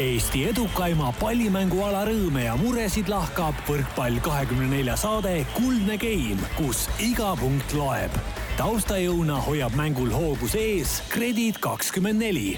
Eesti edukaima pallimänguala rõõme ja muresid lahkab võrkpall kahekümne nelja saade Kuldne Game, kus iga punkt loeb. taustajõuna hoiab mängul hoogus ees Kredit kakskümmend neli.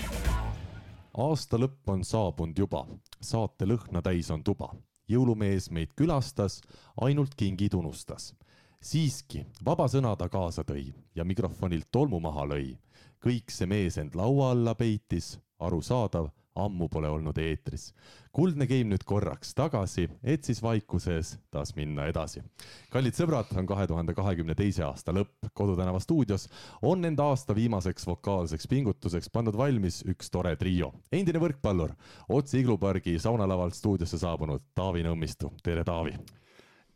aasta lõpp on saabunud juba, saate lõhna täis on tuba. jõulumees meid külastas, ainult kingid unustas. siiski vaba sõna ta kaasa tõi ja mikrofonilt tolmu maha lõi. kõik see mees end laua alla peitis, arusaadav ammu pole olnud eetris. kuldne game nüüd korraks tagasi, et siis vaikuses taas minna edasi. kallid sõbrad, on kahe tuhande kahekümne teise aasta lõpp. Kodutänava stuudios on enda aasta viimaseks vokaalseks pingutuseks pannud valmis üks tore trio. endine võrkpallur, otse iglupargi saunalavalt stuudiosse saabunud Taavi Nõmmistu. tere, Taavi!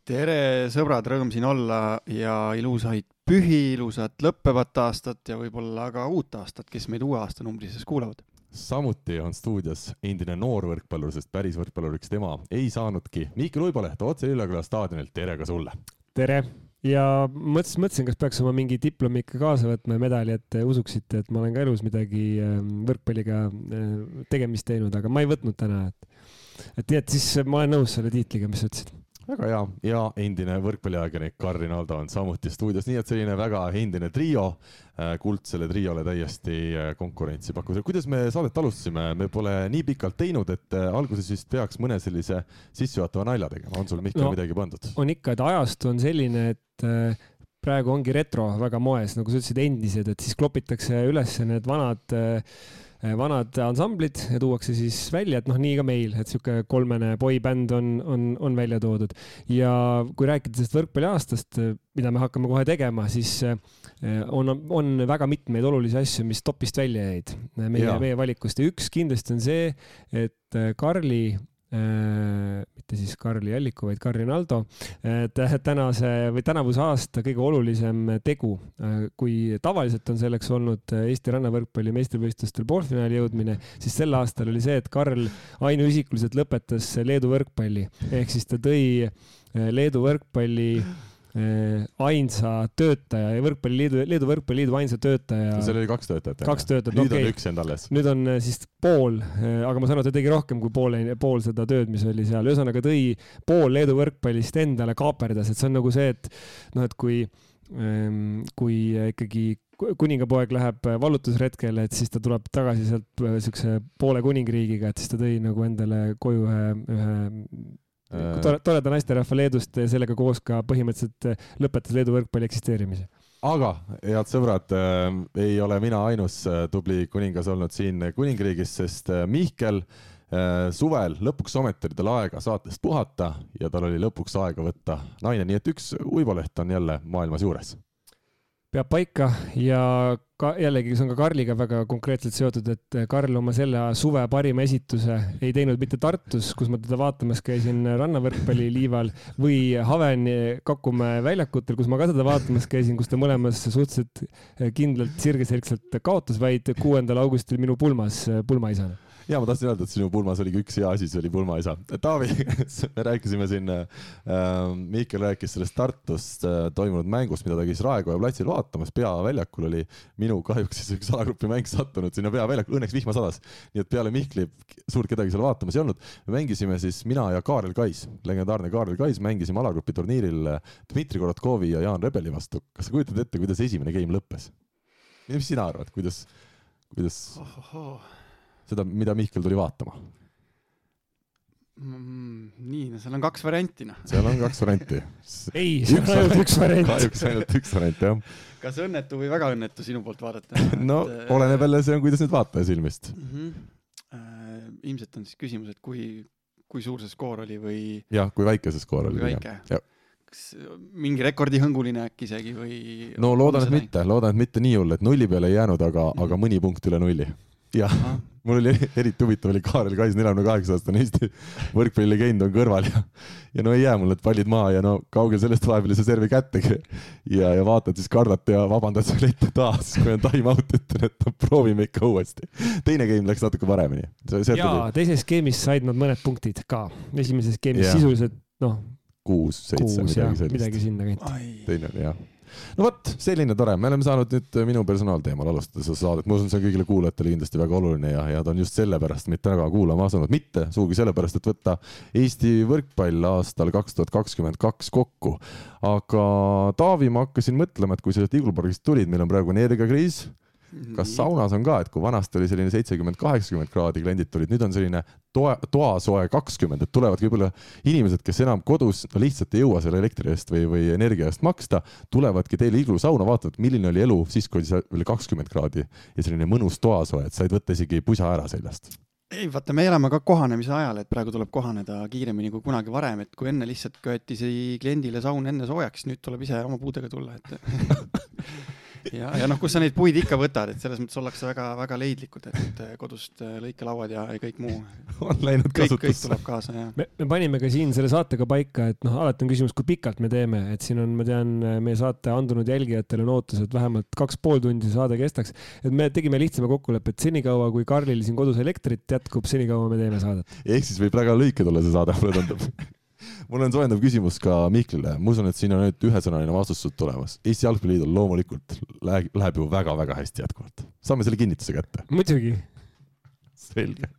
tere, sõbrad, rõõm siin olla ja ilusaid pühi, ilusat lõppevat aastat ja võib-olla ka uut aastat, kes meid uue aasta numbrises kuulavad samuti on stuudios endine noor võrkpallur, sest päris võrkpalluriks tema ei saanudki. Miikel Uiboleht otse Lilleküla staadionilt, tere ka sulle! tere! ja mõtlesin, mõtlesin, kas peaks oma mingi diplomi ikka kaasa võtma ja medali, et usuksite, et ma olen ka elus midagi ähm, võrkpalliga äh, tegemist teinud, aga ma ei võtnud täna, et, et nii, et siis ma olen nõus selle tiitliga, mis sa ütlesid väga hea. Ja endine võrkpalliajakirjanik Karl Rinaldo on samuti stuudios, nii et selline väga endine trio, äh, kuldsele triole täiesti äh, konkurentsi pakkus. kuidas me saadet alustasime, me pole nii pikalt teinud, et äh, alguses vist peaks mõne sellise sissejuhatava nalja tegema, on sul Mihkel no, midagi pandud? on ikka, et ajastu on selline, et praegu ongi retro väga moes, nagu sa ütlesid, endised, et siis klopitakse üles need vanad äh, vanad ansamblid ja tuuakse siis välja, et noh, nii ka meil, et sihuke kolmene boybänd on, on, on välja toodud. ja kui rääkida sellest võrkpalliaastast, mida me hakkame kohe tegema, siis eh, on, on väga mitmeid olulisi asju, mis topist välja jäid meie, meie valikust ja üks kindlasti on see, et Karli mitte siis Karli Alliku, vaid Karri Naldo, tänase või tänavuse aasta kõige olulisem tegu. Äh, kui tavaliselt on selleks olnud Eesti rannavõrkpalli meistrivõistlustel poolfinaali jõudmine, siis sel aastal oli see, et Karl ainuisikuliselt lõpetas Leedu võrkpalli ehk siis ta tõi äh, Leedu võrkpalli Äh, ainsa töötaja ja võrkpalliliidu, Leedu Võrkpalliliidu ainsa töötaja. seal oli kaks töötajat. kaks töötajat, nüüd okay. on üks jäänud alles. nüüd on äh, siis pool, äh, aga ma saan aru, ta tegi rohkem kui pool, pool seda tööd, mis oli seal, ühesõnaga tõi pool Leedu võrkpallist endale kaaperdas, et see on nagu see, et noh, et kui, ähm, kui ikkagi kuningapoeg läheb vallutusretkele, et siis ta tuleb tagasi sealt siukse poole kuningriigiga, et siis ta tõi nagu endale koju ühe, ühe Äh, tore, toreda naisterahva Leedust sellega koos ka põhimõtteliselt äh, lõpetas Leedu võrkpalli eksisteerimise. aga head sõbrad äh,, ei ole mina ainus äh, tubli kuningas olnud siin kuningriigis, sest äh, Mihkel äh, suvel lõpuks ometi oli tal aega saatest puhata ja tal oli lõpuks aega võtta naine, nii et üks uiboleht on jälle maailmas juures peab paika ja ka jällegi, see on ka Karliga väga konkreetselt seotud, et Karl oma selle suve parima esituse ei teinud mitte Tartus, kus ma teda vaatamas käisin rannavõrkpalliliival või Haveni Kakumäe väljakutel, kus ma ka teda vaatamas käisin, kus ta mõlemas suhteliselt kindlalt sirgeselgselt kaotas, vaid kuuendal augustil minu pulmas pulmaisana ja ma tahtsin öelda, et sinu pulmas oligi üks hea asi, see oli pulmaisa. Taavi, me rääkisime siin äh,, Mihkel rääkis sellest Tartus äh, toimunud mängust, mida ta käis Raekoja platsil vaatamas, peaväljakul oli minu kahjuks siis üks alagrupi mäng sattunud sinna peaväljakule, õnneks vihma sadas. nii et peale Mihkli suurt kedagi seal vaatamas ei olnud. me mängisime siis mina ja Kaarel Kais, legendaarne Kaarel Kais, mängisime alagrupi turniiril Dmitri Korotkovi ja Jaan Rebeli vastu. kas sa kujutad ette, kuidas esimene game lõppes? mis sina arvad, kuidas, kuidas seda, mida Mihkel tuli vaatama mm,? nii, no seal on kaks varianti, noh. seal on kaks varianti ei, seal on ainult üks variant. kahjuks ainult üks variant, jah. kas õnnetu või väga õnnetu sinu poolt vaadata no et, äh, oleneb jälle, see on, kuidas nüüd vaataja silmist mm. -hmm. Äh, ilmselt on siis küsimus, et kui, kui suur see skoor oli või? jah, kui väike see skoor oli. väike? kas mingi rekordihõnguline äkki isegi või? no loodan, et mitte, loodan, et mitte nii hull, et nulli peale ei jäänud, aga mm, -hmm. aga mõni punkt üle nulli jah, mul oli eriti huvitav oli Kaarel Kais, neljakümne kaheksa aastane Eesti võrkpallilegend on kõrval ja ja no ei jää mul need pallid maha ja no kaugel sellest vahepeal ei saa servi kättegi. ja, ja vaatad siis kardad ja vabandad selle ette taas, kui on time out, ütlen, et no proovime ikka uuesti. teine game läks natuke paremini. jaa, teises skeemis said nad mõned punktid ka, esimeses skeemis sisuliselt noh. kuus, seitse, midagi sellist. midagi sinna kanti. teine oli jah no vot, selline tore, me oleme saanud nüüd minu personaalteemal alustada seda saadet, ma usun, see on kõigile kuulajatele kindlasti väga oluline ja, ja ta on just sellepärast meid täna kuulama asunud, mitte sugugi sellepärast, et võtta Eesti võrkpall aastal kaks tuhat kakskümmend kaks kokku. aga Taavi, ma hakkasin mõtlema, et kui sa sealt Iglupargist tulid, meil on praegu energiakriis kas saunas on ka, et kui vanasti oli selline seitsekümmend, kaheksakümmend kraadi, kliendid tulid, nüüd on selline toa, toasoe kakskümmend, et tulevadki võib-olla inimesed, kes enam kodus no lihtsalt ei jõua selle elektri eest või, või energia eest maksta, tulevadki teile iglusauna, vaatavad, milline oli elu siis, kui oli veel kakskümmend kraadi ja selline mõnus toasoe, et said võtta isegi pusa ära seljast. Ei, vaata, me elame ka kohanemise ajal, et praegu tuleb kohaneda kiiremini kui kunagi varem, et kui enne lihtsalt köeti see kliendile saun enne soojaks, nüüd tuleb ise oma puudega tulla, et ja, ja noh, kus sa neid puid ikka võtad, et selles mõttes ollakse väga-väga leidlikud, et kodust äh, lõikelauad ja, ja kõik muu. on läinud kasutusse. kõik tuleb kaasa, jah. me, me panime ka siin selle saatega paika, et noh, alati on küsimus, kui pikalt me teeme, et siin on, ma tean, meie saate andunud jälgijatel on ootus, et vähemalt kaks pool tundi saade kestaks. et me tegime lihtsama kokkuleppe, et senikaua, kui Karlil siin kodus elektrit jätkub, senikaua me teeme saadet. ehk siis võib väga lühike tulla see saade, mulle tundub mul on soojendav küsimus ka Mihklile, ma usun, et siin on nüüd ühesõnaline vastus sult tulemas. Eesti Jalgpalliliidul loomulikult läheb, läheb ju väga-väga hästi jätkuvalt. saame selle kinnituse kätte? muidugi. selge.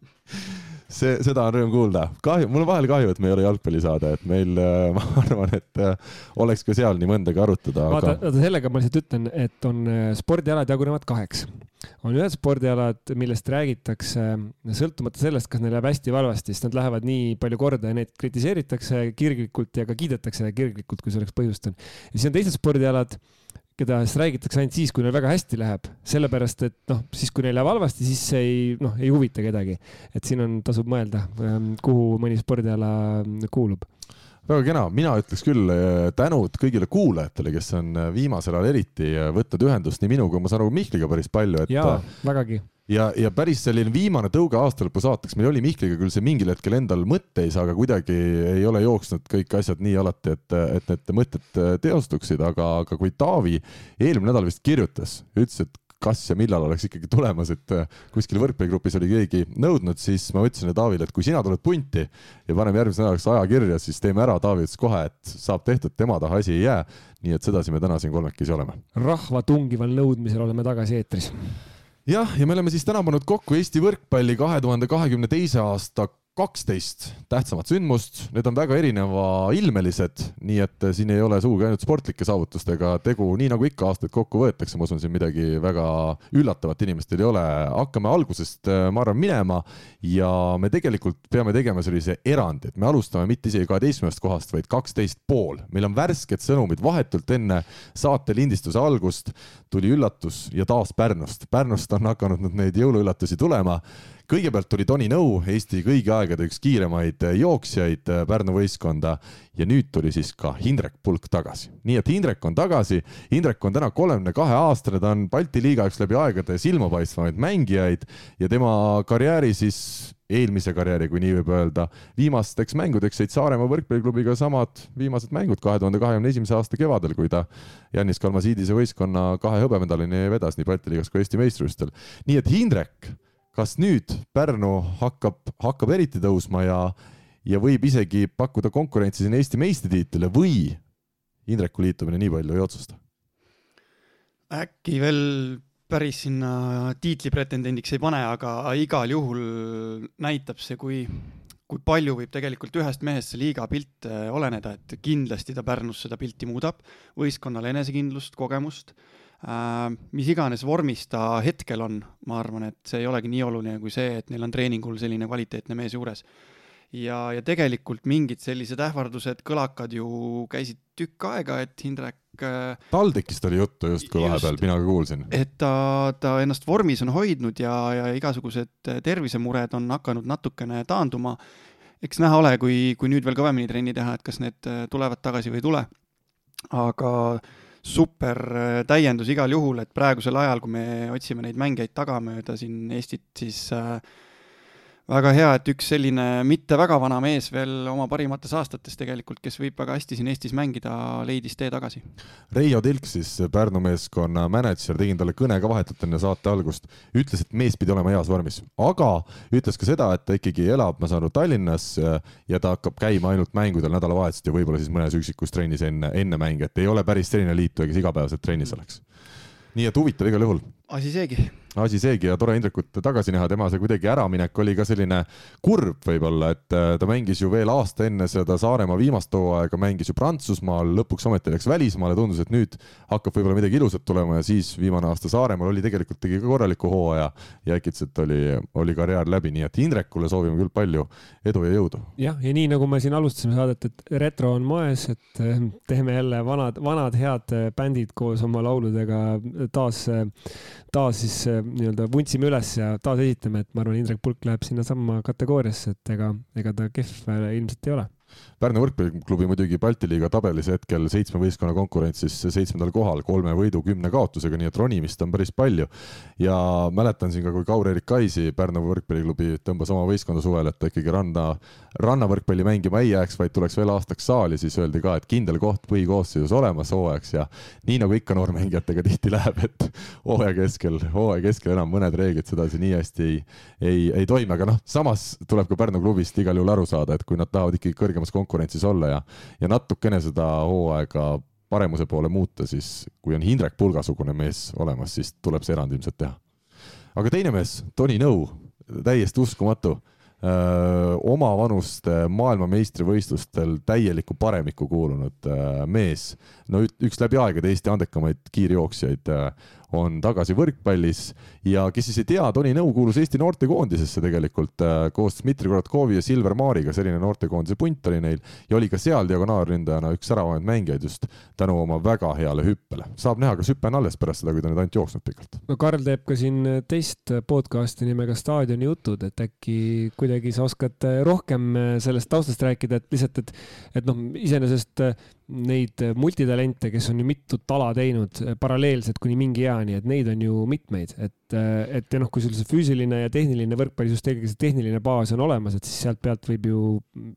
See, seda on rõõm kuulda. kahju, mul on vahel kahju, et me ei ole jalgpallisaade, et meil, äh, ma arvan, et äh, oleks ka seal nii mõndagi arutada. vaata aga..., sellega ma lihtsalt ütlen, et on äh, spordialad jagunevad kaheks on ühed spordialad, millest räägitakse sõltumata sellest, kas neil läheb hästi või halvasti, sest nad lähevad nii palju korda ja neid kritiseeritakse kirglikult ja ka kiidetakse kirglikult, kui selleks põhjust on. ja siis on teised spordialad, keda siis räägitakse ainult siis, kui neil väga hästi läheb, sellepärast et noh, siis kui neil läheb halvasti, siis see ei noh, ei huvita kedagi. et siin on, tasub mõelda, kuhu mõni spordiala kuulub väga kena, mina ütleks küll eh, tänud kõigile kuulajatele, kes on eh, viimasel ajal eriti eh, võtnud ühendust nii minuga, ma saan aru, Mihkliga päris palju, et. jaa, vägagi ja, ja päris selline viimane tõuge aastalõpu saateks, meil oli Mihkliga küll see mingil hetkel endal mõtteis, aga kuidagi ei ole jooksnud kõik asjad nii alati, et, et need mõtted teostuksid, aga, aga kui Taavi eelmine nädal vist kirjutas, ütles, et kas ja millal oleks ikkagi tulemas, et kuskil võrkpalligrupis oli keegi nõudnud, siis ma ütlesin Taavile, et kui sina tuled punti ja paneme järgmiseks nädalaks aja kirja, siis teeme ära. Taavi ütles kohe, et saab tehtud, tema taha asi ei jää. nii et sedasi me täna siin kolmekesi oleme. rahva tungival nõudmisel oleme tagasi eetris jah, ja me oleme siis täna pannud kokku Eesti võrkpalli kahe tuhande kahekümne teise aasta kaksteist tähtsamat sündmust, need on väga erinevailmelised, nii et siin ei ole sugugi ainult sportlike saavutustega tegu, nii nagu ikka aastaid kokku võetakse, ma usun, siin midagi väga üllatavat inimestel ei ole. hakkame algusest, ma arvan, minema ja me tegelikult peame tegema sellise erandi, et me alustame mitte isegi kaheteistkümnest kohast, vaid kaksteist pool. meil on värsked sõnumid vahetult enne saate lindistuse algust tuli üllatus ja taas Pärnust. Pärnust on hakanud nüüd neid jõuluüllatusi tulema kõigepealt tuli Toni Nõu, Eesti kõigi aegade üks kiiremaid jooksjaid äh, Pärnu võistkonda ja nüüd tuli siis ka Hindrek Pulk tagasi. nii et Hindrek on tagasi, Hindrek on täna kolmekümne kahe aastane, ta on Balti liiga üks läbi aegade silmapaistvamaid mängijaid ja tema karjääri siis eelmise karjääri, kui nii võib öelda, viimasteks mängudeks jäid Saaremaa võrkpalliklubiga samad viimased mängud kahe tuhande kahekümne esimese aasta kevadel, kui ta Janis Kalmasiidise võistkonna kahe hõbemedalini vedas nii Balti liigas kui Eesti meistrivõistlustel. nii et Hindrek kas nüüd Pärnu hakkab, hakkab eriti tõusma ja, ja võib isegi pakkuda konkurentsi siin Eesti meistritiitlile või Indreku liitumine nii palju ei otsusta? äkki veel päris sinna tiitli pretendendiks ei pane, aga igal juhul näitab see, kui, kui palju võib tegelikult ühest mehest see liiga pilt äh, oleneda, et kindlasti ta Pärnus seda pilti muudab, võistkonnale enesekindlust, kogemust mis iganes vormis ta hetkel on, ma arvan, et see ei olegi nii oluline kui see, et neil on treeningul selline kvaliteetne mees juures. ja, ja tegelikult mingid sellised ähvardused, kõlakad ju käisid tükk aega, et Hindrek äh, TalTechist oli juttu justkui vahepeal, mina ka kuulsin. et ta, ta ennast vormis on hoidnud ja, ja igasugused tervisemured on hakanud natukene taanduma. eks näha ole, kui, kui nüüd veel kõvemini trenni teha, et kas need tulevad tagasi või ei tule. aga super äh, täiendus igal juhul, et praegusel ajal, kui me otsime neid mängijaid tagamööda siin Eestit, siis äh, väga hea, et üks selline mitte väga vana mees veel oma parimates aastates tegelikult, kes võib väga hästi siin Eestis mängida, leidis tee tagasi. Reio Tilk siis, Pärnu meeskonna mänedžer, tegin talle kõne ka vahetult enne saate algust, ütles, et mees pidi olema heas vormis, aga ütles ka seda, et ta ikkagi elab, ma saan aru, Tallinnas ja ta hakkab käima ainult mängudel nädalavahetuseti ja võib-olla siis mõnes üksikus trennis enne, enne mänge, et ei ole päris selline liituja, kes igapäevaselt trennis oleks. nii et huvitav igal juhul. asi seegi asi seegi ja tore Indrekut tagasi näha, tema see kuidagi äraminek oli ka selline kurb võib-olla, et äh, ta mängis ju veel aasta enne seda Saaremaa viimast hooaega, mängis ju Prantsusmaal, lõpuks ometi läks välismaale, tundus, et nüüd hakkab võib-olla midagi ilusat tulema ja siis viimane aasta Saaremaal oli tegelikult, tegi ka korraliku hooaja ja äkitselt oli, oli karjäär läbi, nii et Indrekule soovime küll palju edu ja jõudu. jah, ja nii nagu me siin alustasime saadet, et retro on moes, et äh, teeme jälle vanad, vanad head äh, bändid koos oma lauludega taas, taas siis nii-öelda vuntsime üles ja taasesitame, et ma arvan, Indrek Pulk läheb sinnasamma kategooriasse, et ega, ega ta kehv ilmselt ei ole Pärnu võrkpalliklubi muidugi Balti liiga tabelis hetkel seitsme võistkonna konkurentsis seitsmendal kohal, kolme võidu, kümne kaotusega, nii et ronimist on päris palju. ja mäletan siin ka, kui Kaur-Erik Kaisi Pärnu võrkpalliklubi tõmbas oma võistkonda suvel, et ta ikkagi ranna, rannavõrkpalli mängima ei jääks, vaid tuleks veel aastaks saali, siis öeldi ka, et kindel koht põhikoosseisus olemas hooajaks ja nii nagu ikka noormängijatega tihti läheb, et hooaja keskel, hooaja keskel enam mõned reeglid sedasi nii hästi ei, ei, ei toimi, aga noh, samas tuleb ka Pärnu klubist igal juhul aru saada, et kui nad tahavad ikkagi kõrgemas konkurentsis olla ja, ja natukene seda hooaega paremuse poole muuta, siis kui on Hindrek Pulga-sugune mees olemas, siis tuleb see erand ilmselt teha. aga teine mees, Toni Nõu, täiesti uskumatu omavanuste maailmameistrivõistlustel täielikku paremikku kuulunud mees, no üks läbi aegade Eesti andekamaid kiirjooksjaid on tagasi võrkpallis ja kes siis ei tea, Toni Nõu kuulus Eesti noortekoondisesse tegelikult äh, koos Dmitri Korotkovi ja Silver Maariga, selline noortekoondise punt oli neil ja oli ka seal diagonaalründajana üks säravamaid mängijaid just tänu oma väga heale hüppele. saab näha, kas hüpe on alles pärast seda, kui ta nüüd ainult jooksnud pikalt. no Karl teeb ka siin teist podcast'i nimega Staadioni jutud, et äkki kuidagi sa oskad rohkem sellest taustast rääkida, et lihtsalt, et, et noh, iseenesest neid multitalente, kes on ju mitut ala teinud paralleelselt kuni mingi eani, et neid on ju mitmeid, et et, et ja noh, kui sul see füüsiline ja tehniline võrkpallisüsteemiga see tehniline baas on olemas, et siis sealt pealt võib ju,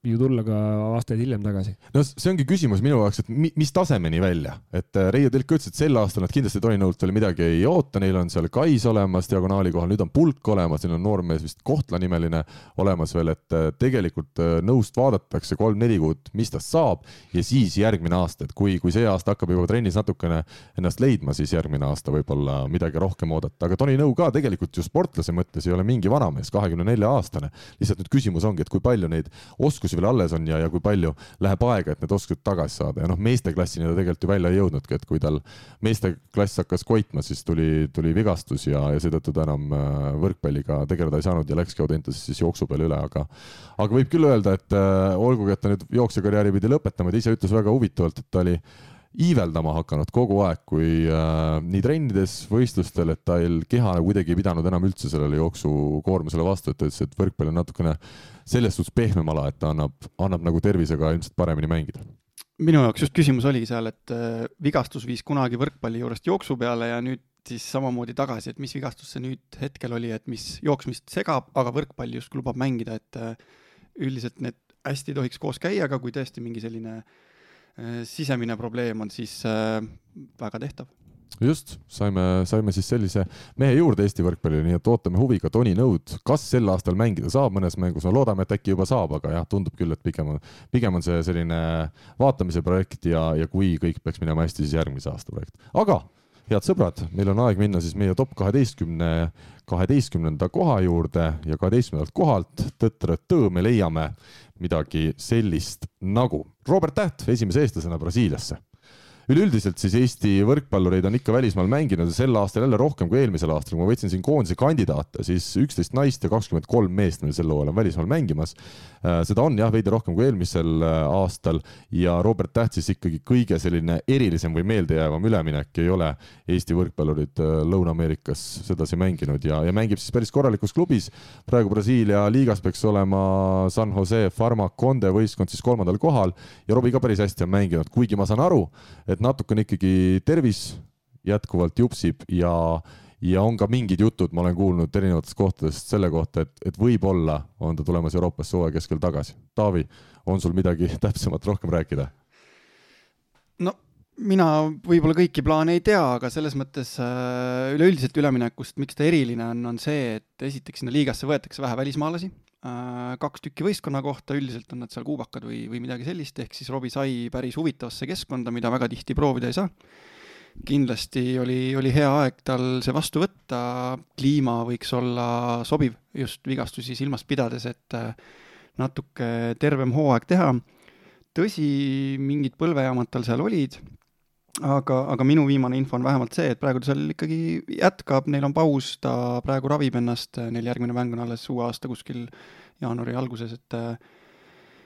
ju tulla ka aastaid hiljem tagasi. no see ongi küsimus minu jaoks, et mi, mis tasemeni välja, et äh, Reio Tilk ütles, et sel aastal nad kindlasti Toni Nõult veel midagi ei oota, neil on seal Kais olemas diagonaali kohal, nüüd on Pulk olemas, neil on noormees vist Kohtla nimeline olemas veel, et äh, tegelikult äh, Nõust vaadatakse kolm-neli kuud, mis tast saab ja siis järgmine aasta, et kui, kui see aasta hakkab juba trennis natukene ennast leidma, siis järgmine aasta võib-olla midagi rohkem oodata, aga Toni Nõu ka tegelikult ju sportlase mõttes ei ole mingi vanamees, kahekümne nelja aastane. lihtsalt nüüd küsimus ongi, et kui palju neid oskusi veel alles on ja, ja kui palju läheb aega, et need oskused tagasi saada ja noh, meesteklassini ta tegelikult ju välja ei jõudnudki, et kui tal meesteklass hakkas koitma, siis tuli, tuli vigastus ja, ja seetõttu ta enam äh, võrkpalliga tegeleda ei saanud ja läkski Audentases siis jooksu peale üle, aga aga võib küll öelda, et äh, olgugi, et ta nüüd jooksjakarjääri pidi lõpetama, ta ise ütles väga huvitavalt, et ta oli iiveldama hakanud kogu aeg, kui äh, nii trennides, võistlustel, et tal keha nagu kuidagi ei pidanud enam üldse sellele jooksukoormusele vastu, et ta ütles, et võrkpall on natukene selles suhtes pehmem ala, et ta annab, annab nagu tervisega ilmselt paremini mängida. minu jaoks just küsimus oligi seal, et äh, vigastus viis kunagi võrkpalli juurest jooksu peale ja nüüd siis samamoodi tagasi, et mis vigastus see nüüd hetkel oli, et mis jooksmist segab, aga võrkpalli justkui lubab mängida, et äh, üldiselt need hästi tohiks koos käia, aga kui tõesti mingi selline Äh, sisemine probleem on siis äh, väga tehtav just, saime, saime siis sellise mehe juurde Eesti võrkpallile, nii et ootame huviga Toni Nõud, kas sel aastal mängida saab mõnes mängus, no loodame, et äkki juba saab, aga jah, tundub küll, et pigem on, pigem on see selline vaatamise projekt ja, ja kui kõik peaks minema hästi, siis järgmise aasta projekt. aga head sõbrad, meil on aeg minna siis meie top kaheteistkümne, kaheteistkümnenda koha juurde ja kaheteistkümnendalt kohalt tõtt-rõtt-tõõ me leiame midagi sellist nagu Robert Täht esimese eestlasena Brasiiliasse üleüldiselt siis Eesti võrkpallureid on ikka välismaal mänginud ja sel aastal jälle rohkem kui eelmisel aastal, kui ma võtsin siin koondise kandidaate, siis üksteist naist ja kakskümmend kolm meest meil sel hooajal on välismaal mängimas. Äh, seda on jah, veidi rohkem kui eelmisel äh, aastal ja Robert Täht siis ikkagi kõige selline erilisem või meeldejäävam üleminek ei ole Eesti võrkpallurid äh, Lõuna-Ameerikas sedasi mänginud ja, ja mängib siis päris korralikus klubis. praegu Brasiilia liigas peaks olema San Jose Farmaconde võistkond siis kolmandal kohal ja Robbie ka päris hästi on mänginud, kuigi ma saan aru, et natukene ikkagi tervis jätkuvalt jupsib ja, ja on ka mingid jutud, ma olen kuulnud erinevatest kohtadest selle kohta, et, et võib-olla on ta tulemas Euroopasse hooaja keskel tagasi. Taavi, on sul midagi täpsemat rohkem rääkida? no mina võib-olla kõiki plaane ei tea, aga selles mõttes äh, üleüldiselt üleminekust, miks ta eriline on, on see, et esiteks sinna liigasse võetakse vähe välismaalasi, kaks tükki võistkonna kohta, üldiselt on nad seal kuubakad või, või midagi sellist, ehk siis Robbie sai päris huvitavasse keskkonda, mida väga tihti proovida ei saa. kindlasti oli, oli hea aeg tal see vastu võtta, kliima võiks olla sobiv just vigastusi silmas pidades, et äh, natuke tervem hooaeg teha tõsi, mingid põlvejaamad tal seal olid, aga, aga minu viimane info on vähemalt see, et praegu ta seal ikkagi jätkab, neil on paus, ta praegu ravib ennast, neil järgmine mäng on alles uue aasta kuskil jaanuari alguses, et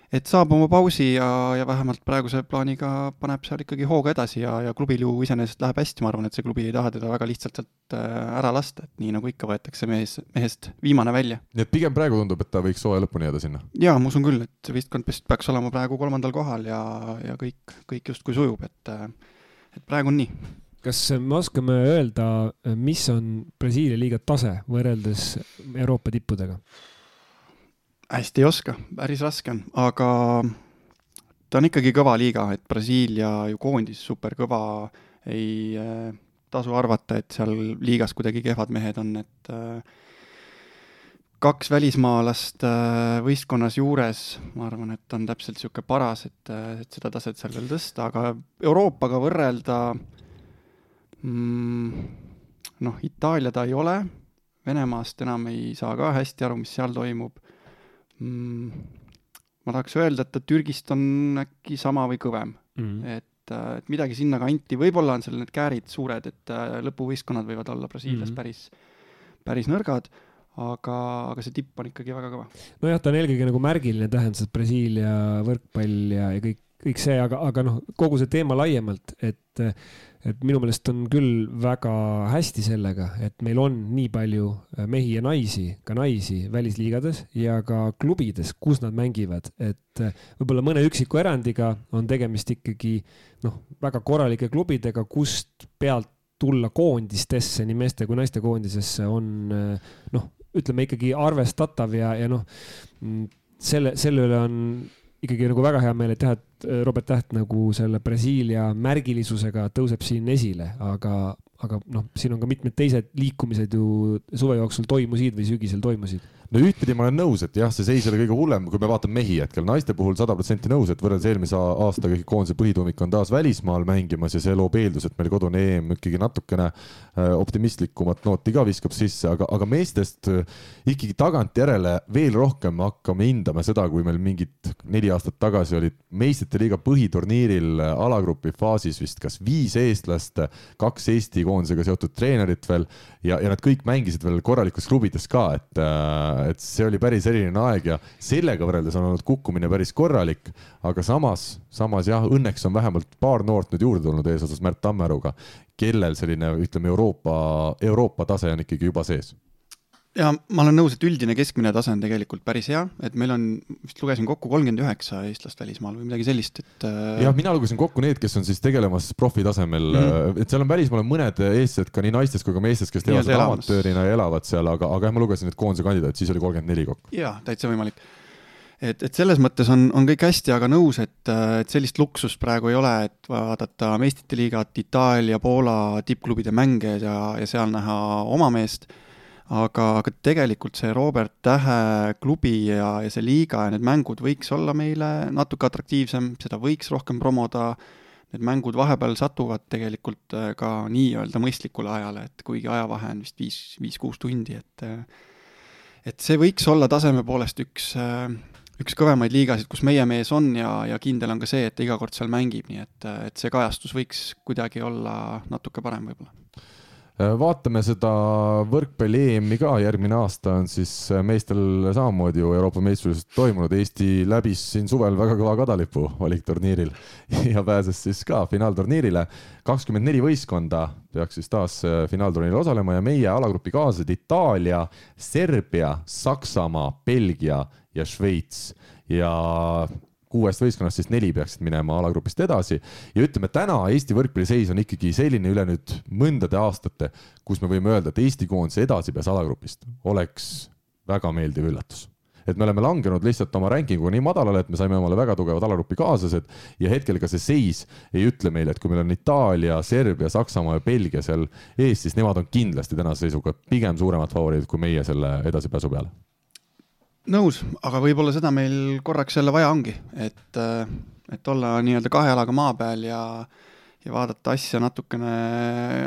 et saab oma pausi ja, ja vähemalt praeguse plaaniga paneb seal ikkagi hooga edasi ja, ja klubil ju iseenesest läheb hästi, ma arvan, et see klubi ei taha teda väga lihtsalt sealt äh, ära lasta, et nii nagu ikka võetakse mees, mehest viimane välja. nii et pigem praegu tundub, et ta võiks hooaja lõpuni jääda sinna? jaa, ma usun küll, et võistkond peaks olema praegu kolmandal kohal ja, ja kõik, kõik justkui sujub, et äh, et praegu on nii. kas me oskame öelda, mis on Brasiilia liiga tase võrreldes Euroopa tippudega? hästi ei oska, päris raske on, aga ta on ikkagi kõva liiga, et Brasiilia ju koondis superkõva, ei äh, tasu arvata, et seal liigas kuidagi kehvad mehed on, et äh, kaks välismaalast äh, võistkonnas juures, ma arvan, et on täpselt niisugune paras, et, äh, et seda taset seal veel tõsta, aga Euroopaga võrrelda mm, noh, Itaalia ta ei ole, Venemaast enam ei saa ka hästi aru, mis seal toimub. Mm,. ma tahaks öelda, et ta Türgist on äkki sama või kõvem. Mm, et, äh, et midagi sinnakanti, võib-olla on seal need käärid suured, et lõpuvõistkonnad võivad olla Brasiilias mm -hmm. päris, päris nõrgad aga, aga see tipp on ikkagi väga kõva. nojah, ta on eelkõige nagu märgiline tähenduses Brasiilia võrkpall ja, ja kõik, kõik see, aga, aga noh, kogu see teema laiemalt, et, et minu meelest on küll väga hästi sellega, et meil on nii palju mehi ja naisi, ka naisi välisliigades ja ka klubides, kus nad mängivad, et võib-olla mõne üksiku erandiga on tegemist ikkagi noh, väga korralike klubidega, kust pealt tulla koondistesse, nii meeste kui naiste koondisesse on noh, ütleme ikkagi arvestatav ja, ja noh, selle, selle üle on ikkagi nagu väga hea meel, et jah, et Robert Täht nagu selle Brasiilia märgilisusega tõuseb siin esile, aga, aga noh, siin on ka mitmed teised liikumised ju suve jooksul toimusid või sügisel toimusid no ühtpidi ma olen nõus, et jah, see seis ei ole kõige hullem, kui me vaatame mehi hetkel, naiste puhul sada protsenti nõus, et võrreldes eelmise aastaga ikkagi koondise põhituumik on taas välismaal mängimas ja see loob eeldus, et meil kodune EM ikkagi natukene äh, optimistlikumat nooti ka viskab sisse, aga, aga meestest äh, ikkagi tagantjärele veel rohkem hakkame hindama seda, kui meil mingid neli aastat tagasi olid meistrite liiga põhiturniiril äh, alagrupi faasis vist kas viis eestlast, kaks Eesti koondisega seotud treenerit veel ja, ja nad kõik mängisid veel korralikes klubides ka, et et see oli päris eriline aeg ja sellega võrreldes on olnud kukkumine päris korralik, aga samas, samas jah, õnneks on vähemalt paar noort nüüd juurde tulnud eesotsas Märt Tammeruga, kellel selline, ütleme, Euroopa, Euroopa tase on ikkagi juba sees ja ma olen nõus, et üldine keskmine tase on tegelikult päris hea, et meil on, vist lugesin kokku kolmkümmend üheksa eestlast välismaal või midagi sellist, et äh, jah, mina lugesin kokku need, kes on siis tegelemas profitasemel mm, -hmm. et seal on välismaal on mõned eestlased ka nii naistest kui ka meestest, kes teevad seda amatöörina ja elavad seal, aga, aga jah, ma lugesin, et koondise kandidaat, siis oli kolmkümmend neli kokku. jaa, täitsa võimalik et, et selles mõttes on, on kõik hästi, aga nõus, et, et sellist luksust praegu ei ole, et vaadata meistrite liigat, Itaalia, Poola tippklubide mänge ja, ja seal näha oma meest aga, aga tegelikult see Robert Tähe klubi ja, ja see liiga ja need mängud võiks olla meile natuke atraktiivsem, seda võiks rohkem promoda, need mängud vahepeal satuvad tegelikult äh, ka nii-öelda mõistlikule ajale, et kuigi ajavahe on vist viis, viis-kuus tundi, et äh, et see võiks olla taseme poolest üks, äh, üks kõvemaid liigasid, kus meie mees on ja, ja kindel on ka see, et ta iga kord seal mängib, nii et, et see kajastus võiks kuidagi olla natuke parem võib-olla vaatame seda võrkpalli EM-i ka, järgmine aasta on siis äh, meestel samamoodi ju Euroopa meistrivõistlused toimunud, Eesti läbis siin suvel väga kõva kadalipu valikturniiril ja pääses siis ka finaalturniirile. kakskümmend neli võistkonda peaks siis taas äh, finaalturniiril osalema ja meie alagrupi kaaslased Itaalia, Serbia, Saksamaa, Belgia ja Šveits. Ja kuuest võistkonnast siis neli peaksid minema alagrupist edasi. Ja ütleme, täna Eesti võrkpalliseis on ikkagi selline üle nüüd mõndade aastate, kus me võime öelda, et Eesti koondise edasipääs alagrupist oleks väga meeldiv üllatus. Et me oleme langenud lihtsalt oma ranking'uga nii madalale, et me saime omale väga tugevad alagrupi kaaslased ja hetkel ka see seis ei ütle meile, et kui meil on Itaalia, Serbia, Saksamaa ja Belgia seal ees, siis nemad on kindlasti tänase seisuga pigem suuremad favoriidid kui meie selle edasipääsu peale nõus, aga võib-olla seda meil korraks jälle vaja ongi, et, et olla nii-öelda kahe jalaga maa peal ja, ja vaadata asja natukene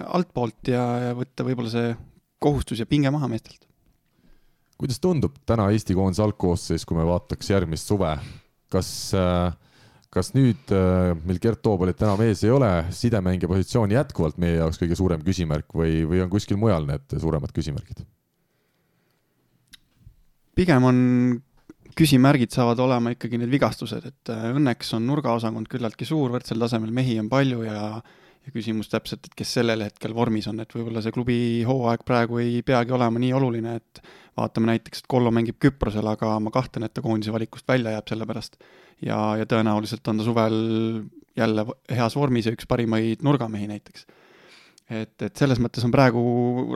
altpoolt ja, ja võtta võib-olla see kohustus ja pinge maha meestelt. kuidas tundub täna Eesti koondise algkoosseis, kui me vaataks järgmist suve, kas kas nüüd, mil Gert Toobalit enam ees ei ole, sidemängija positsioon jätkuvalt meie jaoks kõige suurem küsimärk või, või on kuskil mujal need suuremad küsimärgid? Pigem on küsimärgid saavad olema ikkagi need vigastused, et äh, õnneks on nurgaosakond küllaltki suur, võrdsel tasemel mehi on palju ja ja küsimus täpselt, et kes sellel hetkel vormis on, et võib-olla see klubi hooaeg praegu ei peagi olema nii oluline, et vaatame näiteks, et Kollo mängib Küprosel, aga ma kahtlen, et ta koondise valikust välja jääb selle pärast. ja, ja tõenäoliselt on ta suvel jälle heas vormis ja üks parimaid nurgamehi näiteks. et, et selles mõttes on praegu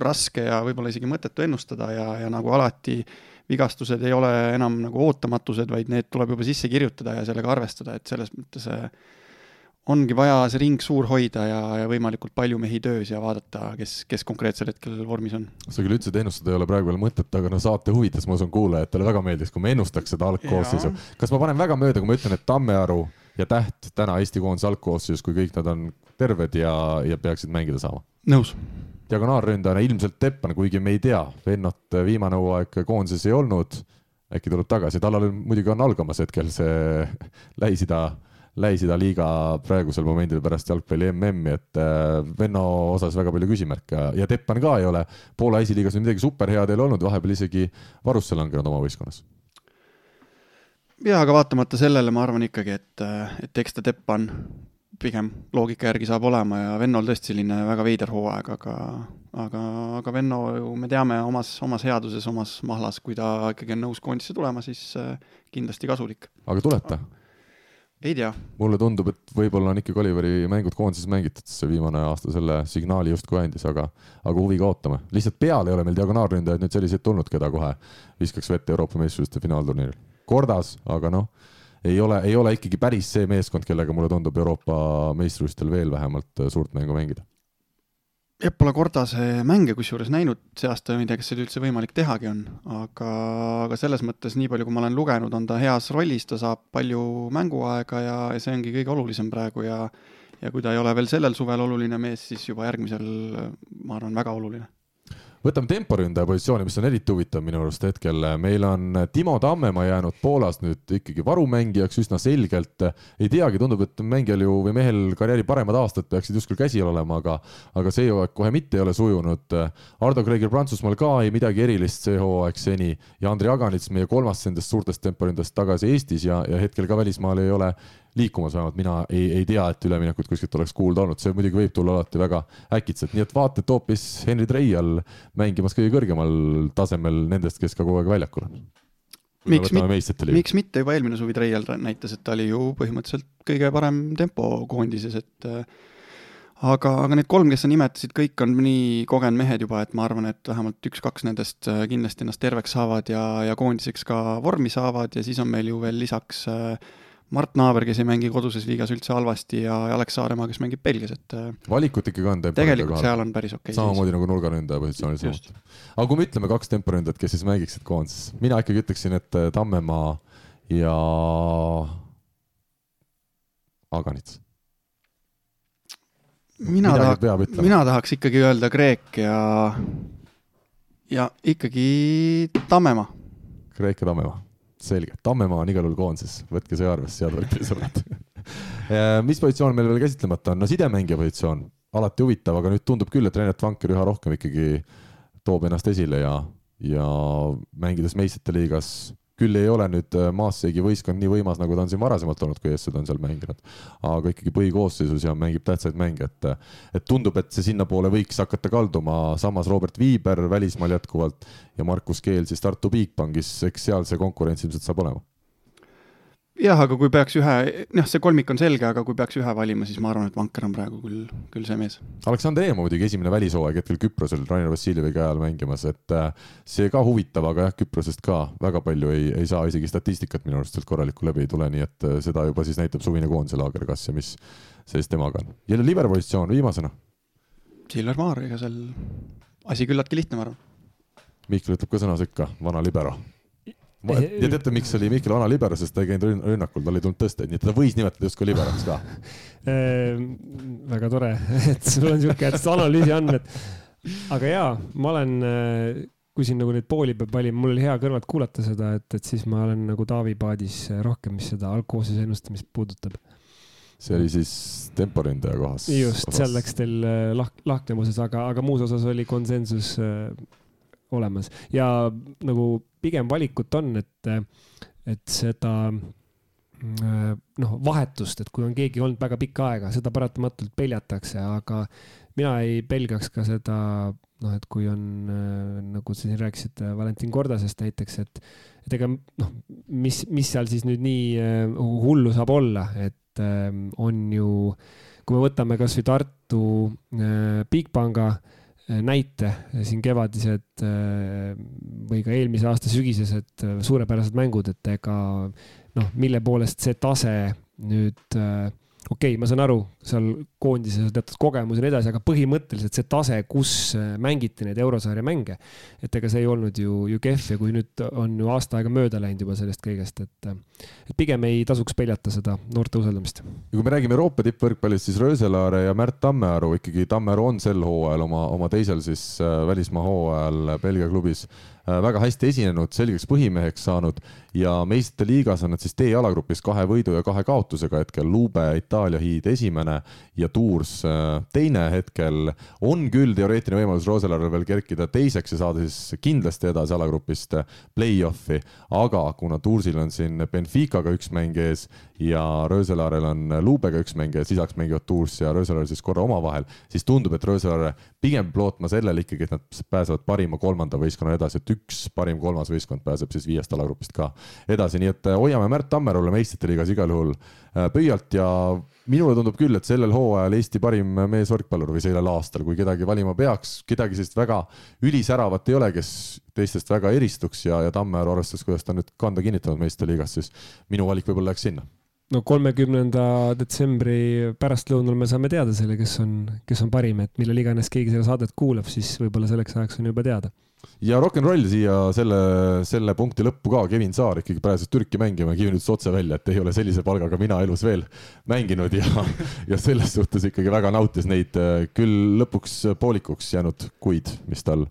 raske ja võib-olla isegi mõttetu ennustada ja, ja nagu alati äh, vigastused ei ole enam nagu ootamatused, vaid need tuleb juba sisse kirjutada ja sellega arvestada, et selles mõttes äh, ongi vaja see ring suur hoida ja, ja võimalikult palju mehi töös ja vaadata, kes, kes konkreetsel hetkel vormis on. sa küll ütlesid, ennustada ei ole praegu veel mõtet, aga no saate huvides, ma usun, kuulajatele väga meeldiks, kui me ennustaks seda algkoosseisu. kas ma panen väga mööda, kui ma ütlen, et Tammearu ja Täht täna Eesti koondise algkoosseisus, kui kõik nad on terved ja, ja peaksid mängida saama? nõus diagonaalründajana ilmselt Teppan, kuigi me ei tea, Vennot viimane hooaeg koondises ei olnud, äkki tuleb tagasi, tal muidugi on algamas hetkel see Lähis-Ida, Lähis-Ida liiga praegusel momendil pärast jalgpalli MM-i, et äh, Venno osas väga palju küsimärke ja Teppan ka ei ole. Poola esiliigas midagi superhead ei ole olnud, vahepeal isegi varusse langenud oma võistkonnas. Jaa, aga vaatamata sellele ma arvan ikkagi, et, et eks ta Teppan pigem loogika järgi saab olema ja Vennol tõesti selline väga veider hooaeg, aga, aga, aga Venno ju me teame omas, omas headuses, omas mahlas, kui ta ikkagi on nõus koondisse tulema, siis äh, kindlasti kasulik. aga tuleb ta? ei tea. mulle tundub, et võib-olla on ikkagi Oliveri mängud koondises mängitud, see viimane aasta selle signaali justkui andis, aga, aga huviga ootame. lihtsalt peale ei ole meil diagonaalründajaid nüüd selliseid tulnud, keda kohe viskaks vette Euroopa meistrivõistluste finaalturniiril. Kordas, aga noh ei ole, ei ole ikkagi päris see meeskond, kellega mulle tundub Euroopa meistrivõistlustel veel vähemalt äh, suurt mängu mängida. jah, pole Kordase mänge kusjuures näinud see aasta, ma ei tea, kas seda üldse võimalik tehagi on, aga, aga selles mõttes, nii palju, kui ma olen lugenud, on ta heas rollis, ta saab palju mänguaega ja, ja see ongi kõige olulisem praegu ja ja kui ta ei ole veel sellel suvel oluline mees, siis juba järgmisel, ma arvan, väga oluline võtame temporündaja positsiooni, mis on eriti huvitav minu arust hetkel. meil on Timo Tammemaa jäänud Poolas nüüd ikkagi varumängijaks üsna selgelt. ei teagi, tundub, et mängijal ju või mehel karjääri paremad aastad peaksid justkui käsil olema, aga, aga see hooaeg kohe mitte ei ole sujunud. Ardo Kreegil Prantsusmaal ka ei midagi erilist see hooaeg seni ja Andrei Aganits, meie kolmas nendest suurtest temporündajast tagasi Eestis ja, ja hetkel ka välismaal ei ole liikumas, vähemalt mina ei, ei tea, et üleminekut kuskilt oleks kuulda olnud, see muidugi võib tulla alati väga äkitselt, nii et vaata, et hoopis Henri Treial mängimas kõige kõrgemal tasemel nendest, kes ka kogu aeg väljakul on. miks mitte, miks mitte, juba eelmine suvi Treial näitas, et ta oli ju põhimõtteliselt kõige parem tempo koondises, et äh, aga, aga need kolm, kes sa nimetasid, kõik on nii kogenud mehed juba, et ma arvan, et vähemalt üks-kaks nendest äh, kindlasti ennast terveks saavad ja, ja koondiseks ka vormi saavad ja siis on meil ju veel lisaks äh, Mart Naaber, kes ei mängi koduses liigas üldse halvasti ja Alex Saaremaa, kes mängib Belgias, et äh, valikut ikkagi on tegelikult seal on päris okei okay. samamoodi nagu nurgaründaja positsioonil samuti. aga kui me ütleme kaks temporündajat, kes siis mängiksid koondises, mina ikkagi ütleksin, et äh, Tammemaa ja Aganits. mina tahaks, mina tahaks ikkagi öelda Kreek ja, ja ikkagi Tammemaa. Kreek ja Tammemaa selge, Tammemaa on igal juhul koondises, võtke see arvesse, head võrkpallisõbrad mis positsioon meil veel käsitlemata on, no sidemängija positsioon, alati huvitav, aga nüüd tundub küll, et Renat Vanker üha rohkem ikkagi toob ennast esile ja, ja mängides meistrite liigas küll ei ole nüüd äh, Maassegi võistkond nii võimas, nagu ta on siin varasemalt olnud, kui eestsed on seal mänginud. aga ikkagi põhikoosseisus ja mängib tähtsaid mänge, et, et tundub, et see sinnapoole võiks hakata kalduma, samas Robert Viiber välismaal jätkuvalt ja Markus Keel siis Tartu Bigbankis, eks seal see konkurents ilmselt saab olema jah, aga kui peaks ühe, noh, see kolmik on selge, aga kui peaks ühe valima, siis ma arvan, et Vanker on praegu küll, küll see mees. Aleksandr Eemo muidugi esimene välishooaeg hetkel Küprosel Rainer Vassiljevi käe all mängimas, et äh, see ka huvitav, aga jah, Küprosest ka väga palju ei, ei saa, isegi statistikat minu arust sealt korralikku läbi ei tule, nii et äh, seda juba siis näitab suvine koondise laager, kas ja mis seis temaga on. jälle liberpositsioon viimasena. Silver Maar, ega seal asi küllaltki lihtne, ma arvan. Mihkel ütleb ka sõna sekka, vana libero ja teate, miks oli Mihkel vana libero, sest ta ei käinud rünnakul, tal ei tulnud tõsteid, nii et teda võis nimetada justkui liberoks ka ehm, väga tore, et sul on siuke analüüsiandmed. aga jaa, ma olen, eh, kui siin nagu neid pooli peab valima, mul oli hea kõrvalt kuulata seda, et, et siis ma olen nagu Taavi paadis rohkem, mis seda algkoosseisu ennustamist puudutab see oli siis temporündaja kohas. just, seal läks teil eh, lahk-, lahknevuses, aga, aga muus osas oli konsensus äh, olemas. Ja nagu pigem valikut on, et, et seda noh, vahetust, et kui on keegi olnud väga pikka aega, seda paratamatult peljatakse, aga mina ei pelgaks ka seda, noh, et kui on nagu sa siin rääkisid Valentin Kordasest näiteks, et, et ega noh, mis, mis seal siis nüüd nii hullu saab olla, et on ju, kui me võtame kasvõi Tartu Bigpanga äh, Äh, näite siin kevadised äh, või ka eelmise aasta sügisesed äh, suurepärased mängud, et ega noh, mille poolest see tase nüüd okei okay,, ma saan aru, seal koondises teatud kogemus ja nii edasi, aga põhimõtteliselt see tase, kus mängiti neid eurosarja mänge, et ega see ei olnud ju, ju kehv ja kui nüüd on ju aasta aega mööda läinud juba sellest kõigest, et, et pigem ei tasuks peljata seda noorte usaldamist. ja kui me räägime Euroopa tippvõrkpallist, siis Rööselaare ja Märt Tammearu ikkagi, Tammearu on sel hooajal oma, oma teisel siis äh, välismaa hooajal Belgia klubis äh, väga hästi esinenud, selgeks põhimeheks saanud ja meistrite liigas on nad siis D-jalagrupis kahe võidu ja kahe kaotusega hetkel. Lube Itaalia hiid esimene ja Tours äh, teine hetkel. on küll teoreetiline võimalus Roselarel veel kerkida teiseks ja saada siis kindlasti edasi alagrupist play-off'i, aga kuna Toursil on siin Benficaga üks mäng ees ja Rööselaarel on Lubega üks mäng ees, lisaks mängivad Tours ja Rööselaar siis korra omavahel, siis tundub, et Rööselaar pigem lootma sellele ikkagi, et nad pääsevad parima kolmanda võistkonna edasi, et üks parim kolmas võistkond pääseb siis viiest alagrupist ka edasi, nii et äh, hoiame Märt Tammerule meistrite liigas igal juhul äh, pöialt ja minule tundub küll, et sellel hooajal Eesti parim meesvõrkpallur või sellel aastal, kui kedagi valima peaks, kedagi sellist väga ülisäravat ei ole, kes teistest väga eristuks ja, ja Tammearu arvestades, kuidas ta nüüd kanda kinnitanud meistrite liigas, siis minu valik võib-olla läheks sinna no kolmekümnenda detsembri pärastlõunal me saame teada selle, kes on, kes on parim, et millal iganes keegi seda saadet kuulab, siis võib-olla selleks ajaks on juba teada. Ja rock n roll siia selle, selle punkti lõppu ka, Kevin Saar ikkagi pääses Türki mängima, Kevin ütles otse välja, et ei ole sellise palgaga mina elus veel mänginud ja, ja selles suhtes ikkagi väga nautis neid küll lõpuks poolikuks jäänud kuid, mis tal,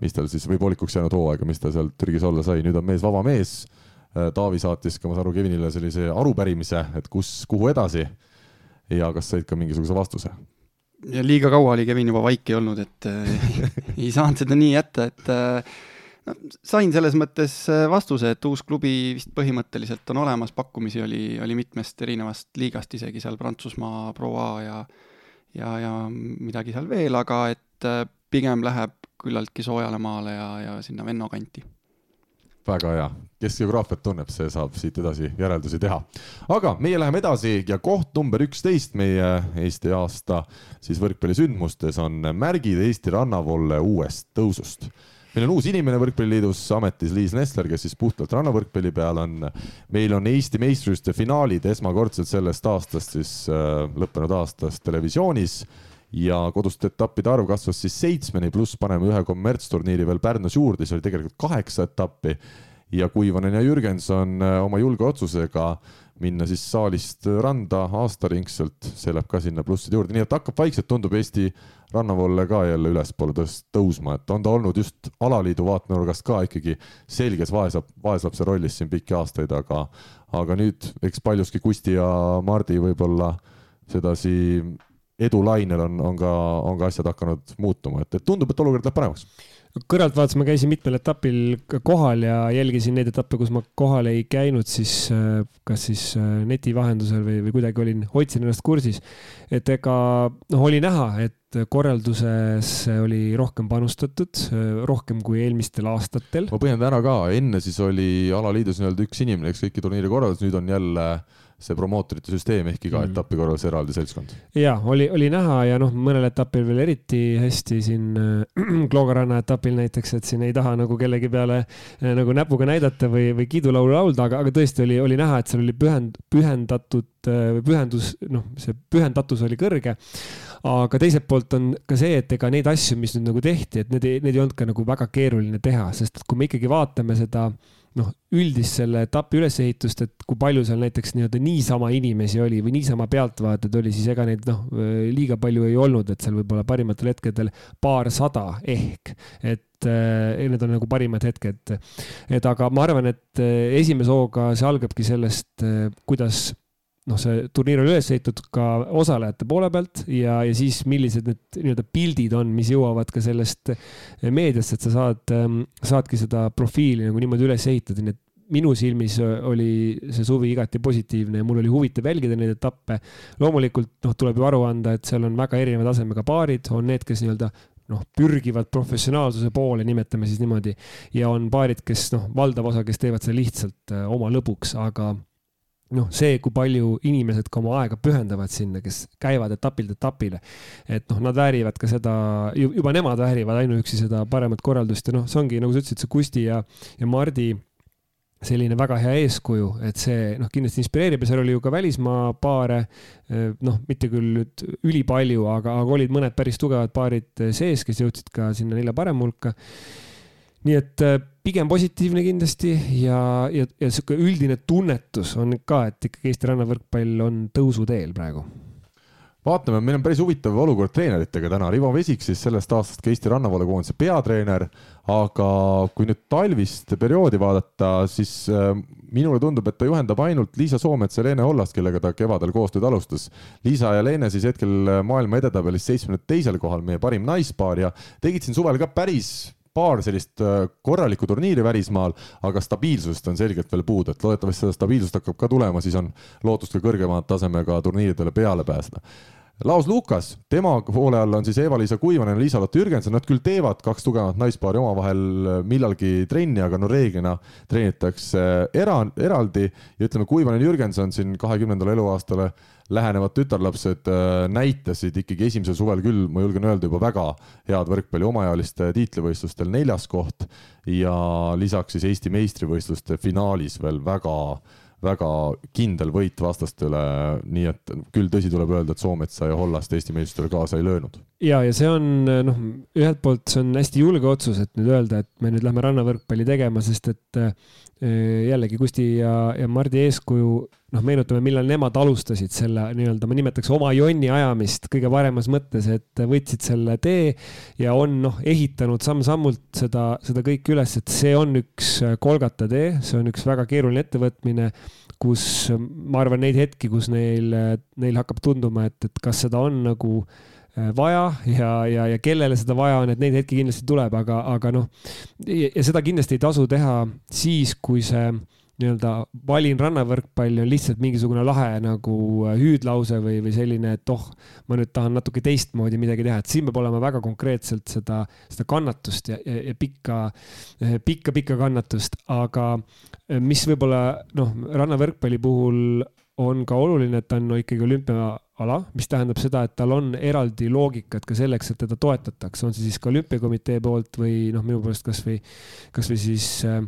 mis tal siis või poolikuks jäänud hooaega, mis ta seal Türgis olla sai, nüüd on mees vaba mees. Taavi saatis ka, ma saan aru, Kevinile sellise arupärimise, et kus, kuhu edasi. ja kas said ka mingisuguse vastuse? liiga kaua oli Kevin juba vaiki olnud, et äh, ei saanud seda nii jätta, et äh, no, sain selles mõttes äh, vastuse, et uus klubi vist põhimõtteliselt on olemas, pakkumisi oli, oli mitmest erinevast liigast, isegi seal Prantsusmaa Pro A ja ja, ja midagi seal veel, aga et äh, pigem läheb küllaltki soojale maale ja, ja sinna Venno kanti väga hea, kes geograafiat tunneb, see saab siit edasi järeldusi teha. aga meie läheme edasi ja koht number üksteist meie Eesti aasta siis võrkpallisündmustes on märgid Eesti rannavolle uuest tõusust meil on uus inimene Võrkpalliliidus ametis, Liis Nestler, kes siis puhtalt rannavõrkpalli peal on. meil on Eesti meistrivõistluste finaalid esmakordselt sellest aastast siis äh, lõppenud aastast televisioonis ja koduste etappide arv kasvas siis seitsmeni, pluss paneme ühe kommertsturniiri veel Pärnus juurde, siis oli tegelikult kaheksa etappi. ja Kuivanen ja Jürgenson äh, oma julge otsusega minna siis saalist randa aastaringselt, see läheb ka sinna plusside juurde, nii et hakkab vaikselt, tundub Eesti rannavolle ka jälle ülespoole tõst-, tõusma, et on ta olnud just alaliidu vaatenurgast ka ikkagi selges vaeslap-, vaeslapse rollis siin pikki aastaid, aga, aga nüüd eks paljuski Kusti ja Mardi võib-olla sedasi edulainel on, on ka, on ka asjad hakanud muutuma, et, et tundub, et olukord läheb paremaks kõrvaltvaates ma käisin mitmel etapil kohal ja jälgisin neid etappe, kus ma kohal ei käinud, siis äh, kas siis äh, neti vahendusel või, või kuidagi olin, hoidsin ennast kursis. et ega noh, oli näha, et korraldusesse oli rohkem panustatud, rohkem kui eelmistel aastatel. ma põhjendan ära ka, enne siis oli alaliidus nii-öelda üks inimene, kes kõiki turniire korraldas, nüüd on jälle see promootorite süsteem ehk iga mm. etapi korraldas eraldi seltskond. ja oli, oli näha ja noh, mõnel etapil veel eriti hästi siin äh, Kloogaranna etapil näiteks, et siin ei taha nagu kellegi peale äh, nagu näpuga näidata või, või kiidulaulu laulda, aga, aga tõesti oli, oli näha, et seal oli pühend-, pühendatud äh, või pühendus, noh, see pühendatus oli kõrge aga teiselt poolt on ka see, et ega neid asju, mis nüüd nagu tehti, et need, need ei olnud ka nagu väga keeruline teha, sest kui me ikkagi vaatame seda äh, noh, üldist selle etapi ülesehitust, et kui palju seal näiteks nii-öelda niisama inimesi oli või niisama pealtvaatajaid oli, siis ega neid noh, liiga palju ei olnud, et seal võib-olla parimatel hetkedel paarsada ehk, et eh, need on nagu parimad hetked. et aga ma arvan, et eh, esimese hooga see algabki sellest, eh, kuidas noh, see turniir oli üles ehitatud ka osalejate poole pealt ja, ja siis millised need nii-öelda pildid on, mis jõuavad ka sellest meediasse, et sa saad, ähm, saadki seda profiili nagu niimoodi üles ehitada, nii et minu silmis oli see suvi igati positiivne ja mul oli huvitav jälgida neid etappe. loomulikult noh, tuleb ju aru anda, et seal on väga erineva tasemega paarid, on need, kes nii-öelda noh, pürgivad professionaalsuse poole, nimetame siis niimoodi, ja on paarid, kes noh, valdav osa, kes teevad seda lihtsalt äh, oma lõbuks, aga noh, see, kui palju inimesed ka oma aega pühendavad sinna, kes käivad etapilt etapile. et noh, nad väärivad ka seda, juba nemad väärivad ainuüksi seda paremat korraldust ja noh, see ongi nagu sa ütlesid, see Kusti ja, ja Mardi selline väga hea eeskuju, et see noh, kindlasti inspireerib ja seal oli ju ka välismaa paare, noh, mitte küll nüüd ülipalju, aga, aga olid mõned päris tugevad paarid sees, kes jõudsid ka sinna nelja parema hulka nii et pigem positiivne kindlasti ja, ja, ja sihuke üldine tunnetus on ka, et ikkagi Eesti rannavõrkpall on tõusuteel praegu vaatame, meil on päris huvitav olukord treeneritega täna. Rivo Vesik siis sellest aastast ka Eesti rannavalvekoondise peatreener, aga kui nüüd talvist perioodi vaadata, siis äh, minule tundub, et ta juhendab ainult Liisa Soomets ja Leene Ollast, kellega ta kevadel koostööd alustas. Liisa ja Leene siis hetkel maailma edetabelis seitsmekümne teisel kohal, meie parim naispaar ja tegid siin suvel ka päris paar sellist äh, korralikku turniiri välismaal, aga stabiilsust on selgelt veel puudu, et loodetavasti seda stabiilsust hakkab ka tulema, siis on lootust ka kõrgema tasemega turniiridele peale pääseda. Laos Lukas, tema hoole all on siis Eva-Liisa Kuivanen ja Liisa-Lotta Jürgenson, nad küll teevad kaks tugevat naispaari omavahel äh, millalgi trenni, aga no reeglina treenitakse era-, eraldi. Ja ütleme, Kuivanen Jürgenson siin kahekümnendale eluaastale lähenevad tütarlapsed äh, näitasid ikkagi esimesel suvel küll, ma julgen öelda, juba väga head võrkpalli omaealiste tiitlivõistlustel neljas koht. Ja lisaks siis Eesti meistrivõistluste finaalis veel väga väga kindel võit vastaste üle, nii et küll tõsi tuleb öelda, et Soometsa ja Hollast Eesti meistritele kaasa ei löönud. ja, ja see on noh, ühelt poolt see on hästi julge otsus, et nüüd öelda, et me nüüd lähme rannavõrkpalli tegema, sest et Äh, jällegi Kusti ja, ja Mardi eeskuju, noh, meenutame, millal nemad alustasid selle nii-öelda, ma nimetaks oma jonni ajamist kõige paremas mõttes, et võtsid selle tee ja on noh, ehitanud samm-sammult seda, seda kõike üles, et see on üks Kolgata tee, see on üks väga keeruline ettevõtmine, kus ma arvan, neid hetki, kus neil, neil hakkab tunduma, et, et kas seda on nagu äh, Äh, vaja ja, ja, ja kellele seda vaja on, et neid hetki kindlasti tuleb, aga, aga noh, ja seda kindlasti ei tasu teha siis, kui see nii-öelda valin rannavõrkpalli on lihtsalt mingisugune lahe nagu äh, hüüdlause või, või selline, et oh, ma nüüd tahan natuke teistmoodi midagi teha, et siin peab olema väga konkreetselt seda, seda kannatust ja, ja, ja pikka, pikka, pikka kannatust, aga äh, mis võib-olla noh, rannavõrkpalli puhul on ka oluline, et ta on no ikkagi olümpiaala, mis tähendab seda, et tal on eraldi loogikat ka selleks, et teda toetatakse, on see siis ka olümpiakomitee poolt või noh, minu poolest kasvõi, kasvõi siis äh,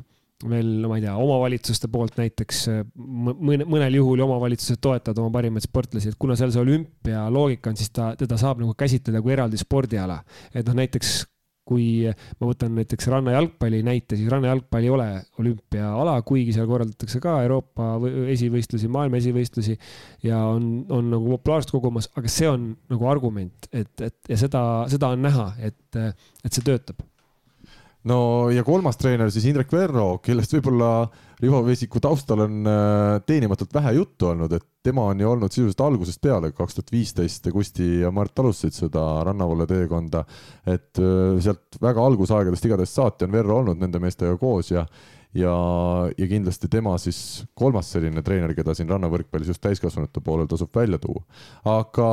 veel, ma ei tea, omavalitsuste poolt näiteks äh, mõne, mõnel juhul omavalitsused toetavad oma parimaid sportlasi, et kuna seal see olümpialoogika on, siis ta, teda saab nagu käsitleda kui eraldi spordiala. et noh, näiteks kui ma võtan näiteks rannajalgpalli näite, siis rannajalgpall ei ole olümpiaala, kuigi seal korraldatakse ka Euroopa esivõistlusi, maailma esivõistlusi ja on, on nagu populaarsust kogumas, aga see on nagu argument, et, et ja seda, seda on näha, et, et see töötab no ja kolmas treener siis Indrek Verro, kellest võib-olla Rivo Vesiku taustal on äh, teenimatult vähe juttu olnud, et tema on ju olnud sisuliselt algusest peale, kaks tuhat viisteist Kusti ja Mart alustasid seda rannavalle teekonda, et äh, sealt väga algusaegadest igatahes saati on Verro olnud nende meestega koos ja ja, ja kindlasti tema siis kolmas selline treener, keda siin rannavõrkpallis just täiskasvanute poolel tasub välja tuua. aga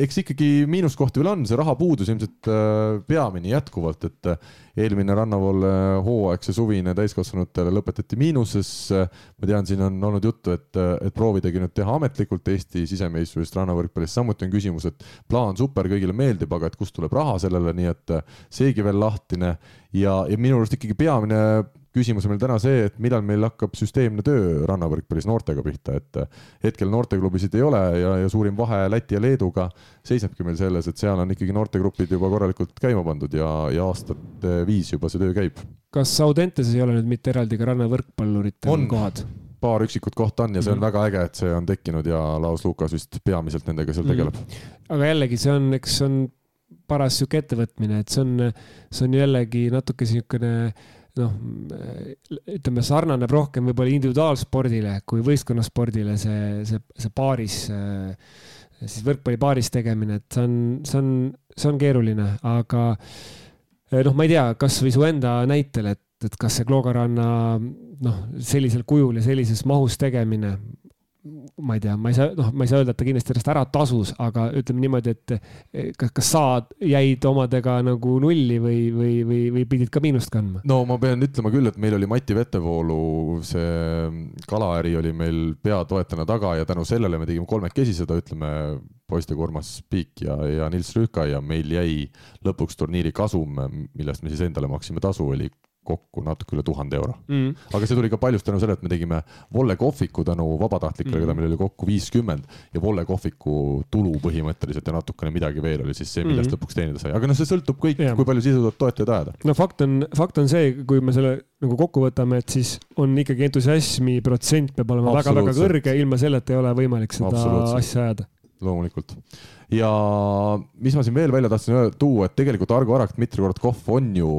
eks ikkagi miinuskohti veel on, see rahapuudus ilmselt äh, peamine jätkuvalt, et äh, eelmine rannavoole hooaeg, see suvine täiskasvanutele lõpetati miinuses. ma tean, siin on olnud juttu, et, et proovidagi nüüd teha ametlikult Eesti sisemeistrivõistlust rannavõrkpallis, samuti on küsimus, et plaan super, kõigile meeldib, aga et kust tuleb raha sellele, nii et seegi veel lahtine ja, ja minu arust ikkagi peamine küsimus on meil täna see, et millal meil hakkab süsteemne töö rannavõrkpallis noortega pihta, et hetkel noorteklubisid ei ole ja, ja suurim vahe Läti ja Leeduga seisnebki meil selles, et seal on ikkagi noortegrupid juba korralikult käima pandud ja, ja aastat viis juba see töö käib. kas Audentes ei ole nüüd mitte eraldi ka rannavõrkpalluritel kohad? paar üksikut kohta on ja see on mm -hmm. väga äge, et see on tekkinud ja Laos Lukas vist peamiselt nendega seal tegeleb mm. -hmm. aga jällegi, see on, eks on paras sihuke ettevõtmine, et see on, see on jällegi natuke niisugune noh, ütleme, sarnaneb rohkem võib-olla individuaalspordile kui võistkonnaspordile see, see, see paaris, siis võrkpallipaaris tegemine, et see on, see on, see on keeruline, aga noh, ma ei tea, kasvõi su enda näitel, et, et kas see Kloogaranna noh, sellisel kujul ja sellises mahus tegemine ma ei tea, ma ei saa, noh, ma ei saa öelda, et ta kindlasti ennast ära tasus, aga ütleme niimoodi, et kas, kas sa jäid omadega nagu nulli või, või, või, või pidid ka miinust kandma? no ma pean ütlema küll, et meil oli Mati Vetevoolu, see kalaäri oli meil peatoetajana taga ja tänu sellele me tegime kolmekesi seda, ütleme, poistega Urmas Piik ja, ja Nils Rüüka ja meil jäi lõpuks turniiri kasum, millest me siis endale maksime tasu, oli kokku natuke üle tuhande euro. Mm.. aga see tuli ka paljust tänu sellele, et me tegime Volle kohviku tänu vabatahtlikele mm., keda meil oli kokku viiskümmend ja Volle kohviku tulu põhimõtteliselt ja natukene midagi veel oli siis see, millest mm. lõpuks teenida sai, aga noh, see sõltub kõik, kui palju sisu tuleb toetajaid ajada. no fakt on, fakt on see, kui me selle nagu kokku võtame, et siis on ikkagi entusiasmi protsent peab olema väga-väga kõrge, ilma selleta ei ole võimalik seda asja ajada loomulikult ja mis ma siin veel välja tahtsin tuua, et tegelikult Argo Arak, Dmitri Korotkov on ju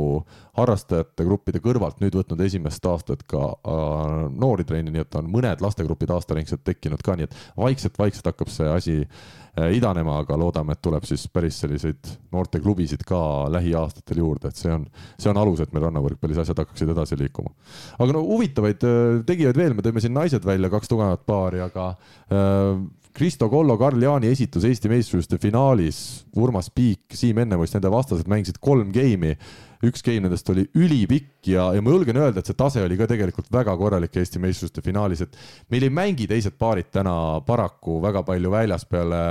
harrastajate gruppide kõrvalt nüüd võtnud esimest aastat ka äh, noori treeni, nii et on mõned lastegrupid aastaringselt tekkinud ka, nii et vaikselt-vaikselt hakkab see asi äh, idanema, aga loodame, et tuleb siis päris selliseid noorteklubisid ka lähiaastatel juurde, et see on, see on alus, et meil rannavõrkpallis asjad hakkaksid edasi liikuma. aga no huvitavaid äh, tegijaid veel, me tõime siin naised välja, kaks tugevat paari, aga äh, Kristo Kollo, Karl Jaani esitus Eesti meistrivõistluste finaalis, Urmas Piik, Siim Ennemoist, nende vastased mängisid kolm geimi. üks game nendest oli ülipikk ja, ja ma julgen öelda, et see tase oli ka tegelikult väga korralik Eesti meistrivõistluste finaalis, et meil ei mängi teised paarid täna paraku väga palju väljas peale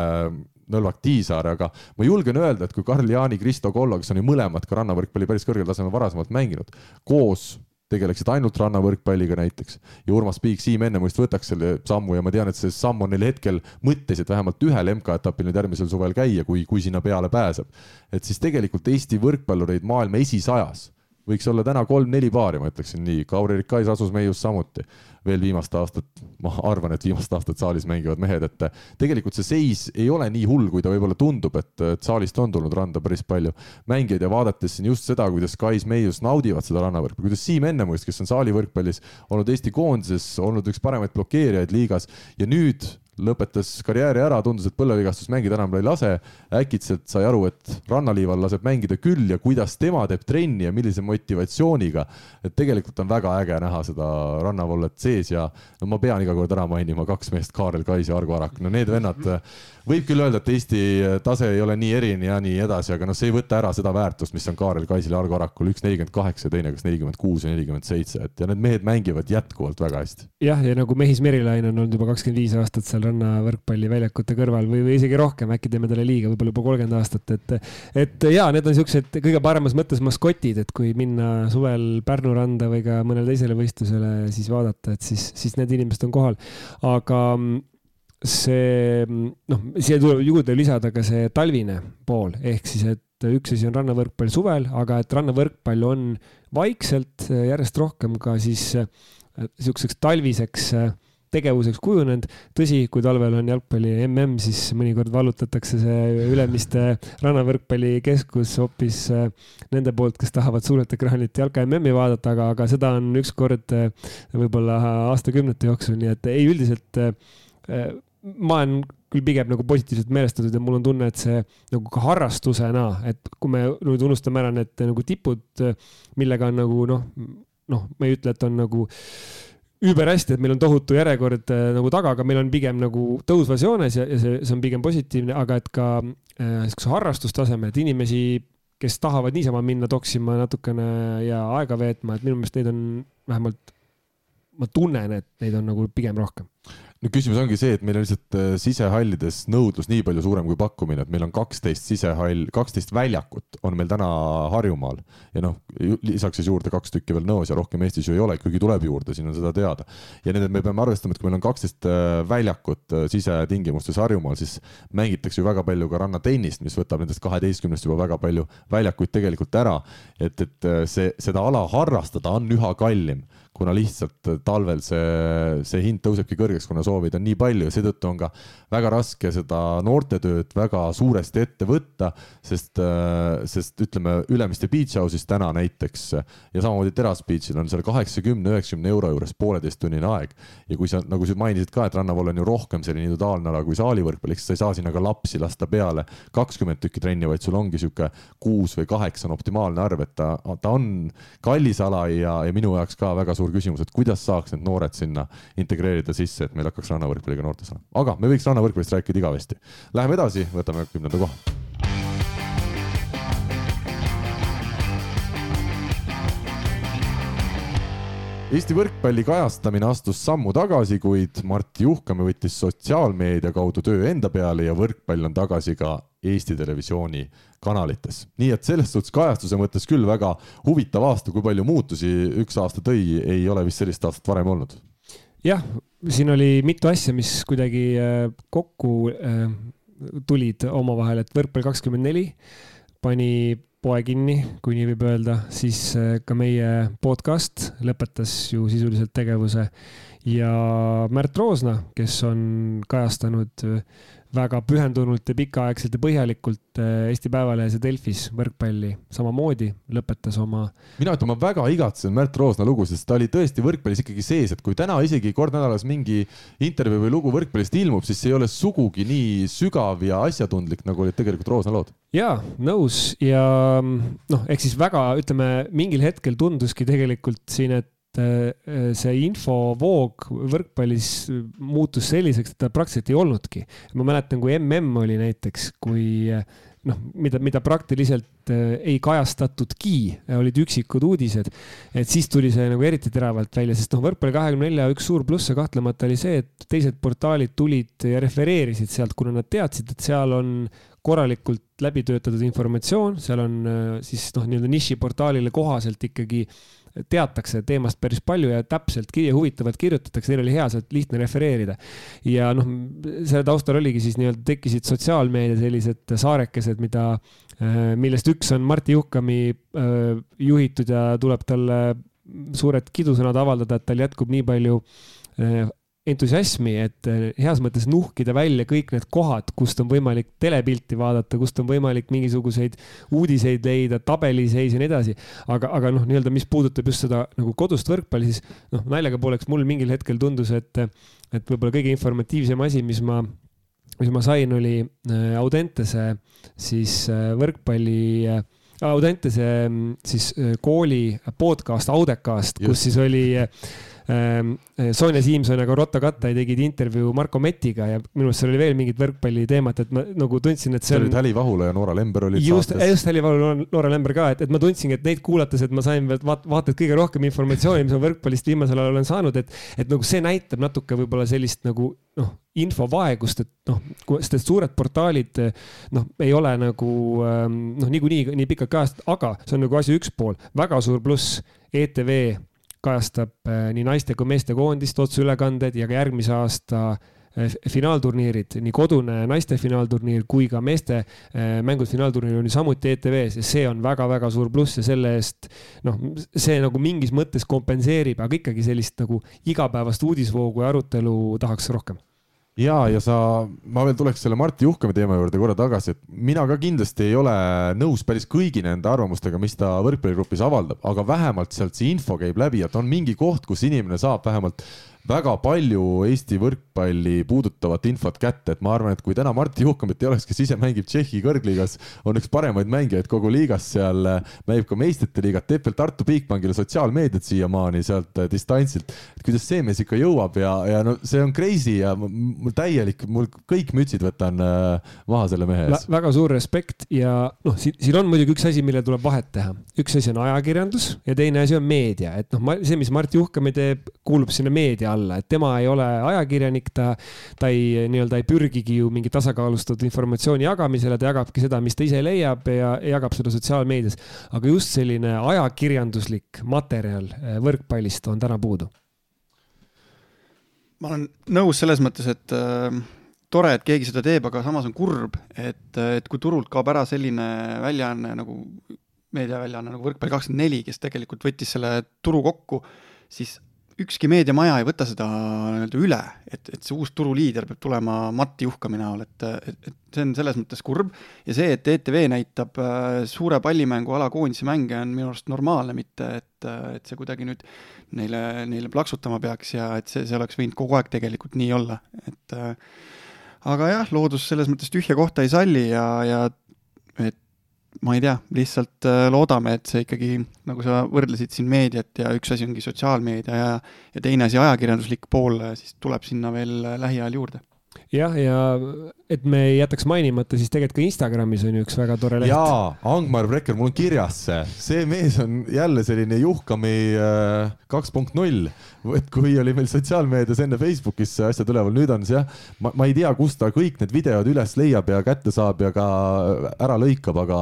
Nõlvak Tiisaar, aga ma julgen öelda, et kui Karl Jaani, Kristo Kollo, kes on ju mõlemad ka rannavõrkpalli päris kõrgel tasemel varasemalt mänginud, koos tegeleksid ainult rannavõrkpalliga näiteks ja Urmas Piik, Siim Ennemuist võtaks selle sammu ja ma tean, et see samm on neil hetkel mõttes, et vähemalt ühel MK-etapil nüüd järgmisel suvel käia, kui, kui sinna peale pääseb. et siis tegelikult Eesti võrkpallureid maailma esisajas võiks olla täna kolm-neli paari, ma ütleksin nii, Kauri Rikais, Asus Meius samuti. Veel viimast aastat, ma arvan, et viimast aastat saalis mängivad mehed, et tegelikult see seis ei ole nii hull, kui ta võib-olla tundub, et, et saalist on tulnud randa päris palju mängijaid. Ja vaadates siin just seda, kuidas Kais Meius naudivad seda rannavõrkpalli, kuidas Siim Ennemuist, kes on saalivõrkpallis olnud Eesti koondises, olnud üks paremaid blokeerijaid liigas ja nüüd lõpetas karjääri ära, tundus, et põlvevigastus mängida enam ei lase. äkitselt sai aru, et rannaliival laseb mängida küll ja kuidas tema teeb trenni ja millise motivatsiooniga. et tegelikult on väga äge näha seda rannavollet sees ja no ma pean iga kord ära mainima kaks meest, Kaarel Kais ja Argo Arak, no need vennad võib küll öelda, et Eesti tase ei ole nii eriline ja nii edasi, aga noh, see ei võta ära seda väärtust, mis on Kaarel Kaisil Argo Arakul, üks nelikümmend kaheksa ja teine kas nelikümmend kuus ja nelikümmend seitse, et ja need mehed mängivad jätkuvalt väga hästi. jah, ja nagu Mehis Merilaine on olnud juba kakskümmend viis aastat seal rannavõrkpalliväljakute kõrval või, või isegi rohkem, äkki teeme talle liiga, võib-olla juba kolmkümmend aastat, et et ja need on siuksed kõige paremas mõttes maskotid, et kui minna suvel Pärnu randa või ka mõnele teisele võistlusele, siis vaadata, et siis, siis need inimesed on kohal. aga see noh, siia tuleb juurde lisada ka see talvine pool, ehk siis, et üks asi on rannavõrkpall suvel, aga et rannavõrkpall on vaikselt järjest rohkem ka siis niisuguseks talviseks tegevuseks kujunenud. tõsi, kui talvel on jalgpalli mm, siis mõnikord vallutatakse see Ülemiste rannavõrkpallikeskus hoopis nende poolt, kes tahavad suurelt ekraanilt jalka MM-i vaadata, aga, aga seda on üks kord võib-olla aastakümnete jooksul, nii et ei, üldiselt ma olen küll pigem nagu positiivselt meelestatud ja mul on tunne, et see nagu ka harrastusena, et kui me nüüd unustame ära need nagu tipud, millega on nagu noh, noh, ma ei ütle, et on nagu überhästi, et meil on tohutu järjekord äh, nagu taga, aga meil on pigem nagu tõusvas joones ja, ja see, see on pigem positiivne, aga et ka äh, sihukese harrastustasemel, et inimesi, kes tahavad niisama minna toksima natukene ja aega veetma, et minu meelest neid on vähemalt, ma tunnen, et neid on nagu pigem rohkem no küsimus ongi see, et meil on lihtsalt äh, sisehallides nõudlus nii palju suurem kui pakkumine, et meil on kaksteist sisehall, kaksteist väljakut on meil täna Harjumaal ja noh, lisaks siis juurde kaks tükki veel Nõos ja rohkem Eestis ju ei ole, kuigi tuleb juurde, siin on seda teada. ja nüüd me peame arvestama, et kui meil on kaksteist äh, väljakut äh, sisetingimustes Harjumaal, siis mängitakse ju väga palju ka rannatennist, mis võtab nendest kaheteistkümnest juba väga palju väljakuid tegelikult ära. et, et see, seda ala harrastada on üha kallim kuna lihtsalt talvel see, see hind tõusebki kõrgeks, kuna soovid on nii palju seetõttu on ka väga raske seda noortetööd väga suuresti ette võtta, sest, sest ütleme, Ülemiste Beach House'is täna näiteks ja samamoodi Teras Beach'il on seal kaheksakümne, üheksakümne euro juures pooleteisttunnine aeg. ja kui sa, nagu sa mainisid ka, et rannavool on ju rohkem selline individuaalne ala kui saalivõrkpall, ehk sa ei saa sinna ka lapsi lasta peale kakskümmend tükki trenni, vaid sul ongi sihuke kuus või kaheksa on optimaalne arv, et ta, ta on kallis ala ja, ja minu jaoks ka väga suur suur küsimus, et kuidas saaks need noored sinna integreerida sisse, et meil hakkaks rannavõrkpalliga noortes olema. aga me võiks rannavõrkpallist rääkida igavesti. Läheme edasi, võtame kümnenda koha. Eesti võrkpalli kajastamine astus sammu tagasi, kuid Mart Juhkami võttis sotsiaalmeedia kaudu töö enda peale ja võrkpall on tagasi ka Eesti Televisiooni kanalites. nii et selles suhtes kajastuse mõttes küll väga huvitav aasta, kui palju muutusi üks aasta tõi, ei ole vist sellist aastat varem olnud. jah, siin oli mitu asja, mis kuidagi äh, kokku äh, tulid omavahel, et võrkpall kakskümmend neli pani poe kinni, kui nii võib öelda, siis äh, ka meie podcast lõpetas ju sisuliselt tegevuse. Ja Märt Roosna, kes on kajastanud väga pühendunult ja pikaaegselt ja põhjalikult äh, Eesti Päevalehes ja Delfis võrkpalli samamoodi lõpetas oma. mina ütlen, ma väga igatsen Märt Roosna lugu, sest ta oli tõesti võrkpallis ikkagi sees, et kui täna isegi kord nädalas mingi intervjuu või lugu võrkpallist ilmub, siis see ei ole sugugi nii sügav ja asjatundlik, nagu olid tegelikult Roosna lood. jaa, nõus ja noh, ehk siis väga, ütleme, mingil hetkel tunduski tegelikult siin, et see infovoog võrkpallis muutus selliseks, et ta praktiliselt ei olnudki. ma mäletan, kui mm oli näiteks, kui noh, mida, mida praktiliselt äh, ei kajastatudki, olid üksikud uudised. et siis tuli see nagu eriti teravalt välja, sest noh, võrkpalli kahekümne nelja üks suur plusse kahtlemata oli see, et teised portaalid tulid ja refereerisid sealt, kuna nad teadsid, et seal on korralikult läbi töötatud informatsioon, seal on äh, siis noh, nii-öelda nišiportaalile kohaselt ikkagi teatakse teemast päris palju ja täpselt ja huvitavalt kirjutatakse, neil oli hea sealt lihtne refereerida. ja noh, selle taustal oligi siis nii-öelda tekkisid sotsiaalmeedia sellised saarekesed, mida, äh, millest üks on Martti Juhkami äh, juhitud ja tuleb talle suured kidusõnad avaldada, et tal jätkub nii palju äh, entusiasmi, et eh, heas mõttes nuhkida välja kõik need kohad, kust on võimalik telepilti vaadata, kust on võimalik mingisuguseid uudiseid leida, tabeliseis ja nii edasi. aga, aga noh, nii-öelda, mis puudutab just seda nagu kodust võrkpalli, siis noh, naljaga pooleks mul mingil hetkel tundus, et, et võib-olla kõige informatiivsem asi, mis ma, mis ma sain, oli eh, Audentese siis eh, võrkpalli Audentese mm, siis kooli podcast Audekast, kus siis oli Sonja Siimson ja Karotta Kattai tegid intervjuu Marko Metiga ja minu arust seal oli veel mingit võrkpalliteemat, et ma nagu tundsin, et see on. Häli Vahula ja Noora Lember olid just, saates. just Häli Vahula, Noora Lember ka, et, et ma tundsingi, et neid kuulates, et ma sain vaat, vaata et kõige rohkem informatsiooni, mis ma võrkpallist viimasel ajal olen saanud, et, et nagu see näitab natuke võib-olla sellist nagu noh, infovaegust, et noh, sest et suured portaalid noh, ei ole nagu ehm, noh, niikuinii nii pikalt kajastatud, aga see on nagu asja üks pool, väga suur pluss ETV kajastab äh, nii naiste kui meeste koondist otseülekanded ja ka järgmise aasta äh, finaalturniirid, nii kodune naiste finaalturniir kui ka meeste äh, mängud finaalturniir on ju samuti ETV-s ja see on väga-väga suur pluss ja selle eest noh, see nagu mingis mõttes kompenseerib, aga ikkagi sellist nagu igapäevast uudisvoogu ja arutelu tahaks rohkem ja, ja sa, ma veel tuleks selle Martti Juhkami teema juurde korra tagasi, et mina ka kindlasti ei ole nõus päris kõigi nende arvamustega, mis ta võrkpalligrupis avaldab, aga vähemalt sealt see info käib läbi, et on mingi koht, kus inimene saab vähemalt väga palju Eesti võrkpalli puudutavat infot kätte, et ma arvan, et kui täna Martti Juhkamit ei oleks, kes ise mängib Tšehhi kõrgliigas, on üks paremaid mängijaid kogu liigas, seal mängib ka meistrite liigat, teeb veel Tartu Bigbankile sotsiaalmeediat siiamaani sealt distantsilt. kuidas see mees ikka jõuab ja, ja no see on crazy ja mul täielik, mul kõik mütsid võtan maha selle mehe ees. väga suur respekt ja noh, siin, siin on muidugi üks asi, millel tuleb vahet teha. üks asi on ajakirjandus ja teine asi on meedia, et noh, see, mis Mart Juhkami teeb, kuulub sinna meedia alla, et tema ei ole ajakirjanik, ta, ta ei nii-öelda ei pürgigi ju mingi tasakaalustatud informatsiooni jagamisele, ta jagabki seda, mis ta ise leiab ja jagab seda sotsiaalmeedias. aga just selline ajakirjanduslik materjal eh, võrkpallist on täna puudu. ma olen nõus selles mõttes, et äh tore, et keegi seda teeb, aga samas on kurb, et, et kui turult kaob ära selline väljaanne nagu, meediaväljaanne nagu Võrkpalli kakskümmend neli, kes tegelikult võttis selle turu kokku, siis ükski meediamaja ei võta seda nii-öelda üle, et, et see uus turuliider peab tulema Mati Juhkami näol, et, et, et see on selles mõttes kurb. Ja see, et ETV näitab äh, suure pallimänguala koondise mänge, on minu arust normaalne, mitte et, et see kuidagi nüüd neile, neile plaksutama peaks ja et see, see oleks võinud kogu aeg tegelikult nii olla, et äh, aga jah, loodus selles mõttes tühja kohta ei salli ja, ja ma ei tea, lihtsalt äh, loodame, et see ikkagi, nagu sa võrdlesid siin meediat ja üks asi ongi sotsiaalmeedia ja, ja teine asi ajakirjanduslik pool, siis tuleb sinna veel lähiajal juurde jah, ja et me ei jätaks mainimata, siis tegelikult ka Instagramis on ju üks väga tore leht. jaa, Angmar Brekker, mul on kirjas see, see mees on jälle selline Juhkami äh, kaks punkt null. et kui oli meil sotsiaalmeedias enne Facebookis asjad üleval, nüüd on see jah, ma, ma ei tea, kust ta kõik need videod üles leiab ja kätte saab ja ka ära lõikab, aga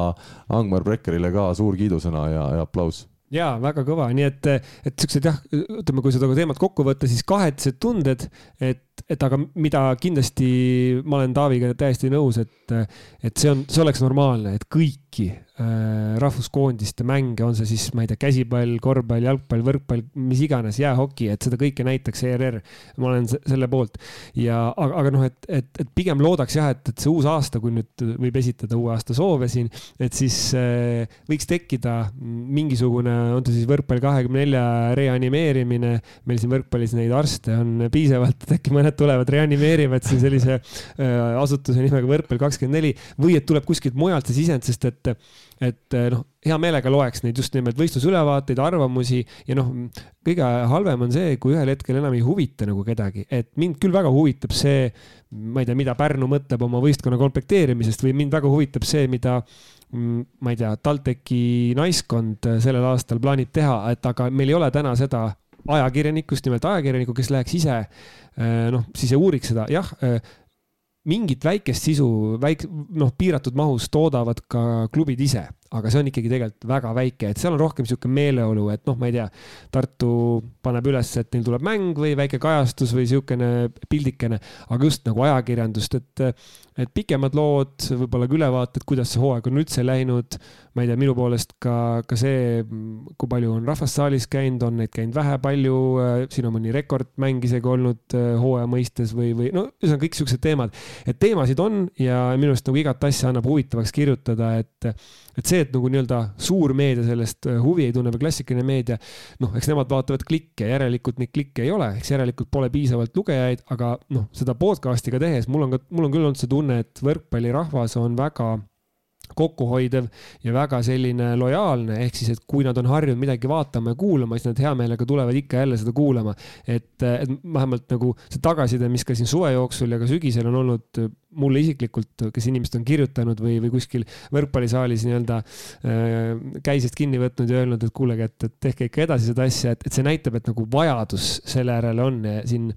Angmar Brekkerile ka suur kiidusõna ja, ja aplaus ja väga kõva, nii et, et siuksed jah, ütleme, kui seda teemat kokku võtta, siis kahetsed tunded, et, et aga mida kindlasti ma olen Taaviga täiesti nõus, et, et see on, see oleks normaalne, et kõiki Äh, rahvuskoondiste mänge, on see siis, ma ei tea, käsipall, korvpall, jalgpall, võrkpall, mis iganes, jäähoki, et seda kõike näitaks ERR. ma olen selle poolt ja, aga, aga noh, et, et, et pigem loodaks jah, et, et see uus aasta, kui nüüd võib esitada uue aasta soove siin, et siis äh, võiks tekkida mingisugune, on ta siis võrkpall kahekümne nelja reanimeerimine. meil siin võrkpallis neid arste on piisavalt, et äkki mõned tulevad, reanimeerivad siin sellise äh, asutuse nimega võrkpall kakskümmend neli või et tuleb kuskilt mujalt see sisend, sest et et eh, noh, hea meelega loeks neid just nimelt võistlusülevaateid, arvamusi ja noh, kõige halvem on see, kui ühel hetkel enam ei huvita nagu kedagi, et mind küll väga huvitab see, ma ei tea, mida Pärnu mõtleb oma võistkonna komplekteerimisest või mind väga huvitab see, mida mm, ma ei tea, TalTechi naiskond sellel aastal plaanib teha, et aga meil ei ole täna seda ajakirjanikku, just nimelt ajakirjanikku, kes läheks ise eh, noh, siis ja uuriks seda, jah eh, mingit väikest sisu, väik-, noh, piiratud mahus toodavad ka klubid ise, aga see on ikkagi tegelikult väga väike, et seal on rohkem niisugune meeleolu, et noh, ma ei tea, Tartu paneb üles, et neil tuleb mäng või väike kajastus või niisugune pildikene, aga just nagu ajakirjandust, et et pikemad lood, võib-olla ka ülevaated, kuidas see hooaeg on üldse läinud. ma ei tea, minu poolest ka, ka see, kui palju on rahvast saalis käinud, on neid käinud vähe, palju, siin on mõni rekordmäng isegi olnud äh, hooaja mõistes või, või no ühesõnaga kõik siuksed teemad. et teemasid on ja minu arust nagu igat asja annab huvitavaks kirjutada, et, et see, et nagu nii-öelda suur meedia sellest äh, huvi ei tunne või klassikaline meedia, noh, eks nemad vaatavad klikke, järelikult neid klikke ei ole, eks järelikult pole piisavalt lugejaid, aga noh, seda podcast'i ka tehes mul on ka, mul on küll olnud see tunne, et võrkpallirahvas on väga kokkuhoidev ja väga selline lojaalne, ehk siis, et kui nad on harjunud midagi vaatama ja kuulama, siis nad hea meelega tulevad ikka jälle seda kuulama. et, et vähemalt nagu see tagasiside, mis ka siin suve jooksul ja ka sügisel on olnud mulle isiklikult, kes inimesed on kirjutanud või, või kuskil võrkpallisaalis nii-öelda äh, käisest kinni võtnud ja öelnud, et kuulage, et, et tehke ikka edasi seda asja, et, et see näitab, et nagu vajadus selle järele on ja siin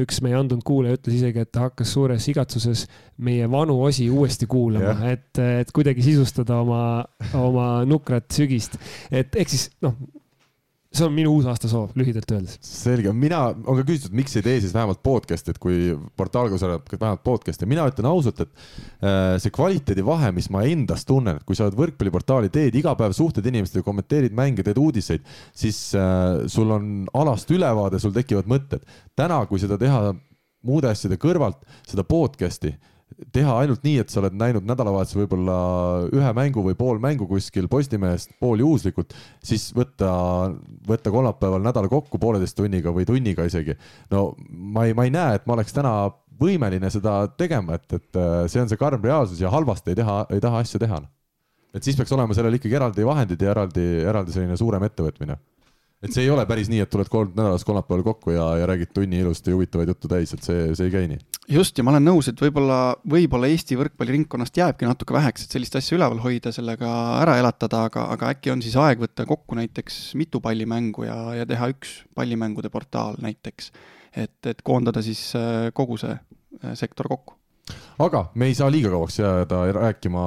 üks meie andunud kuulaja ütles isegi, et ta hakkas suures igatsuses meie vanu osi uuesti kuulama, et, et kuidagi sisustada oma, oma nukrat sügist. et ehk siis noh, see on minu uusaasta soov, lühidalt öeldes. selge, mina, on ka küsitud, miks ei tee siis vähemalt podcast'i, et kui portaal, oled vähemalt podcast'i, mina ütlen ausalt, et äh, see kvaliteedivahe, mis ma endas tunnen, et kui sa oled võrkpalliportaali, teed iga päev, suhtled inimestega, kommenteerid mänge, teed uudiseid, siis äh, sul on alast ülevaade, sul tekivad mõtted. täna, kui seda teha muude asjade kõrvalt, seda podcast'i teha ainult nii, et sa oled näinud nädalavahetusel võib-olla ühe mängu või pool mängu kuskil Postimehest pooljuhuslikult, siis võtta, võtta kolmapäeval nädal kokku pooleteist tunniga või tunniga isegi. no ma ei, ma ei näe, et ma oleks täna võimeline seda tegema, et, et äh, see on see karm reaalsus ja halvasti ei teha, ei taha asju teha. et siis peaks olema sellel ikkagi eraldi vahendid ja eraldi, eraldi selline suurem ettevõtmine et see ei ole päris nii, et tuled kolm nädalas kolmapäeval kokku ja, ja räägid tunni ilusti huvitavaid juttu täis, et see, see ei käi nii. just, ja ma olen nõus, et võib-olla, võib-olla Eesti võrkpalliringkonnast jääbki natuke väheks, et sellist asja üleval hoida, sellega ära elatada, aga, aga äkki on siis aeg võtta kokku näiteks mitu pallimängu ja, ja teha üks pallimängude portaal näiteks. et, et koondada siis äh, kogu see äh, sektor kokku aga me ei saa liiga kauaks jääda rääkima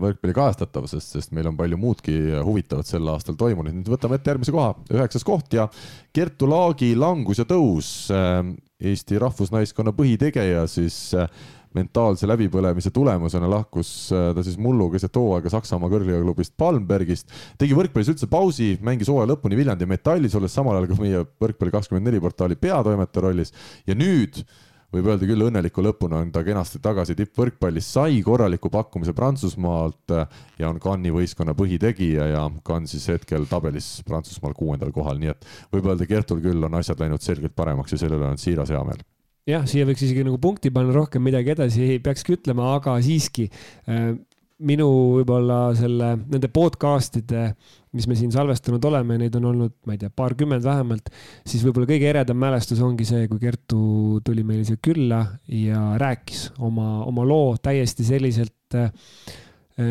võrkpalli kajastatavusest, sest meil on palju muudki huvitavat sel aastal toimunud. nüüd võtame ette järgmise koha, üheksas koht ja Kertu Laagi langus ja tõus. Eesti rahvusnaiskonna põhitegeja siis mentaalse läbipõlemise tulemusena lahkus ta siis mullu keset hooaega Saksamaa kõrgliigaklubist Palmbergist, tegi võrkpallis üldse pausi, mängis hooaja lõpuni Viljandi Metallis, olles samal ajal ka meie Võrkpalli kakskümmend neli portaali peatoimetaja rollis ja nüüd võib öelda küll õnneliku lõpuna on ta kenasti tagasi tippvõrkpallis, sai korraliku pakkumise Prantsusmaalt äh, ja on Cannes'i võistkonna põhitegija ja Cannes siis hetkel tabelis Prantsusmaal kuuendal kohal, nii et võib öelda, Kertul küll on asjad läinud selgelt paremaks ja selle üle on siiras heameel jah, siia võiks isegi nagu punkti panna, rohkem midagi edasi ei peakski ütlema, aga siiski äh, minu võib-olla selle, nende podcast'ide, mis me siin salvestanud oleme, neid on olnud, ma ei tea, paarkümmend vähemalt, siis võib-olla kõige eredam mälestus ongi see, kui Kertu tuli meile siia külla ja rääkis oma, oma loo täiesti selliselt eh,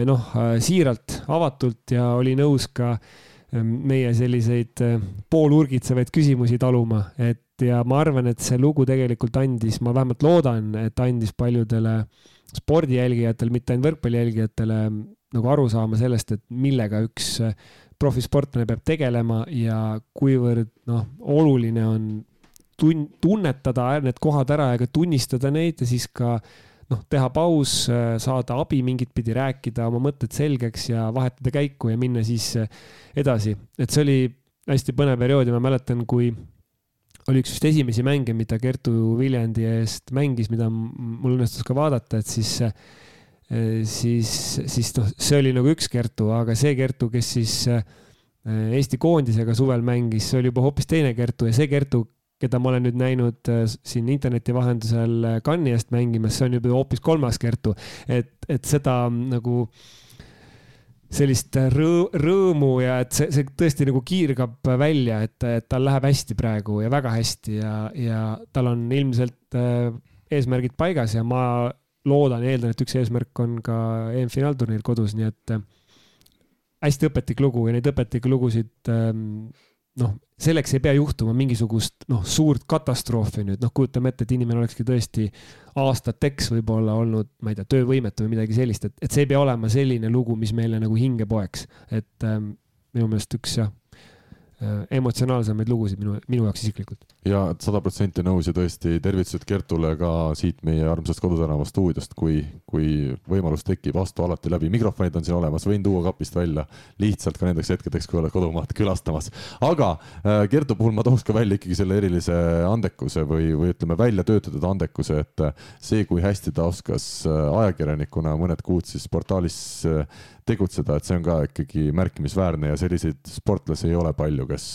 noh, siiralt, avatult ja oli nõus ka eh, meie selliseid eh, poolurgitsevaid küsimusi taluma, et ja ma arvan, et see lugu tegelikult andis, ma vähemalt loodan, et andis paljudele spordi jälgijatel, mitte ainult võrkpalli jälgijatele nagu aru saama sellest, et millega üks profisportlane peab tegelema ja kuivõrd noh, oluline on tun-, tunnetada need kohad ära ja ka tunnistada neid ja siis ka noh, teha paus, äh, saada abi mingit pidi, rääkida oma mõtted selgeks ja vahetada käiku ja minna siis äh, edasi. et see oli hästi põnev periood ja ma mäletan, kui oli üks vist esimesi mänge, mida Kertu Viljandi eest mängis, mida mul õnnestus ka vaadata, et siis, eh, siis, siis noh, see oli nagu üks Kertu, aga see Kertu, kes siis eh, Eesti koondisega suvel mängis, see oli juba hoopis teine Kertu ja see Kertu, keda ma olen nüüd näinud eh, siin interneti vahendusel Cannes'i eest mängimas, see on juba hoopis kolmas Kertu. et, et seda nagu äh, sellist rõõ, rõõmu ja et see, see tõesti nagu kiirgab välja, et, et tal läheb hästi praegu ja väga hästi ja, ja tal on ilmselt äh, eesmärgid paigas ja ma loodan ja eeldan, et üks eesmärk on ka EM-finaalturniir kodus, nii et äh, hästi õpetlik lugu ja neid õpetlikke lugusid ähm, noh, selleks ei pea juhtuma mingisugust noh, suurt katastroofi nüüd, noh, kujutame ette, et inimene olekski tõesti aastateks võib-olla olnud, ma ei tea, töövõimetu või midagi sellist, et, et see ei pea olema selline lugu, mis meile nagu hinge poeks, et ähm, minu meelest üks jah Äh, emotsionaalsemaid lugusid minu, minu jaoks isiklikult. Ja sada protsenti nõus ja tõesti tervitused Kertule ka siit meie armsast Kodutänava stuudiost, kui, kui võimalus tekib, astu alati läbi, mikrofonid on siin olemas, võin tuua kapist välja lihtsalt ka nendeks hetkedeks, kui oled kodumaad külastamas. aga äh, Kertu puhul ma tooks ka välja ikkagi selle erilise andekuse või, või ütleme, välja töötatud andekuse, et see, kui hästi ta oskas äh, ajakirjanikuna mõned kuud siis portaalis tegutseda, et see on ka ikkagi märkimisväärne ja selliseid sportlasi ei ole palju, kes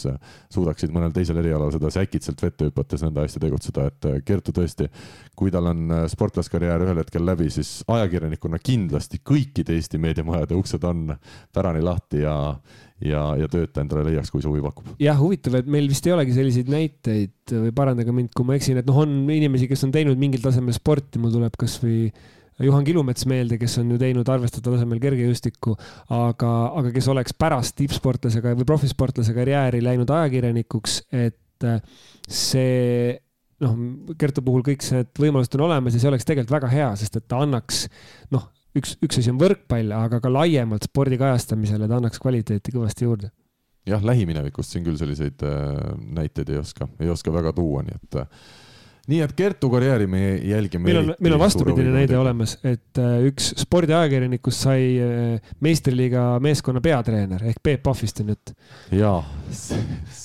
suudaksid mõnel teisel erialal sedasi äkitselt vette hüpates nõnda hästi tegutseda, et Kertu tõesti, kui tal on sportlaskarjäär ühel hetkel läbi, siis ajakirjanikuna kindlasti kõikide Eesti meediamajade uksed on pärani lahti ja ja, ja tööta endale leiaks, kui see huvi pakub. jah, huvitav, et meil vist ei olegi selliseid näiteid või parandage mind, kui ma eksin, et noh, on inimesi, kes on teinud mingil tasemel sporti, mul tuleb kasvõi Juhan Kilumets meelde, kes on ju teinud arvestataval tasemel kergejõustikku, aga, aga kes oleks pärast tippsportlasega või profisportlase karjääri läinud ajakirjanikuks, et äh, see noh, Kertu puhul kõik need võimalused on olemas ja see oleks tegelikult väga hea, sest et ta annaks noh, üks, üks asi on võrkpall, aga ka laiemalt spordi kajastamisele ta annaks kvaliteeti kõvasti juurde. jah, lähiminevikust siin küll selliseid äh, näiteid ei oska, ei oska väga tuua, nii et äh, nii et Kertu karjääri me jälgime. meil on, meil on vastupidine näide olemas, et äh, üks spordiajakirjanikust sai äh, meistriliiga meeskonna peatreener ehk Peep Pahvist on jutt. jaa.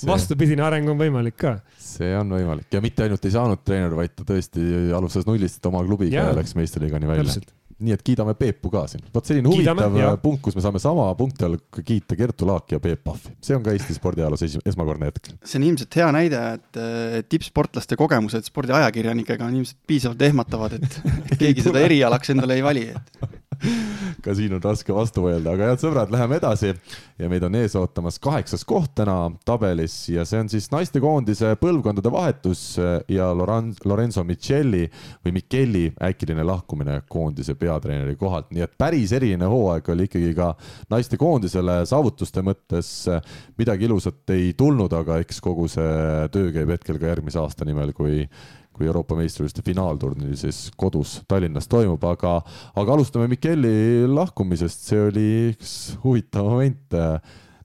vastupidine areng on võimalik ka. see on võimalik ja mitte ainult ei saanud treener, vaid ta tõesti alustas nullist oma klubiga ja, ja läks meistriliigani välja nii et kiidame Peepu ka siin. vot selline huvitav kiidame, äh, punkt, kus me saame sama punkti all kiita Kertu Laaki ja Peep Pahvi. see on ka Eesti spordiajaloos esmakordne hetk. see on ilmselt hea näide, et tippsportlaste kogemused spordiajakirjanikega on ilmselt piisavalt ehmatavad, et keegi seda erialaks endale ei vali, et ka siin on raske vastu vaielda, aga head sõbrad, läheme edasi ja meid on ees ootamas kaheksas koht täna tabelis ja see on siis naistekoondise põlvkondade vahetus ja Loran-, Lorenzo Michelli või Micheli äkiline lahkumine koondise peatreeneri kohalt, nii et päris eriline hooaeg oli ikkagi ka naistekoondisele saavutuste mõttes. midagi ilusat ei tulnud, aga eks kogu see töö käib hetkel ka järgmise aasta nimel, kui kui Euroopa meistrivõistluste finaalturniir siis kodus Tallinnas toimub, aga, aga alustame Mikeli lahkumisest, see oli üks huvitav moment.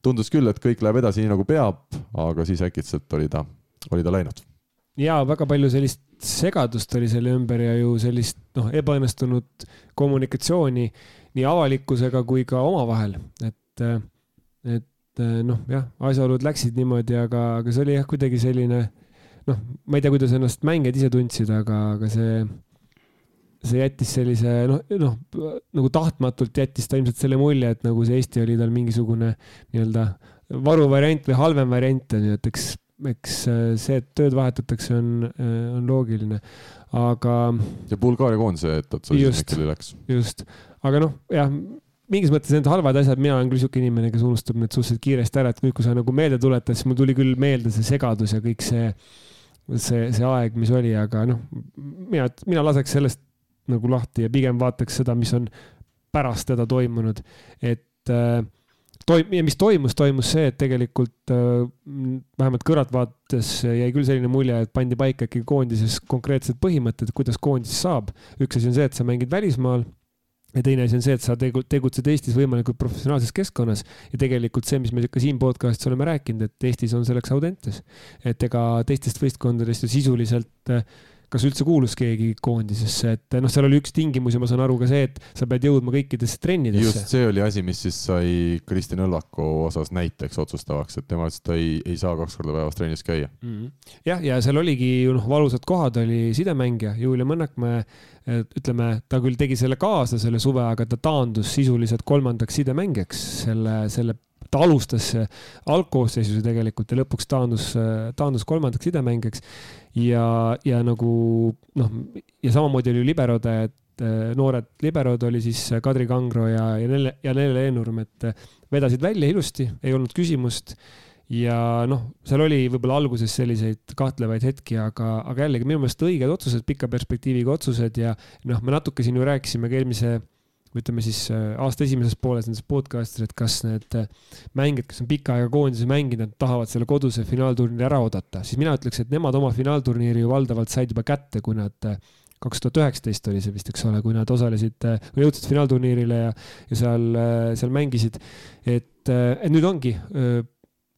tundus küll, et kõik läheb edasi nii nagu peab, aga siis äkitselt oli ta, oli ta läinud. ja väga palju sellist segadust oli selle ümber ja ju sellist noh, ebaõnnestunud kommunikatsiooni nii avalikkusega kui ka omavahel, et, et noh, jah, asjaolud läksid niimoodi, aga, aga see oli jah, kuidagi selline noh, ma ei tea, kuidas ennast mängijad ise tundsid, aga, aga see, see jättis sellise noh, noh nagu tahtmatult jättis ta ilmselt selle mulje, et nagu see Eesti oli tal mingisugune nii-öelda varuvariant või halvem variant on ju, et eks, eks see, et tööd vahetatakse, on, on loogiline, aga. ja Bulgaaria koondise Mikeli läks. just, aga noh, jah mingis mõttes need halvad asjad, mina olen küll sihuke inimene, kes unustab need suhteliselt kiiresti ära, et nüüd, kui sa nagu meelde tuletad, siis mul tuli küll meelde see segadus ja kõik see see, see aeg, mis oli, aga noh, mina, mina laseks sellest nagu lahti ja pigem vaataks seda, mis on pärast teda toimunud. et äh, toim- ja mis toimus, toimus see, et tegelikult äh, vähemalt kõrvaltvaates jäi küll selline mulje, et pandi paika ikkagi koondises konkreetsed põhimõtted, kuidas koondis saab. üks asi on see, et sa mängid välismaal ja teine asi on see, et sa tegu-, tegutsed Eestis võimalikult professionaalses keskkonnas ja tegelikult see, mis me ka siin podcast'is oleme rääkinud, et Eestis on selleks Audentes. et ega teistest võistkondadest ju sisuliselt äh, kas üldse kuulus keegi koondisesse, et noh, seal oli üks tingimus ja ma saan aru ka see, et sa pead jõudma kõikidesse trennidesse. just see oli asi, mis siis sai Kristjan Õlvaku osas näiteks otsustavaks, et tema ütles, et ta ei, ei saa kaks korda päevas trennis käia mm. -hmm. jah, ja seal oligi ju noh, valusad kohad oli sidemängija Julia Mõnnakmäe, ütleme, ta küll tegi selle kaasa selle suve, aga ta taandus sisuliselt kolmandaks sidemängijaks selle, selle ta alustas algkoosseisus ju tegelikult ja lõpuks taandus, taandus kolmandaks sidemängijaks ja, ja nagu noh, ja samamoodi oli liberode, et äh, noored liberod oli siis Kadri Kangro ja, ja Nelle, ja Nelle Eenurm, et äh, vedasid välja ilusti, ei olnud küsimust. ja noh, seal oli võib-olla alguses selliseid kahtlevaid hetki, aga, aga jällegi minu meelest õiged otsused, pika perspektiiviga otsused ja noh, me natuke siin ju rääkisime ka eelmise ütleme siis äh, aasta esimeses pooles nendes podcast'is, et kas need äh, mängijad, kes on pikka aega koondises mänginud, nad tahavad selle koduse finaalturniiri ära oodata, siis mina ütleks, et nemad oma finaalturniiri ju valdavalt said juba kätte, kui nad äh, kaks tuhat üheksateist oli see vist, eks ole, kui nad osalesid jõudsid finaalturniirile ja, ja seal, seal mängisid. et, et nüüd ongi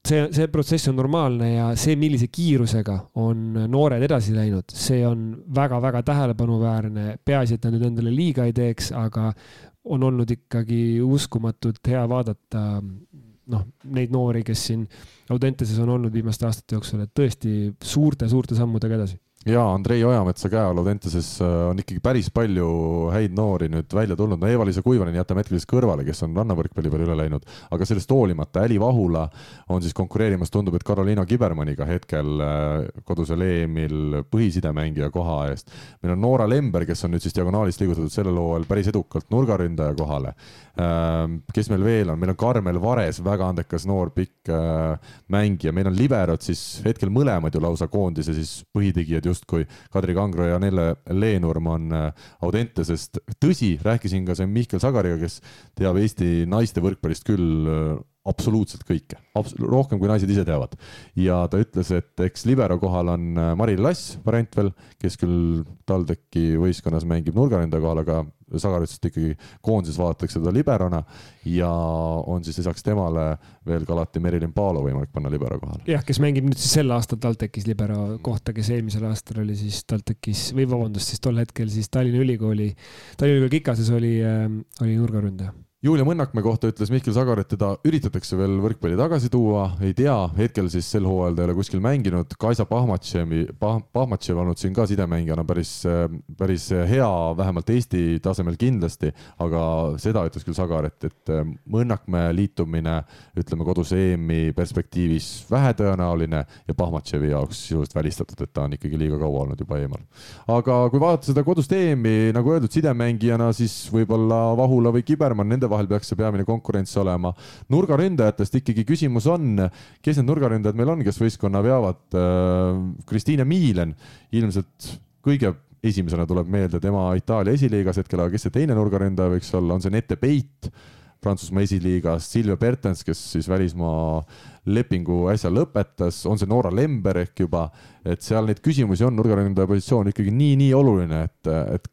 see, see protsess on normaalne ja see, millise kiirusega on noored edasi läinud, see on väga-väga tähelepanuväärne. peaasi, et nad nüüd endale liiga ei teeks, aga on olnud ikkagi uskumatult hea vaadata noh, neid noori, kes siin Audenteses on olnud viimaste aastate jooksul, et tõesti suurte-suurte sammudega edasi ja Andrei Ojametsa käe all Audentases äh, on ikkagi päris palju häid noori nüüd välja tulnud, no Eva-Liisa Kuivanen jätame hetkel siis kõrvale, kes on rannavõrkpalli peale üle läinud, aga sellest hoolimata Äli Vahula on siis konkureerimas, tundub, et Karoliina Kibermanniga hetkel äh, kodusel EM-il põhisidemängija koha eest. meil on Noora Lember, kes on nüüd siis diagonaalist liigutatud sellel hooajal päris edukalt nurgaründaja kohale. Ähm, kes meil veel on, meil on Karmel Vares, väga andekas noor pikk äh, mängija, meil on liberod siis hetkel mõlemad ju lausa koondise siis põhitegijad justkui Kadri Kangro ja Nelle Leenurm on äh, Audentesest. tõsi, rääkisin ka siin Mihkel Sagariga, kes teab Eesti naiste võrkpallist küll äh, absoluutselt kõike, rohkem kui naised ise teavad. ja ta ütles, et eks libero kohal on äh, Mari Lass variant veel, kes küll TalTechi võistkonnas mängib nurgaründaja kohal, aga Sagar ütles, et ikkagi koondises vaadatakse teda liberona ja on siis lisaks temale veel ka alati Merilin Paalo võimalik panna libero kohale. jah, kes mängib nüüd siis sel aastal TalTechis libero kohta, kes eelmisel aastal oli siis TalTechis või vabandust, siis tol hetkel siis Tallinna Ülikooli, Tallinna Ülikooli Kikases oli, äh, oli nurgaründaja Julia Mõnnakmäe kohta ütles Mihkel Sagar, et teda üritatakse veel võrkpalli tagasi tuua, ei tea, hetkel siis sel hooajal ta ei ole kuskil mänginud. Kaisa Pahmatševi, Pahmatšev olnud siin ka sidemängijana päris, päris hea, vähemalt Eesti tasemel kindlasti, aga seda ütles küll Sagar, et, et Mõnnakmäe liitumine, ütleme koduse EM-i perspektiivis vähetõenäoline ja Pahmatševi jaoks sisuliselt välistatud, et ta on ikkagi liiga kaua olnud juba eemal. aga kui vaadata seda kodust EM-i, nagu öeldud, sidemängijana, siis võib-olla Vahula või Kibermann, nende vahel peaks see peamine konkurents olema. nurgaründajatest ikkagi küsimus on, kes need nurgaründajad meil on, kes võistkonna veavad? Äh, Kristiine Miilen ilmselt kõige esimesena tuleb meelde tema Itaalia esiliigas hetkel, aga kes see teine nurgaründaja võiks olla, on see Nete Peit Prantsusmaa esiliigas, Silvia Bertens, kes siis välismaa lepingu äsja lõpetas, on see Noora Lember ehk juba, et seal neid küsimusi on, nurgaründaja positsioon ikkagi nii-nii oluline, et, et,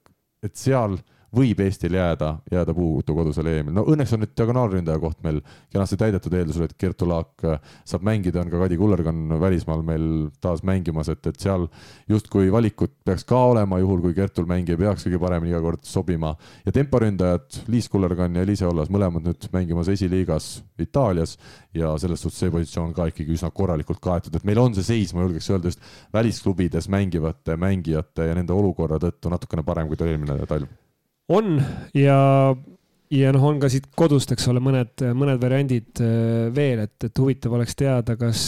et seal võib Eestil jääda, jääda puudu kodusele EM-il. no õnneks on nüüd diagonaalründaja koht meil kenasti täidetud eeldusel, et Kertu Laak äh, saab mängida, on ka Kadi Kullergan välismaal meil taas mängimas, et, et seal justkui valikut peaks ka olema, juhul kui Kertul mäng ei peaks kõige paremini iga kord sobima. ja temporündajad, Liis Kullergan ja Liise Ollas, mõlemad nüüd mängimas esiliigas Itaalias ja selles suhtes see positsioon ka ikkagi üsna korralikult kaetud, et meil on see seis, ma julgeks öelda just välisklubides mängivate mängijate ja nende olukorra tõttu natukene parem, kui ta eelmine talv on ja, ja noh, on ka siit kodust, eks ole, mõned, mõned variandid äh, veel, et, et huvitav oleks teada, kas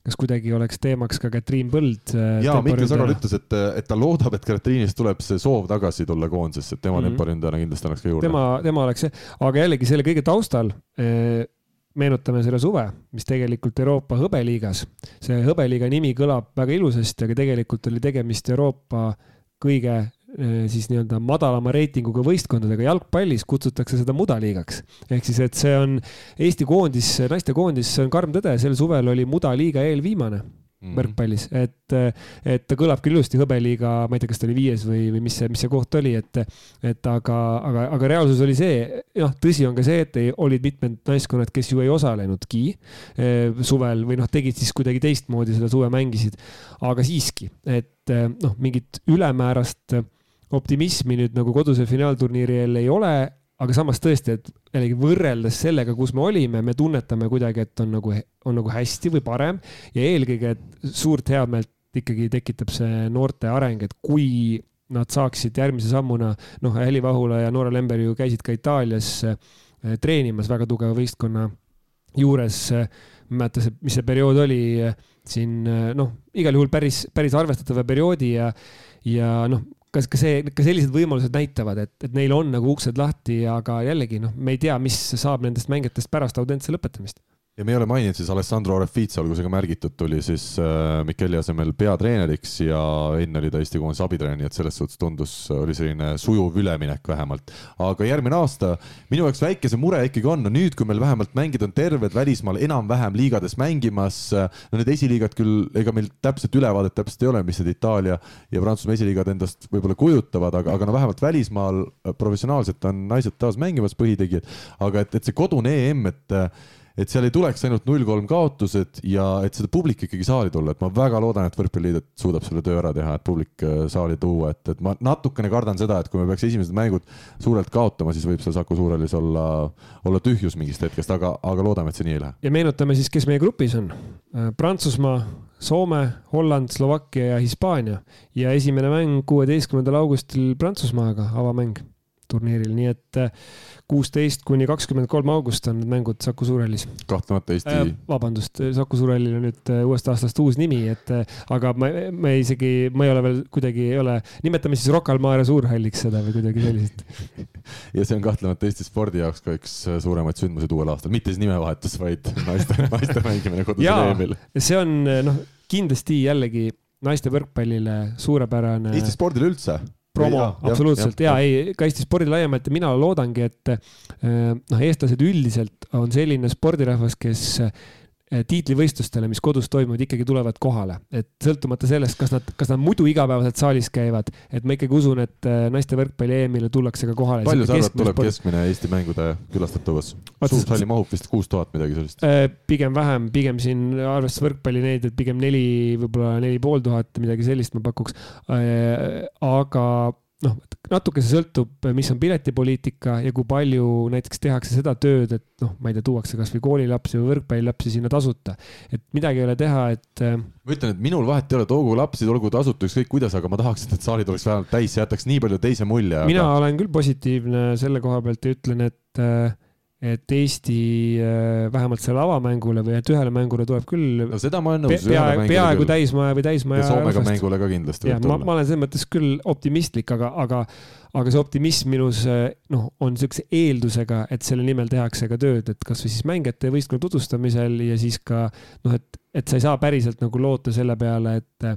kas kuidagi oleks teemaks ka Katriin Põld? Äh, ja Mihkel Sagar ütles, et, et ta loodab, et Katriinist tuleb see soov tagasi tulla koondisesse, et tema mm -hmm. temporündajana kindlasti annaks ka juurde. tema, tema oleks jah, aga jällegi selle kõige taustal eh, meenutame selle suve, mis tegelikult Euroopa hõbeliigas, see hõbeliiga nimi kõlab väga ilusasti, aga tegelikult oli tegemist Euroopa kõige Äh, siis nii-öelda madalama reitinguga võistkondadega jalgpallis kutsutakse seda mudaliigaks. ehk siis, et see on Eesti koondis, naistekoondis, see on karm tõde, sel suvel oli mudaliiga eelviimane mm -hmm. võrkpallis, et, et ta kõlab küll ilusti hõbeliiga, ma ei tea, kas ta oli viies või, või mis see, mis see koht oli, et, et aga, aga, aga reaalsus oli see, noh, tõsi on ka see, et ei, olid mitmed naiskonnad, kes ju ei osalenudki eh, suvel või noh, tegid siis kuidagi teistmoodi seda suve mängisid, aga siiski, et noh, mingit ülemäärast optimismi nüüd nagu koduse finaalturniiri eel ei ole, aga samas tõesti, et jällegi võrreldes sellega, kus me olime, me tunnetame kuidagi, et on nagu, on nagu hästi või parem ja eelkõige, et suurt heameelt ikkagi tekitab see noorte areng, et kui nad saaksid järgmise sammuna, noh, Heli Vahula ja Noora Lember ju käisid ka Itaalias eh, treenimas väga tugeva võistkonna juures. ei mäleta, mis see periood oli eh, siin, eh, noh, igal juhul päris, päris arvestatava perioodi ja, ja noh, kas ka see, ka sellised võimalused näitavad, et, et neil on nagu uksed lahti, aga jällegi noh, me ei tea, mis saab nendest mängijatest pärast Audentse lõpetamist ja me ei ole maininud siis Alessandro Refizzo, olgu see ka märgitud, tuli siis äh, Mikeli asemel peatreeneriks ja enne oli ta Eesti koondise abitreener, nii et selles suhtes tundus, oli selline sujuv üleminek vähemalt. aga järgmine aasta minu jaoks väike see mure ikkagi on, no nüüd, kui meil vähemalt mängijad on terved välismaal enam-vähem liigades mängimas, no need esiliigad küll, ega meil täpset ülevaadet täpselt ei ole, mis need Itaalia ja Prantsusmaa esiliigad endast võib-olla kujutavad, aga, aga no vähemalt välismaal professionaalselt on naised taas mängimas põhitegijad, aga et, et see kodune EM, et et seal ei tuleks ainult null-kolm kaotused ja et seda publik ikkagi saali tulla, et ma väga loodan, et Võrkpalliliit suudab selle töö ära teha, et publik äh, saali tuua, et, et ma natukene kardan seda, et kui me peaks esimesed mängud suurelt kaotama, siis võib seal Saku Suurhallis olla, olla tühjus mingist hetkest, aga, aga loodame, et see nii ei lähe. ja meenutame siis, kes meie grupis on. Äh, Prantsusmaa, Soome, Holland, Slovakkia ja Hispaania ja esimene mäng kuueteistkümnendal augustil Prantsusmaaga, avamäng turniiril, nii et äh, kuusteist kuni kakskümmend kolm august on need mängud Saku Suurhallis. kahtlemata Eesti äh,. vabandust, Saku Suurhallil on nüüd äh, uuest aastast uus nimi, et äh, aga ma, ma isegi, ma ei ole veel kuidagi ei ole, nimetame siis Rocca al Mare Suurhalliks seda või kuidagi selliselt ja see on kahtlemata Eesti spordi jaoks ka üks suuremaid sündmuseid uuel aastal, mitte siis nimevahetus, vaid naiste, naiste mängimine kodusel EM-il. see on noh, kindlasti jällegi naiste võrkpallile suurepärane. Eesti spordile üldse promo, absoluutselt. ja, ja ei, ka Eesti spordi laiemalt ja mina loodangi, et noh, eestlased üldiselt on selline spordirahvas, kes Eh, tiitlivõistlustele, mis kodus toimuvad, ikkagi tulevad kohale, et sõltumata sellest, kas nad, kas nad muidu igapäevaselt saalis käivad, et ma ikkagi usun, et eh, naiste võrkpalli EM-ile tullakse ka kohale. palju sa arvad, tuleb sport... keskmine Eesti mängude külastatavus? suurt halli mahub vist kuus tuhat, midagi sellist? Eh, pigem vähem, pigem siin arvestades võrkpalli neid, et pigem neli, võib-olla neli pool tuhat, midagi sellist ma pakuks. aga noh, natuke see sõltub, mis on piletipoliitika ja kui palju näiteks tehakse seda tööd, et noh, ma ei tea, tuuakse kasvõi koolilapsi või võrkpallilapsi sinna tasuta. et midagi ei ole teha, et. Äh, ma ütlen, et minul vahet ei ole, toogu lapsi, olgu tasuta, ükskõik kuidas, aga ma tahaks, et saalid oleks vähemalt täis, see jätaks nii palju teise mulje. mina aga... olen küll positiivne selle koha pealt ja ütlen, et äh, et Eesti äh, vähemalt selle avamängule või et ühele mängule tuleb küll. no seda ma olen nõus. peaaegu, peaaegu täismaja või täismaja. ja Soomega mängule ka kindlasti. ja ma, ma olen selles mõttes küll optimistlik, aga, aga, aga see optimism minus äh, noh, on niisuguse eeldusega, et selle nimel tehakse ka tööd, et kasvõi siis mängijate võistkonna tutvustamisel ja siis ka noh, et, et sa ei saa päriselt nagu loota selle peale, et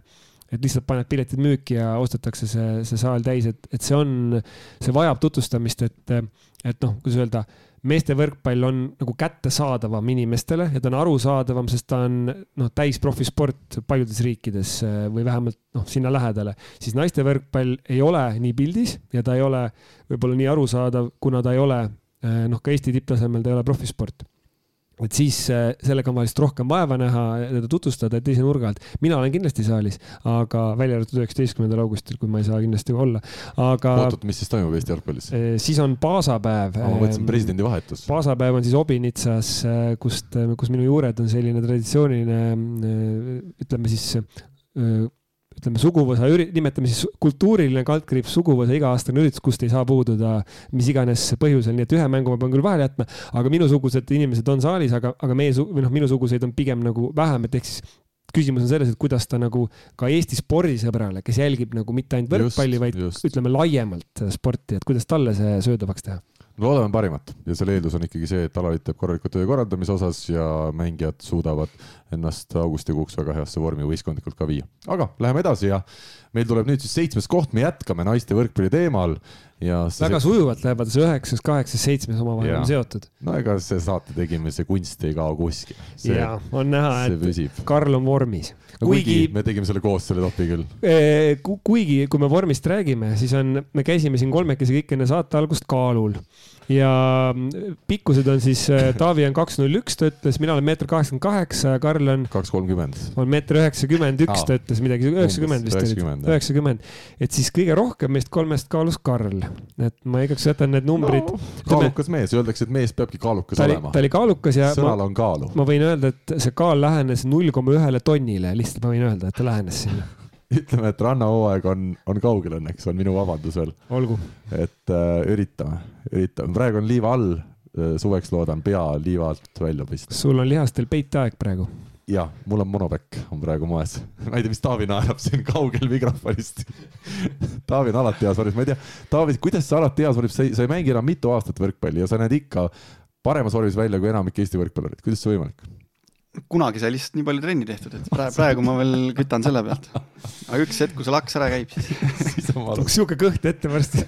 et lihtsalt paned piletid müüki ja ostetakse see, see saal täis, et, et see on, see vajab tutvustamist, et, et noh, kuidas öelda meeste võrkpall on nagu kättesaadavam inimestele ja ta on arusaadavam, sest ta on noh, täisprofisport paljudes riikides eh, või vähemalt noh, sinna lähedale, siis naiste võrkpall ei ole nii pildis ja ta ei ole võib-olla nii arusaadav, kuna ta ei ole eh, noh, ka Eesti tipptasemel ta ei ole profisport et siis äh, sellega on vaja lihtsalt rohkem vaeva näha, teda tutvustada teise nurga alt. mina olen kindlasti saalis, aga välja arvatud üheksateistkümnendal augustil, kui ma ei saa kindlasti olla, aga. oot-oot, mis siis toimub Eesti jalgpallis? Äh, siis on paasapäev. ma mõtlesin presidendivahetus. paasapäev on siis Obinitsas, äh, kust, kus minu juured on selline traditsiooniline, ütleme siis ütleme, suguvõsa, nimetame siis kultuuriline kaldkriips suguvõsa iga-aastane üritus, kust ei saa puududa mis iganes põhjusel, nii et ühe mängu ma pean küll vahele jätma, aga minusugused inimesed on saalis, aga, aga meie, või noh, minusuguseid on pigem nagu vähem, et ehk siis küsimus on selles, et kuidas ta nagu ka Eesti spordisõbrale, kes jälgib nagu mitte ainult võrkpalli, vaid just. ütleme laiemalt sporti, et kuidas talle see söödavaks teha loodame parimat ja selle eeldus on ikkagi see, et alaliit teeb korraliku töö korraldamise osas ja mängijad suudavad ennast augustikuuks väga heasse vormi võistkondlikult ka viia. aga läheme edasi ja meil tuleb nüüd siis seitsmes koht, me jätkame naiste võrkpalli teemal ja. väga see... sujuvalt lähevad see üheksas, kaheksas, seitsmes omavahel on seotud. no ega see saate tegemise kunst ei kao kuskile. ja on näha, et püsib. Karl on vormis. Kuigi me tegime selle koos, selle topi küll. kuigi, kui me vormist räägime, siis on, me käisime siin kolmekesi kõik enne saate algust kaalul ja pikkused on siis, äh, Taavi on kaks null üks, ta ütles, mina olen meeter kaheksakümmend kaheksa ja Karl on. kaks kolmkümmend. on meeter üheksakümmend üks, ta ütles midagi, üheksakümmend vist oli. üheksakümmend, et siis kõige rohkem meist kolmest kaalus Karl, et ma igaks jätan need numbrid no,. kaalukas mees, öeldakse, et mees peabki kaalukas ta oli, olema. ta oli kaalukas ja. sõnal on kaalu. ma võin öelda, et see kaal lähenes null koma ühele tonnile, lihtsalt ma võin öelda, et ta lähenes sinna ütleme, et rannahooaeg on, on kaugel õnneks, on minu vabandus veel. olgu. et äh, üritame, üritame, praegu on liiva all äh,, suveks loodan pea liiva alt välja pista. sul on lihastel peiteaeg praegu? jah, mul on monopekk, on praegu moes. ma ei tea, mis Taavi naerab siin kaugel mikrofonist Taavi on alati heas vormis, ma ei tea, Taavi, kuidas sa alati heas vormis, sa ei, sa ei mängi enam mitu aastat võrkpalli ja sa näed ikka paremas vormis välja kui enamik Eesti võrkpallurid, kuidas see võimalik? Kunagi sai lihtsalt nii palju trenni tehtud, et praegu, praegu ma veel kütan selle pealt. aga üks hetk, kui see laks ära käib, siis valus. sihuke kõht ette varsti.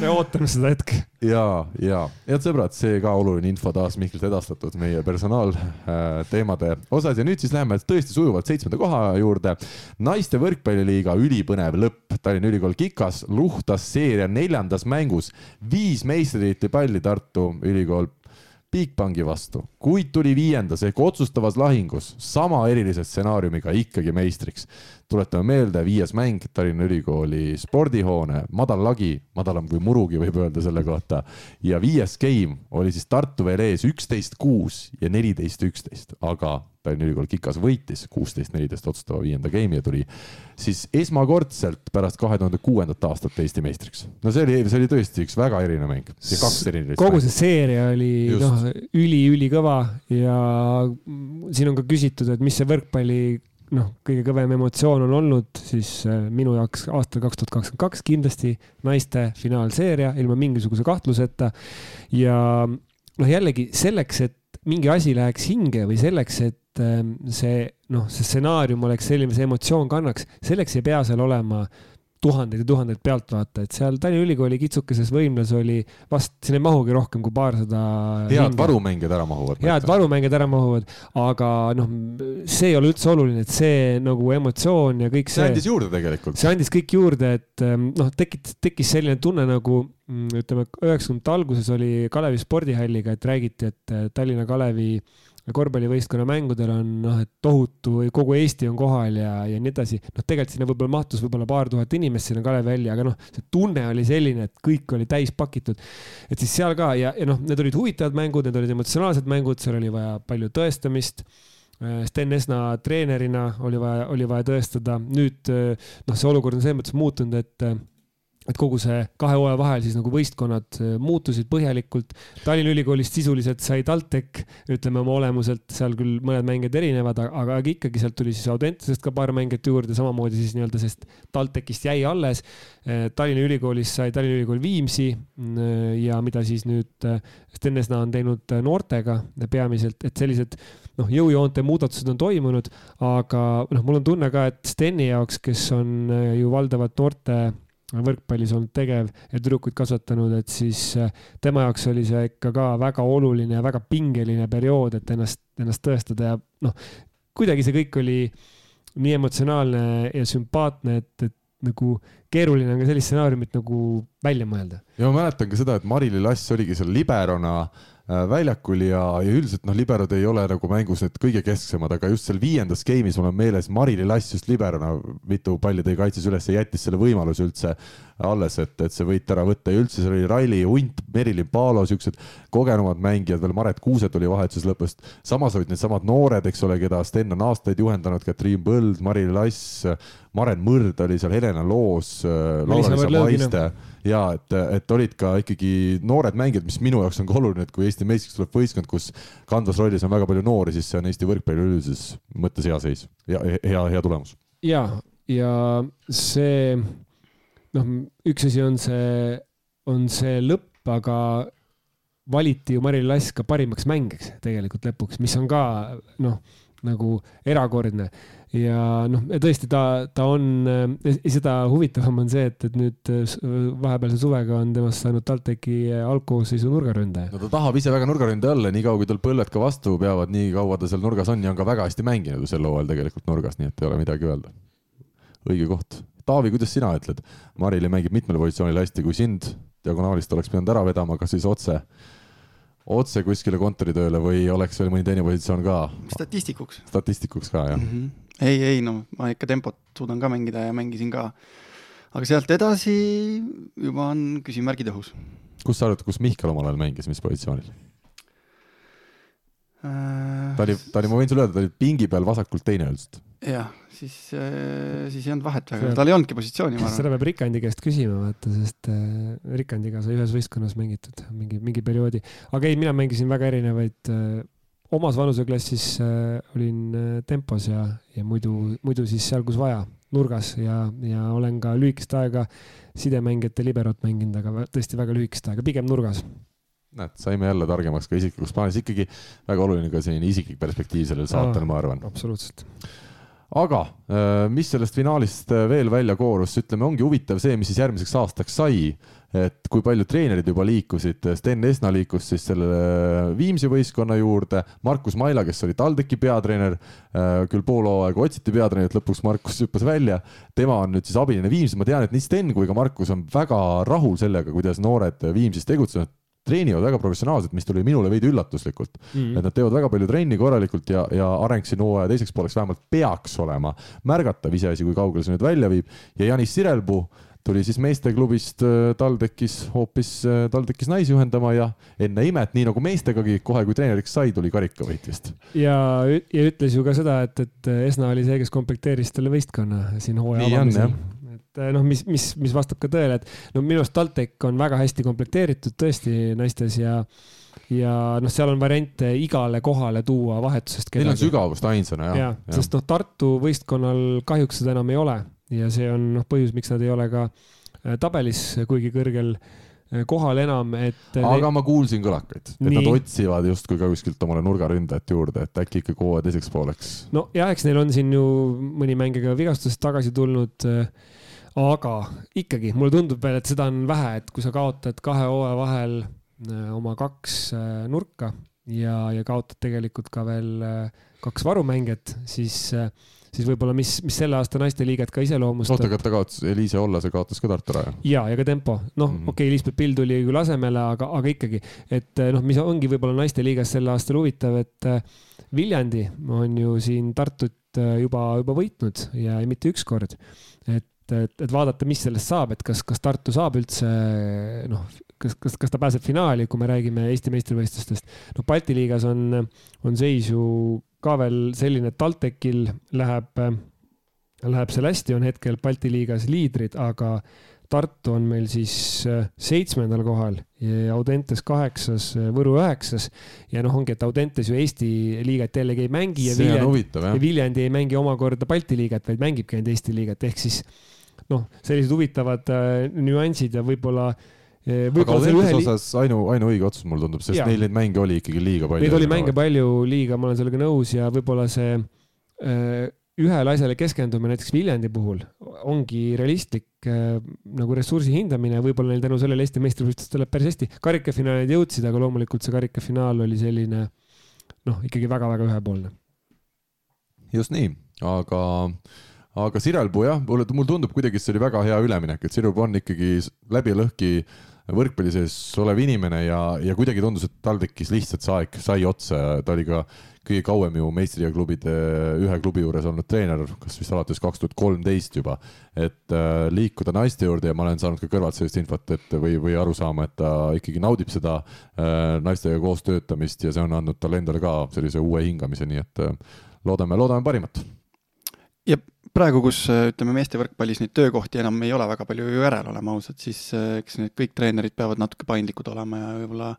me ootame seda hetke. ja, ja head sõbrad, see ka oluline info taas Mihklilt edastatud meie personaalteemade äh, osas ja nüüd siis läheme tõesti sujuvalt seitsmenda koha juurde. naiste võrkpalliliiga ülipõnev lõpp. Tallinna Ülikool Kikas luhtas seeria neljandas mängus viis meistritiitli palli Tartu Ülikool Bigbanki vastu, kuid tuli viiendas ehk otsustavas lahingus sama erilise stsenaariumiga ikkagi meistriks. tuletame meelde, viies mäng Tallinna Ülikooli spordihoone, madal lagi, madalam kui murugi võib öelda selle kohta. ja viies game oli siis Tartu veel ees üksteist, kuus ja neliteist, üksteist, aga Tallinna Ülikool Kikas võitis kuusteist, neliteist otsustava viienda game'i ja tuli siis esmakordselt pärast kahe tuhande kuuendat aastat Eesti meistriks. no see oli, see oli tõesti üks väga erinev mäng, kogu see seeria oli noh, üli-ülikõva ja siin on ka küsitud, et mis see võrkpalli noh, kõige kõvem emotsioon on olnud siis äh, minu jaoks aastal kaks tuhat kakskümmend kaks kindlasti naiste finaalseeria ilma mingisuguse kahtluseta. ja noh, jällegi selleks, et mingi asi läheks hinge või selleks, et et ähm, see noh, see stsenaarium oleks selline, see emotsioon kannaks, selleks ei pea seal olema tuhandeid ja tuhandeid pealtvaatajaid, seal Tallinna Ülikooli kitsukeses võimlas oli vast, siin ei mahugi rohkem kui paarsada. head varumängijad ära mahuvad. head varumängijad ära mahuvad, aga noh, see ei ole üldse oluline, et see nagu emotsioon ja kõik see. see andis juurde tegelikult. see andis kõik juurde, et ähm, noh, tekkis, tekkis selline tunne nagu mm, ütleme, üheksakümnendate alguses oli Kalevi spordihalliga, et räägiti, et äh, Tallinna Kalevi äh, korvpallivõistkonna mängudel on noh, et tohutu kogu Eesti on kohal ja, ja nii edasi. noh, tegelikult sinna võib-olla mahtus võib-olla paar tuhat inimest sinna Kalevi välja, aga noh, see tunne oli selline, et kõik oli täis pakitud. et siis seal ka ja, ja noh, need olid huvitavad mängud, need olid emotsionaalsed mängud, seal oli vaja palju tõestamist äh, Sten Esna treenerina oli vaja, oli vaja tõestada. nüüd äh, noh, see olukord on selles mõttes muutunud, et äh, et kogu see kahe hooaja vahel siis nagu võistkonnad äh, muutusid põhjalikult. Tallinna Ülikoolist sisuliselt sai TalTech, ütleme oma olemuselt, seal küll mõned mängijad erinevad, aga ikkagi sealt tuli siis Audentesest ka paar mängijat juurde, samamoodi siis nii-öelda, sest TalTechist jäi alles. Äh, Tallinna Ülikoolist sai Tallinna Ülikool Viimsi äh, ja mida siis nüüd Sten Esna on teinud noortega peamiselt, et sellised noh, jõujoonte muudatused on toimunud, aga noh, mul on tunne ka, et Steni jaoks, kes on ju valdavalt noorte võrkpallis olnud tegev ja tüdrukuid kasvatanud, et siis äh, tema jaoks oli see ikka ka väga oluline ja väga pingeline periood, et ennast, ennast tõestada ja noh, kuidagi see kõik oli nii emotsionaalne ja sümpaatne, et, et nagu keeruline on ka sellist stsenaariumit nagu välja mõelda. ja ma mäletan ka seda, et Mari-Li Lass oligi seal liberona äh, väljakul ja, ja üldiselt noh, liberod ei ole nagu mängus need kõige kesksemad, aga just seal viiendas game'is mul on meeles Marili Lass just liberona mitu palli tõi kaitses üles ja jättis selle võimaluse üldse alles, et, et see võit ära võtta ja üldse seal oli Raili Hunt, Merilin Paalo, siuksed kogenumad mängijad, veel Maret Kuuset oli vahetuses lõpust. samas olid needsamad noored, eks ole, keda Sten on aastaid juhendanud, Katriin Põld, Marili Lass, Maren Mõrd oli seal, Helena Loos, Laura-Liisa Maiste ja et, et olid ka ikkagi noored mängijad, mis minu jaoks on ka oluline, et kui Eesti meistriks tuleb võistkond, kus kandvas rollis on väga palju noori, siis see on Eesti võrkpalli üldises mõttes hea seis. Ja hea, hea tulemus. ja, ja see noh, üks asi on see, on see lõpp, aga valiti ju Marili Lass ka parimaks mängiks tegelikult lõpuks, mis on ka noh, nagu erakordne ja noh, tõesti ta, ta on, seda huvitavam on see, et, et nüüd äh, vahepealse suvega on temast saanud TalTechi äh, algkoosseisu nurgaründaja. no ta tahab ise väga nurgaründaja olla, niikaua kui tal põlled ka vastu peavad, nii kaua ta seal nurgas on ja on ka väga hästi mänginud ju sel hooajal tegelikult nurgas, nii et ei ole midagi öelda. õige koht. Taavi, kuidas sina ütled? Marili mängib mitmel positsioonil hästi, kui sind diagonaalist oleks pidanud ära vedama, kas siis otse otse kuskile kontoritööle või oleks veel mõni teine positsioon ka? statistikuks. statistikuks ka, jah mm? -hmm ei, ei no ma ikka tempot suudan ka mängida ja mängisin ka. aga sealt edasi juba on küsimärgid õhus. kus sa arvad, kus Mihkel omal ajal mängis, mis positsioonil äh...? ta oli, ta oli, ma võin sulle öelda, ta oli pingi peal vasakult teine üldiselt. jah, siis äh,, siis ei olnud vahet väga, tal ei olnudki positsiooni, ma arvan. seda peab Rikandi käest küsima, vaata, sest äh, Rikandiga sai ühes võistkonnas mängitud mingi, mingi perioodi. aga ei, mina mängisin väga erinevaid omas vanuseklassis äh, olin äh, tempos ja, ja muidu, muidu siis seal, kus vaja, nurgas ja, ja olen ka lühikest aega sidemängijate liberot mänginud, aga tõesti väga lühikest aega, pigem nurgas näed, saime jälle targemaks ka isiklikus plaanis, ikkagi väga oluline ka selline isiklik perspektiiv sellel saatel, ma arvan. absoluutselt. aga äh, mis sellest finaalist veel välja koorus, ütleme, ongi huvitav see, mis siis järgmiseks aastaks sai et kui palju treenerid juba liikusid, Sten Esna liikus siis selle Viimsi võistkonna juurde, Markus Maila, kes oli TalTechi peatreener, äh, küll pool hooaega otsiti peatreenerit, lõpuks Markus hüppas välja, tema on nüüd siis abiline Viimsis, ma tean, et nii Sten kui ka Markus on väga rahul sellega, kuidas noored Viimsis tegutsevad treenivad väga professionaalselt, mis tuli minule veidi üllatuslikult mm. -hmm. et nad teevad väga palju trenni korralikult ja, ja areng siin hooaja teiseks pooleks vähemalt peaks olema märgatav, iseasi, kui kaugele see nüüd välja viib. ja Janis Sirelpuu tuli siis meesteklubist äh, TalTechis hoopis äh, TalTechis naisi juhendama ja enne imet, nii nagu meestegagi, kohe kui treeneriks sai, tuli karikavõit vist. ja, ja ütles ju ka seda, et, et Esna oli see, kes komplekteeris talle võistkonna siin hooaja avamisel et noh, mis, mis, mis vastab ka tõele, et no minu arust TalTech on väga hästi komplekteeritud tõesti naistes ja ja noh, seal on variante igale kohale tuua vahetusest. Neil on sügavust ainsana jah ja,. sest noh, Tartu võistkonnal kahjuks seda enam ei ole ja see on noh, põhjus, miks nad ei ole ka äh, tabelis kuigi kõrgel äh, kohal enam, et. aga ne... ma kuulsin kõlakaid, et Nii. nad otsivad justkui ka kuskilt omale nurgaründajat juurde, et äkki ikka hooaja teiseks pooleks. no ja eks neil on siin ju mõni mängija ka vigastusest tagasi tulnud. Äh, aga ikkagi mulle tundub veel, et seda on vähe, et kui sa kaotad kahe hooaja vahel äh, oma kaks äh, nurka ja, ja kaotad tegelikult ka veel kaks varumängijat, siis siis võib-olla, mis, mis selle aasta naisteliigat ka iseloomustab. oota, aga ta kaotas, Eliise Ollase kaotas ka Tartu ära ju? ja, ja ka tempo, noh mm -hmm., okei okay,, Liisbeth Pill tuli küll asemele, aga, aga ikkagi, et noh, mis ongi võib-olla naisteliigas sel aastal huvitav, et Viljandi on ju siin Tartut juba, juba võitnud ja mitte üks kord. et, et, et vaadata, mis sellest saab, et kas, kas Tartu saab üldse noh, kas, kas, kas ta pääseb finaali, kui me räägime Eesti meistrivõistlustest. noh, Balti liigas on, on seis ju ka veel selline, et TalTechil läheb, läheb seal hästi, on hetkel Balti liigas liidrid, aga Tartu on meil siis äh, seitsmendal kohal ja Audentes kaheksas, Võru üheksas. ja noh, ongi, et Audentes ju Eesti liigat jällegi ei mängi ja Viljandi, ja Viljandi ei mängi omakorda Balti liigat, vaid mängibki ainult Eesti liigat, ehk siis noh, sellised huvitavad äh, nüansid ja võib-olla äh, aga Audentese ühe... osas ainu, ainuõige otsus mulle tundub, sest ja. neil neid mänge oli ikkagi liiga palju. Neid oli mänge palju liiga, ma olen sellega nõus ja võib-olla see äh, ühele asjale keskendumine näiteks Viljandi puhul ongi realistlik äh, nagu ressursi hindamine, võib-olla neil tänu sellele Eesti meistrivõistlustel läheb päris hästi. karikafinaalid jõudsid, aga loomulikult see karikafinaal oli selline noh, ikkagi väga-väga ühepoolne. just nii, aga aga Sirelpuu jah, mulle, mulle tundub kuidagi, et see oli väga hea üleminek, et Sirelpuu on ikkagi läbi lõhki võrkpalli sees olev inimene ja, ja kuidagi tundus, et tal tekkis lihtsalt see aeg, sai otsa ja ta oli ka kõige kauem ju meistriga klubide ühe klubi juures olnud treener, kas vist alates kaks tuhat kolmteist juba. et äh, liikuda naiste juurde ja ma olen saanud ka kõrvalt sellist infot, et või, või aru saama, et ta ikkagi naudib seda äh, naistega koos töötamist ja see on andnud talle endale ka sellise uue hingamise, nii et äh, loodame, loodame parimat. ja praegu, kus ütleme, meeste võrkpallis neid töökohti enam ei ole väga palju ju järel, oleme ausad, siis eks need kõik treenerid peavad natuke paindlikud olema ja võib-olla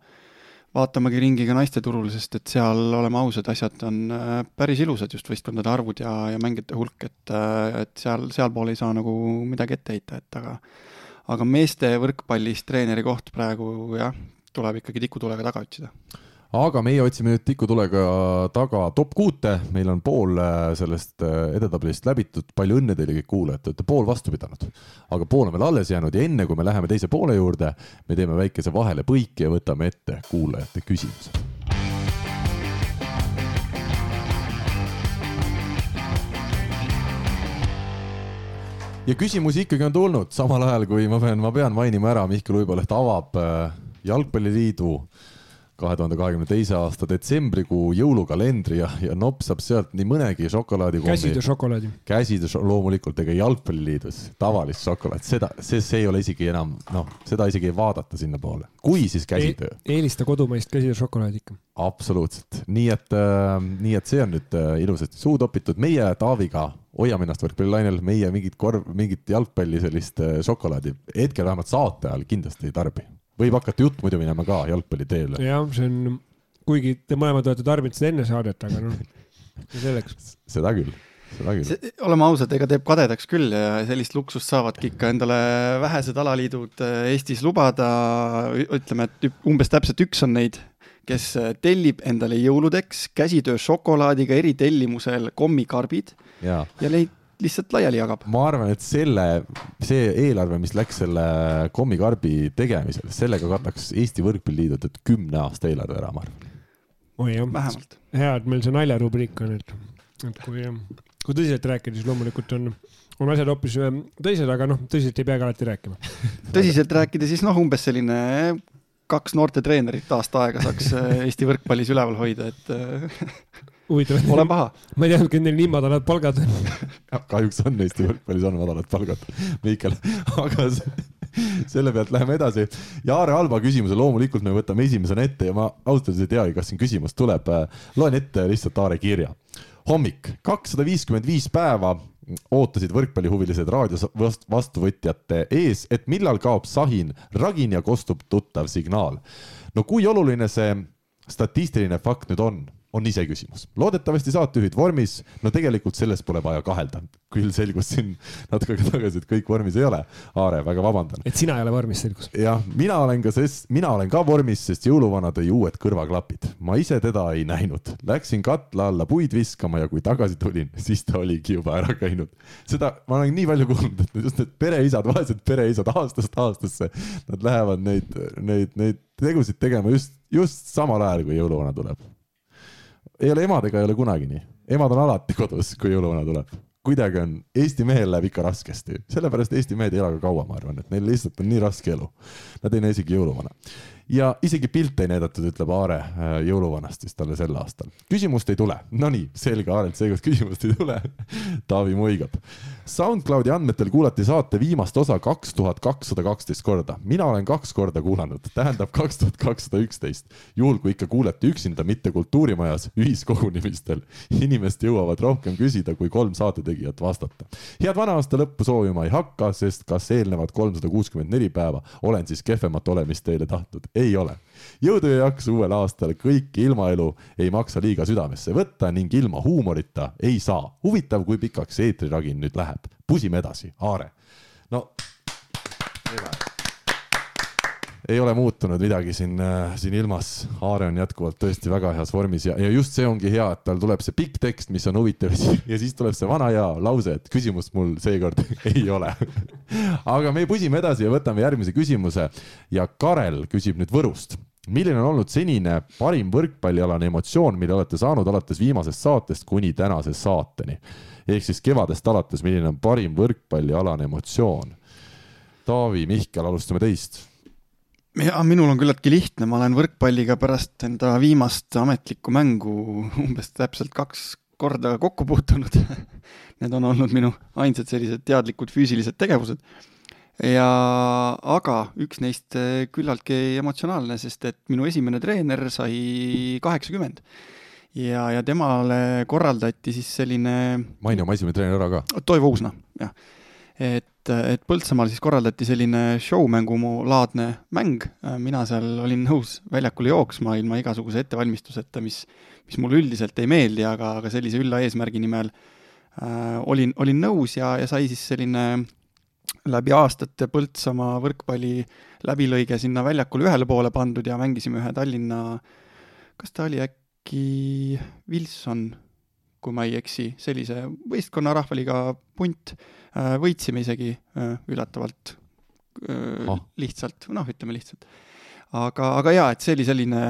vaatamegi ringi ka naisteturul, sest et seal, oleme ausad, asjad on äh, päris ilusad, just võistkondade arvud ja, ja mängijate hulk, et, äh, et seal, sealpool ei saa nagu midagi ette heita, et aga aga meeste võrkpallis treeneri koht praegu jah, tuleb ikkagi tikutulega taga otsida aga meie otsime nüüd tikutulega taga top kuute, meil on pool äh, sellest äh, edetabelist läbitud, palju õnne teile kõik kuulajad, te olete pool vastu pidanud. aga pool on veel alles jäänud ja enne kui me läheme teise poole juurde, me teeme väikese vahelepõike ja võtame ette kuulajate küsimused. ja küsimusi ikkagi on tulnud, samal ajal kui ma pean, ma pean mainima ära, Mihkel Uiboleht avab äh, jalgpalliliidu kahe tuhande kahekümne teise aasta detsembrikuu jõulukalendri ja, ja nopsab sealt nii mõnegi šokolaadikommi. käsitöö šokolaadi. käsitöö loomulikult, ega jalgpalliliidus tavalist šokolaad, seda, see, see ei ole isegi enam, noh, seda isegi ei vaadata sinnapoole, kui siis käsitöö e. eelista kodumaist käsitöö šokolaadi ikka. absoluutselt, nii et äh,, nii et see on nüüd äh, ilusasti suu topitud, meie Taaviga hoiame ennast võrkpallilainel, meie mingit korv, mingit jalgpalli sellist äh, šokolaadi hetkel vähemalt saate ajal kindlasti ei tarbi võib hakata jutt muidu minema ka jalgpalliteele. jah, see on, kuigi te mõlemad olete tarbinud seda enne saadet, aga noh, selleks. seda küll seda küll. oleme ausad, ega teeb kadedaks küll ja sellist luksust saavadki ikka endale vähesed alaliidud äh, Eestis lubada. ütleme, et umbes täpselt üks on neid, kes äh, tellib endale jõuludeks käsitöö šokolaadiga eritellimusel kommikarbid ja, ja neid lihtsalt laiali jagab. ma arvan, et selle, see eelarve, mis läks selle kommikarbi tegemisele, sellega kataks Eesti Võrkpalliliidult, et kümne aasta eelarve ära, ma arvan. oi jah, vähemalt. hea, et meil see naljarubriik on, et, et kui, kui tõsiselt rääkida, siis loomulikult on, on asjad hoopis teised, aga noh, tõsiselt ei peagi alati rääkima. tõsiselt rääkida, siis noh, umbes selline kaks noortetreenerit aasta aega saaks Eesti võrkpallis üleval hoida, et huvitav. Ole paha. ma ei teadnudki, et neil nii madalad palgad on. kahjuks on Eesti võrkpallis on madalad palgad, Mihkel, aga selle pealt läheme edasi. Jaare Alba küsimuse loomulikult me võtame esimesena ette ja ma ausalt öeldes ei teagi, kas siin küsimus tuleb. loen ette lihtsalt Aare kirja. hommik, kakssada viiskümmend viis päeva ootasid võrkpallihuvilised raadios vastuvõtjate ees, et millal kaob sahin, ragin ja kostub tuttav signaal. no kui oluline see statistiline fakt nüüd on on iseküsimus. loodetavasti saatejuhid vormis, no tegelikult selles pole vaja kahelda. küll selgus siin natuke aega tagasi, et kõik vormis ei ole. Aare, väga vabandan. et sina ei ole vormis, selgus? jah, mina olen ka, sest mina olen ka vormis, sest jõuluvana tõi uued kõrvaklapid. ma ise teda ei näinud. Läksin katla alla puid viskama ja kui tagasi tulin, siis ta oligi juba ära käinud. seda ma olen nii palju kuulnud, et just need pereisad, vaesed pereisad aastast aastasse, nad lähevad neid, neid, neid tegusid tegema just, just samal ajal, kui jõuluvana tuleb ei ole emadega ei ole kunagi nii, emad on alati kodus, kui jõuluvana tuleb. kuidagi on, Eesti mehel läheb ikka raskesti, sellepärast Eesti mehed ei ela ka kaua, ma arvan, et neil lihtsalt on nii raske elu. Nad ei näe isegi jõuluvana ja isegi pilte ei näidatud, ütleb Aare äh, jõuluvanast vist talle sel aastal. küsimust ei tule, nonii, selge, Aarelt seekord küsimust ei tule Taavi muigab. SoundCloudi andmetel kuulati saate viimast osa kaks tuhat kakssada kaksteist korda, mina olen kaks korda kuulanud, tähendab kaks tuhat kakssada üksteist. juhul, kui ikka kuulete üksinda, mitte kultuurimajas, ühiskogunemistel, inimesed jõuavad rohkem küsida, kui kolm saatetegijat vastata. head vana aasta lõppu soovima ei hakka, sest kas eelnevad kolmsada kuuskümmend neli päeva olen siis kehvemat olemist teile tahtnud ei ole. Jõudu ja jaksu uuel aastal, kõiki ilmaelu ei maksa liiga südamesse võtta ning ilma huumorita ei saa. huvitav, kui pikaks see eetriragin nüüd läheb. pusime edasi, Aare. no ei ole muutunud midagi siin, äh, siin ilmas. Aare on jätkuvalt tõesti väga heas vormis ja, ja just see ongi hea, et tal tuleb see pikk tekst, mis on huvitav ja siis tuleb see vana hea lause, et küsimust mul seekord ei ole aga me pusime edasi ja võtame järgmise küsimuse ja Karel küsib nüüd Võrust milline on olnud senine parim võrkpallialane emotsioon, mille olete saanud alates viimasest saatest kuni tänase saateni? ehk siis kevadest alates, milline on parim võrkpallialane emotsioon? Taavi, Mihkel, alustame teist ja minul on küllaltki lihtne, ma olen võrkpalliga pärast enda viimast ametlikku mängu umbes täpselt kaks korda kokku puutunud Need on olnud minu ainsad sellised teadlikud füüsilised tegevused. Ja aga üks neist eh, küllaltki emotsionaalne, sest et minu esimene treener sai kaheksakümmend ja, ja temale korraldati siis selline. maini oma esimene treener ära ka. Toivo Uusna, jah et, et Põltsamaal siis korraldati selline show-mängulaadne mäng, mina seal olin nõus väljakule jooksma ilma igasuguse ettevalmistuseta, mis, mis mulle üldiselt ei meeldi, aga, aga sellise ülla eesmärgi nimel äh, olin, olin nõus ja, ja sai siis selline läbi aastate Põltsamaa võrkpalli läbilõige sinna väljakule ühele poole pandud ja mängisime ühe Tallinna, kas ta oli äkki Wilson, kui ma ei eksi, sellise võistkonna rahvaliiga punt Äh, võitsime isegi äh, üllatavalt oh. lihtsalt, noh, ütleme lihtsalt. Aga, aga jaa, et see oli selline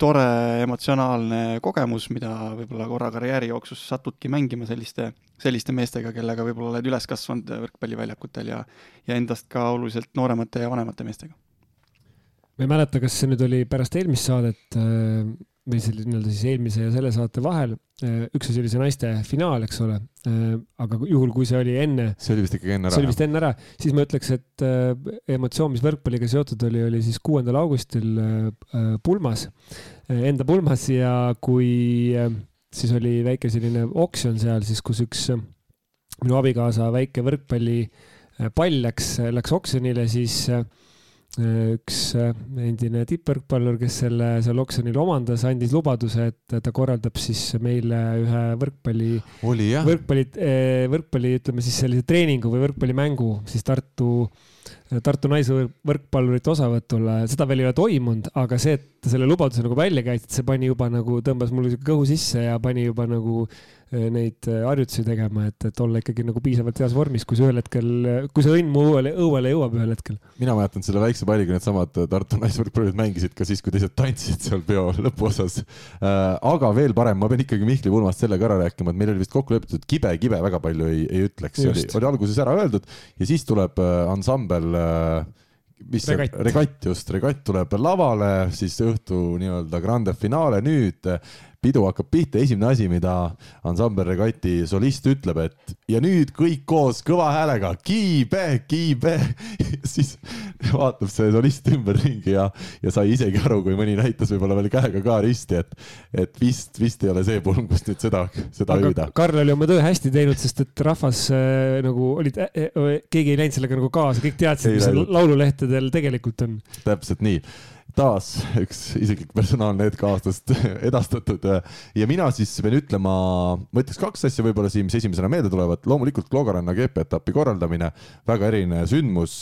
tore emotsionaalne kogemus, mida võib-olla korra karjääri jooksus satudki mängima selliste, selliste meestega, kellega võib-olla oled üles kasvanud võrkpalliväljakutel ja, ja endast ka oluliselt nooremate ja vanemate meestega. ma ei mäleta, kas see nüüd oli pärast eelmist saadet või selle nii-öelda siis eelmise ja selle saate vahel. Äh, üks asi oli see naiste finaal, eks ole. Äh, aga juhul, kui see oli enne. see oli vist ikkagi enne ära. see oli vist enne ära, siis ma ütleks, et äh, emotsioon, mis võrkpalliga seotud oli, oli siis kuuendal augustil pulmas, enda pulmas ja kui siis oli väike selline oksjon seal siis, kus üks minu abikaasa väike võrkpallipall läks, läks oksjonile, siis üks äh, endine tippvõrkpallur, kes selle seal oksjonil omandas, andis lubaduse, et ta korraldab siis meile ühe võrkpalli, võrkpalli, äh, võrkpalli, ütleme siis sellise treeningu või võrkpallimängu siis Tartu, Tartu naisvõrkpallurite osavõtul. seda veel ei ole toimunud, aga see, et selle lubaduse nagu välja käis, see pani juba nagu, tõmbas mul kõhu sisse ja pani juba nagu neid eh, harjutusi tegema, et, et olla ikkagi nagu piisavalt heas vormis, kui see ühel hetkel, kui see õnn mu õuele, õuele jõuab ühel hetkel. mina mäletan selle väikse palliga needsamad Tartu naisvõrkpallurid mängisid ka siis, kui teised tantsisid seal peo lõpuosas. Aga veel parem, ma pean ikkagi Mihkli pulmast selle ka ära rääkima, et meil oli vist kokku lepitud, kibe, kibe väga palju ei, ei ütleks, oli, oli alguses ära öeldud ja siis tuleb ansambel mis regatt. regatt just, regatt tuleb lavale, siis õhtu nii-öelda grande finale. Nüüd pidu hakkab pihta, esimene asi, mida ansambel Regati solist ütleb, et ja nüüd kõik koos kõva häälega kiibe, kiibe siis vaatab see solist ümberringi ja, ja sai isegi aru, kui mõni näitas võib-olla veel käega ka risti, et, et vist, vist ei ole see pulm, kus nüüd seda, seda hüüda. Karl oli oma töö hästi teinud, sest et rahvas äh, nagu olid äh,, äh keegi ei läinud sellega nagu kaasa, kõik teadsid, mis laululehtedel tegelikult on. täpselt nii taas üks isiklik personaalne hetk aastast edastatud. Ja mina siis pean ütlema, ma ütleks kaks asja võib-olla siin, mis esimesena meelde tulevad, loomulikult Kloogaranna GP-etapi korraldamine, väga eriline sündmus.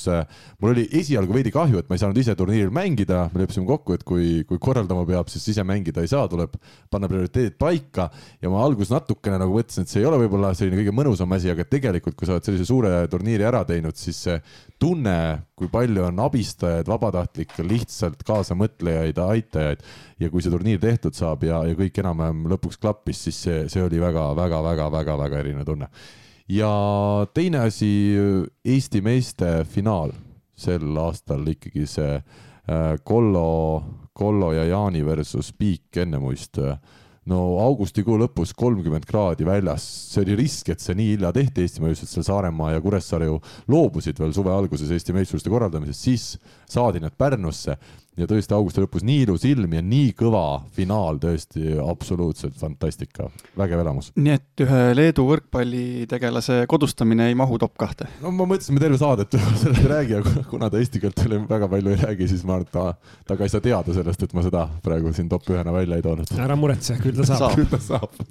mul oli esialgu veidi kahju, et ma ei saanud ise turniiril mängida, me leppisime kokku, et kui, kui korraldama peab, siis ise mängida ei saa, tuleb panna prioriteedid paika. Ja ma alguses natukene nagu mõtlesin, et see ei ole võib-olla selline kõige mõnusam asi, aga tegelikult, kui sa oled sellise suure turniiri ära teinud, siis see tunne, kui palju on abistajaid, vabatahtlikke, lihtsalt kaasamõtlejaid, aitajaid. Ja kui see turniir tehtud saab ja, ja kõik enam-vähem lõpuks klappis, siis see, see oli väga-väga-väga-väga-väga eriline tunne. ja teine asi, Eesti meeste finaal. Sel aastal ikkagi see äh, Kollo, Kollo ja Jaani versus Piik Ennemuist no augustikuu lõpus kolmkümmend kraadi väljas, see oli risk, et see nii hilja tehti. Eesti meistrivõistlustel, Saaremaa ja Kuressaare ju loobusid veel suve alguses Eesti meistrivõistluste korraldamisest, siis saadi need Pärnusse ja tõesti augusti lõpus nii ilus ilm ja nii kõva finaal, tõesti absoluutselt fantastika, vägev elamus. nii et ühe Leedu võrkpallitegelase kodustamine ei mahu top kahte? no ma mõtlesin, me terve saadet sellest ei räägi, aga kuna ta eesti keelt veel väga palju ei räägi, siis ma arvan, et ta, ta ka ei saa teada sellest, et ma seda praegu siin top ühena välja ei toonud. ära muretse, küll ta saab. küll ta saab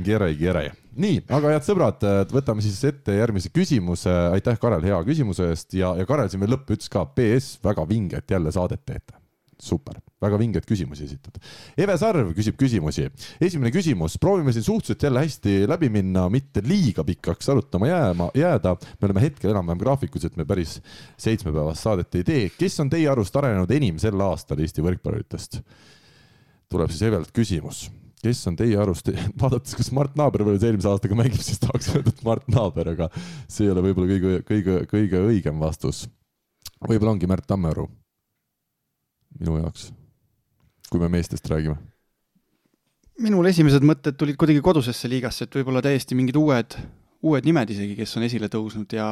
Gerei, Gerei. nii, aga head sõbrad, võtame siis ette järgmise küsimuse. aitäh, Karel, hea küsimuse eest ja, ja Karel siin veel lõppu ütles ka, PS väga vinget jälle saadet teete. super, väga vingeid küsimusi esitad. Eve Sarv küsib küsimusi. esimene küsimus, proovime siin suhteliselt jälle hästi läbi minna, mitte liiga pikaks arutama jääma, jääda. me oleme hetkel enam-vähem graafikus, et me päris seitsmepäevast saadet ei tee. kes on teie arust arenenud enim sel aastal Eesti võrkpalluritest? tuleb siis Evelt küsimus kes on teie arust, vaadates, kas Mart Naaber veel eelmise aastaga mängib, siis tahaks öelda, et Mart Naaber, aga see ei ole võib-olla kõige, kõige, kõige õigem vastus. võib-olla ongi Märt Tammearu. minu jaoks, kui me meestest räägime. minul esimesed mõtted tulid kuidagi kodusesse liigasse, et võib-olla täiesti mingid uued, uued nimed isegi, kes on esile tõusnud ja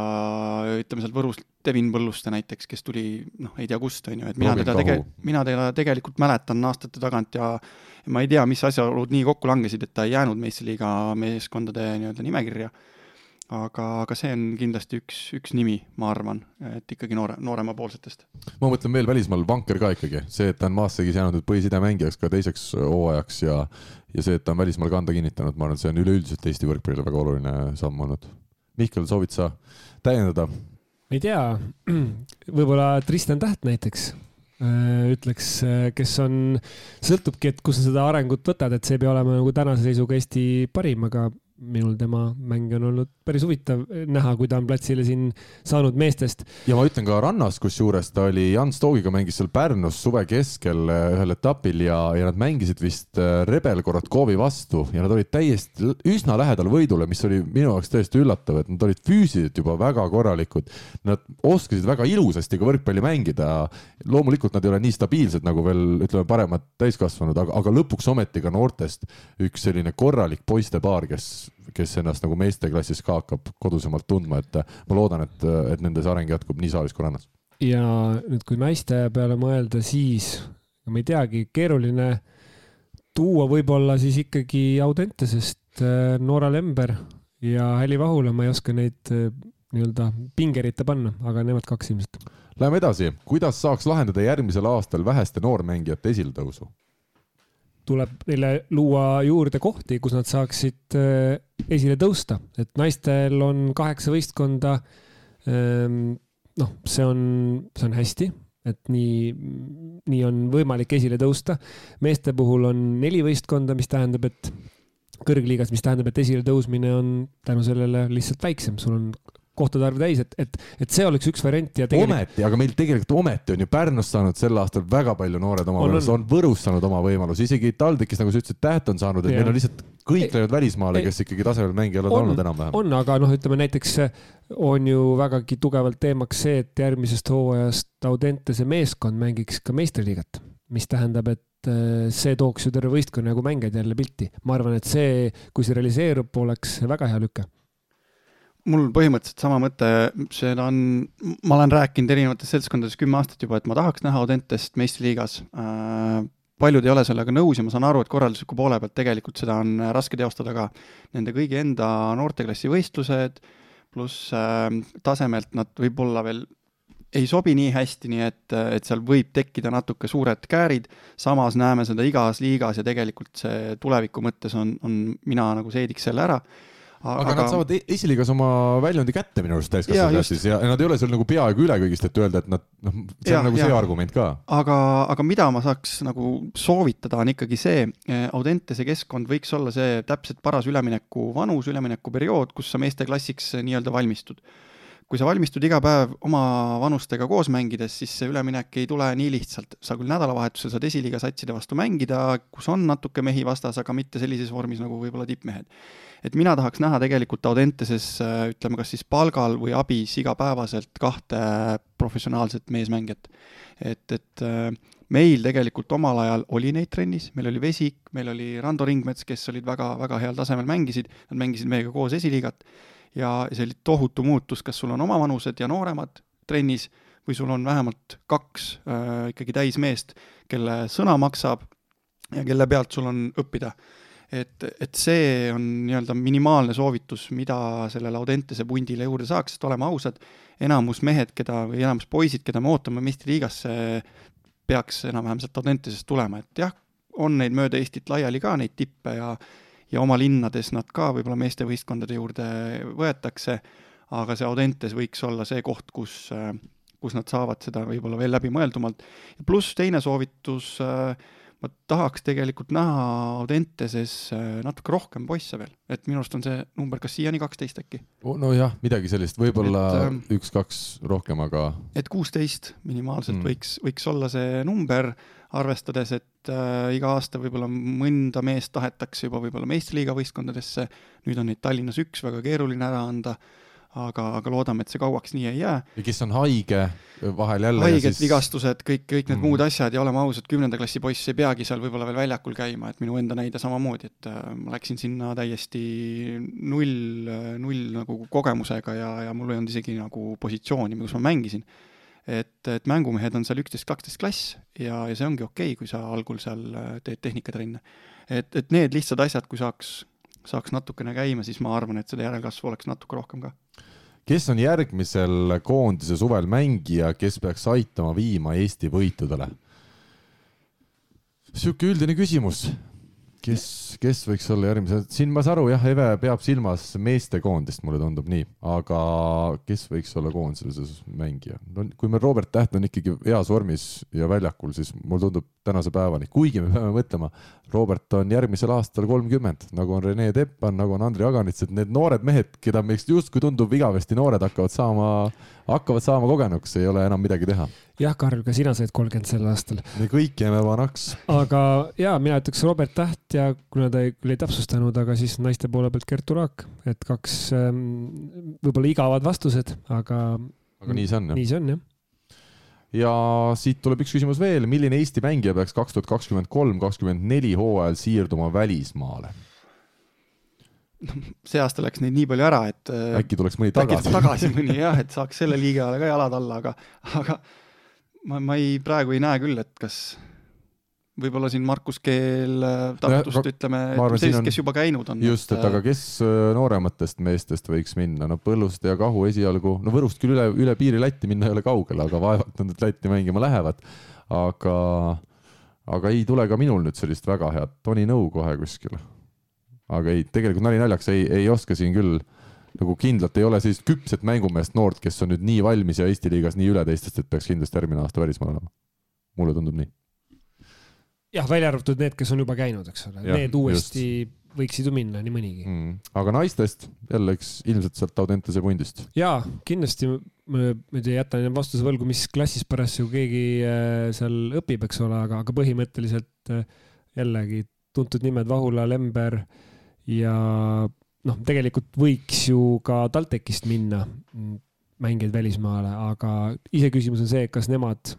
ütleme sealt Võrust Devin Põlluste näiteks, kes tuli noh, ei tea kust, on ju, et mina teda tege-, mina teda tegelikult mäletan aastate tagant ja ma ei tea, mis asjaolud nii kokku langesid, et ta ei jäänud meistriliiga meeskondade nii-öelda nimekirja. Aga, aga see on kindlasti üks, üks nimi, ma arvan, et ikkagi noore, nooremapoolsetest. ma mõtlen veel välismaal vanker ka ikkagi, see, et ta on Maassegis jäänud põhisidemängijaks ka teiseks hooajaks ja ja see, et ta on välismaal kanda kinnitanud, ma arvan, et see on üleüldiselt Eesti võrkpallile väga oluline samm olnud. Mihkel, soovid sa täiendada? ei tea, võib-olla Tristan Täht näiteks Äh, ütleks, äh, kes on, sõltubki, et kus sa seda arengut võtad, et see ei pea olema nagu tänase seisuga Eesti parim, aga minul tema mäng on olnud päris huvitav näha, kui ta on platsile siin saanud meestest. ja ma ütlen ka rannas, kusjuures ta oli Jan Stoogiga mängis seal Pärnus suve keskel äh, ühel etapil ja, ja nad mängisid vist äh, Rebel Korotkovi vastu ja nad olid täiesti üsna lähedal võidule, mis oli minu jaoks täiesti üllatav, et nad olid füüsiliselt juba väga korralikud. Nad oskasid väga ilusasti ka võrkpalli mängida. loomulikult nad ei ole nii stabiilsed nagu veel ütleme, paremad täiskasvanud, aga, aga lõpuks ometi ka noortest üks selline korralik poistepaar, kes kes ennast nagu meesteklassis ka hakkab kodusemalt tundma, et ma loodan, et, et nende see areng jätkub nii saalis kui rannas. ja nüüd, kui naiste peale mõelda, siis ma ei teagi, keeruline tuua võib-olla siis ikkagi Audentesest äh, Noora Lember ja Häli Vahula, ma ei oska neid äh, nii-öelda pingeritta panna, aga nemad kaks ilmselt. Läheme edasi, kuidas saaks lahendada järgmisel aastal väheste noormängijate esiletõusu? Tuleb neile luua juurde kohti, kus nad saaksid äh, esile tõusta, et naistel on kaheksa võistkonda. Ähm, noh, see on, see on hästi, et nii, nii on võimalik esile tõusta. meeste puhul on neli võistkonda, mis tähendab, et kõrgliigas, mis tähendab, et esile tõusmine on tänu sellele lihtsalt väiksem, sul on kohtade arv täis, et, et, et see oleks üks variant ja tegelikult.... ometi, aga meil tegelikult ometi on ju Pärnus saanud sel aastal väga palju noored oma võimalusi, on Võrus saanud oma võimalusi, isegi TalTechis, nagu sa ütlesid, Täht on saanud, et ja. meil on lihtsalt kõik läinud välismaale, kes ikkagi tasemel mängijad on olnud enam-vähem. on, aga noh, ütleme näiteks on ju vägagi tugevalt teemaks see, et järgmisest hooajast Audentese meeskond mängiks ka meistriliigat, mis tähendab, et äh, see tooks ju terve võistkonna jagu mängijaid jälle pilti. ma arvan, et see, kui see realiseerub, oleks väga hea lüke mul põhimõtteliselt sama mõte, seda on, ma olen rääkinud erinevates seltskondades kümme aastat juba, et ma tahaks näha Audentest meistriliigas äh,. paljud ei ole sellega nõus ja ma saan aru, et korraldusliku poole pealt tegelikult seda on raske teostada ka. Nende kõigi enda noorteklassi võistlused, pluss äh, tasemelt nad võib-olla veel ei sobi nii hästi, nii et, et seal võib tekkida natuke suured käärid, samas näeme seda igas liigas ja tegelikult see tuleviku mõttes on, on, mina nagu seediks selle ära aga, aga nad saavad e-, esiliigas oma väljundi kätte minu arust täiskasvanud klassis ja nad ei ole seal nagu peaaegu üle kõigist, et öelda, et nad noh, see ja, on nagu ja. see argument ka. aga, aga mida ma saaks nagu soovitada, on ikkagi see, eh, Audentese keskkond võiks olla see täpselt paras ülemineku vanus, üleminekuperiood, kus sa meesteklassiks nii-öelda valmistud kui sa valmistud iga päev oma vanustega koos mängides, siis see üleminek ei tule nii lihtsalt. sa küll nädalavahetusel saad esiliiga satside vastu mängida, kus on natuke mehi vastas, aga mitte sellises vormis nagu võib-olla tippmehed et mina tahaks näha tegelikult Audenteses ütleme, kas siis palgal või abis igapäevaselt kahte professionaalset meesmängijat. et, et äh, meil tegelikult omal ajal oli neid trennis, meil oli Vesik, meil oli Rando Ringmets, kes olid väga, väga heal tasemel mängisid, nad mängisid meiega koos esiliigat ja see oli tohutu muutus, kas sul on omavanused ja nooremad trennis või sul on vähemalt kaks äh, ikkagi täismeest, kelle sõna maksab ja kelle pealt sul on õppida. Et, et see on nii-öelda minimaalne soovitus, mida sellele Audentese pundile juurde saaks, sest oleme ausad, enamus mehed, keda, või enamus poisid, keda me ootame meistriliigasse, peaks enam-vähem sealt Audentesest tulema, et jah, on neid mööda Eestit laiali ka, neid tippe ja ja oma linnades nad ka võib-olla meestevõistkondade juurde võetakse, aga see Audentes võiks olla see koht, kus kus nad saavad seda võib-olla veel läbimõeldumalt. pluss teine soovitus ma tahaks tegelikult näha Audenteses äh, natuke rohkem poisse veel, et minu arust on see number kas siiani kaksteist äkki. nojah, midagi sellist, võib-olla ähm, üks-kaks rohkem, aga. et kuusteist minimaalselt mm. võiks, võiks olla see number, arvestades, et äh, iga aasta võib-olla mõnda meest tahetakse juba võib-olla meistriliiga võistkondadesse, nüüd on neid Tallinnas üks, väga keeruline ära anda aga, aga loodame, et see kauaks nii ei jää. ja kes on haige, vahel jälle. haiged siis..., vigastused, kõik, kõik need mm. muud asjad ja oleme ausad, kümnenda klassi poiss ei peagi seal võib-olla veel väljakul käima, et minu enda näide samamoodi, et äh, ma läksin sinna täiesti null, null nagu kogemusega ja, ja mul ei olnud isegi nagu positsiooni, kus ma mängisin. Et, et mängumehed on seal üksteist, kaksteist klass ja, ja see ongi okei okay,, kui sa algul seal äh, teed tehnikatrenne. et, et need lihtsad asjad, kui saaks saaks natukene käima, siis ma arvan, et seda järelkasvu oleks natuke rohkem ka kes on järgmisel koondise suvel mängija, kes peaks aitama viima Eesti võitudele? sihuke üldine küsimus kes, kes võiks olla järgmise, siin ma saan aru jah, Eve peab silmas meestekoondist, mulle tundub nii, aga kes võiks olla koondises mängija? no kui meil Robert Täht on ikkagi heas vormis ja väljakul, siis mulle tundub tänase päevani, kuigi me peame mõtlema, Robert on järgmisel aastal kolmkümmend, nagu on Rene Teppan, nagu on Andri Aganits, et need noored mehed, keda meist justkui tundub igavesti noored, hakkavad saama, hakkavad saama kogenuks, ei ole enam midagi teha jah, Karl, ka sina said kolmkümmend sel aastal. me kõik jääme vanaks. aga ja mina ütleks Robert Täht ja kuna ta ei, küll ei täpsustanud, aga siis naiste poole pealt Kertu Raak, et kaks ähm, võib-olla igavad vastused, aga. aga nii see on jah? nii see on jah ja siit tuleb üks küsimus veel, milline Eesti mängija peaks kaks tuhat kakskümmend kolm, kakskümmend neli hooajal siirduma välismaale? See aasta läks neid nii palju ära, et äh, äkki tuleks mõni tagasi. tagasi mõni jah, et saaks selle liigale ka jalad alla, aga, aga ma, ma ei, praegu ei näe küll, et kas võib-olla siin Markus Keel äh, Tartust no, ütleme, sellist, kes juba käinud on. just, et aga kes äh, noorematest meestest võiks minna, no Põlluste ja Kahu esialgu, no Võrust küll üle, üle piiri Lätti minna ei ole kaugel, aga vaevalt nad Lätti mängima lähevad. aga, aga ei tule ka minul nüüd sellist väga head Toni Nõu kohe kuskile. Aga ei, tegelikult nali naljaks ei, ei oska siin küll nagu kindlalt ei ole sellist küpset mängumeest noort, kes on nüüd nii valmis ja Eesti liigas nii üle teistest, et peaks kindlasti järgmine aasta välismaal olema. mulle tundub nii. jah, välja arvatud need, kes on juba käinud, eks ole, need uuesti just. võiksid ju minna, nii mõnigi mm.. aga naistest jälle, eks ilmselt sealt Audentese pundist. jaa, kindlasti ma nüüd ei jäta vastuse võlgu, mis klassis parasjagu keegi äh, seal õpib, eks ole, aga, aga põhimõtteliselt äh, jällegi tuntud nimed Vahula, Lember ja noh, tegelikult võiks ju ka TalTechist minna mängijaid välismaale, aga iseküsimus on see, kas nemad,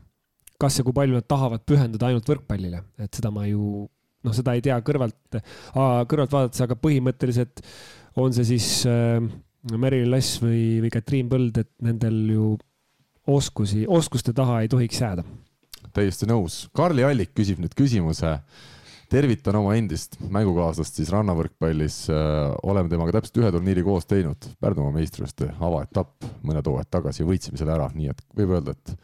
kas ja kui palju nad tahavad pühenduda ainult võrkpallile, et seda ma ju noh, seda ei tea kõrvalt, kõrvalt vaadates, aga põhimõtteliselt on see siis äh, Merilin Lass või, või Katriin Põld, et nendel ju oskusi, oskuste taha ei tohiks jääda. täiesti nõus. Karli Allik küsib nüüd küsimuse tervitan oma endist mängukaaslast siis rannavõrkpallis. oleme temaga täpselt ühe turniiri koos teinud, Pärnumaa meistrivõistluste avaetapp mõned hooajad tagasi ja võitsime selle ära, nii et võib öelda, et,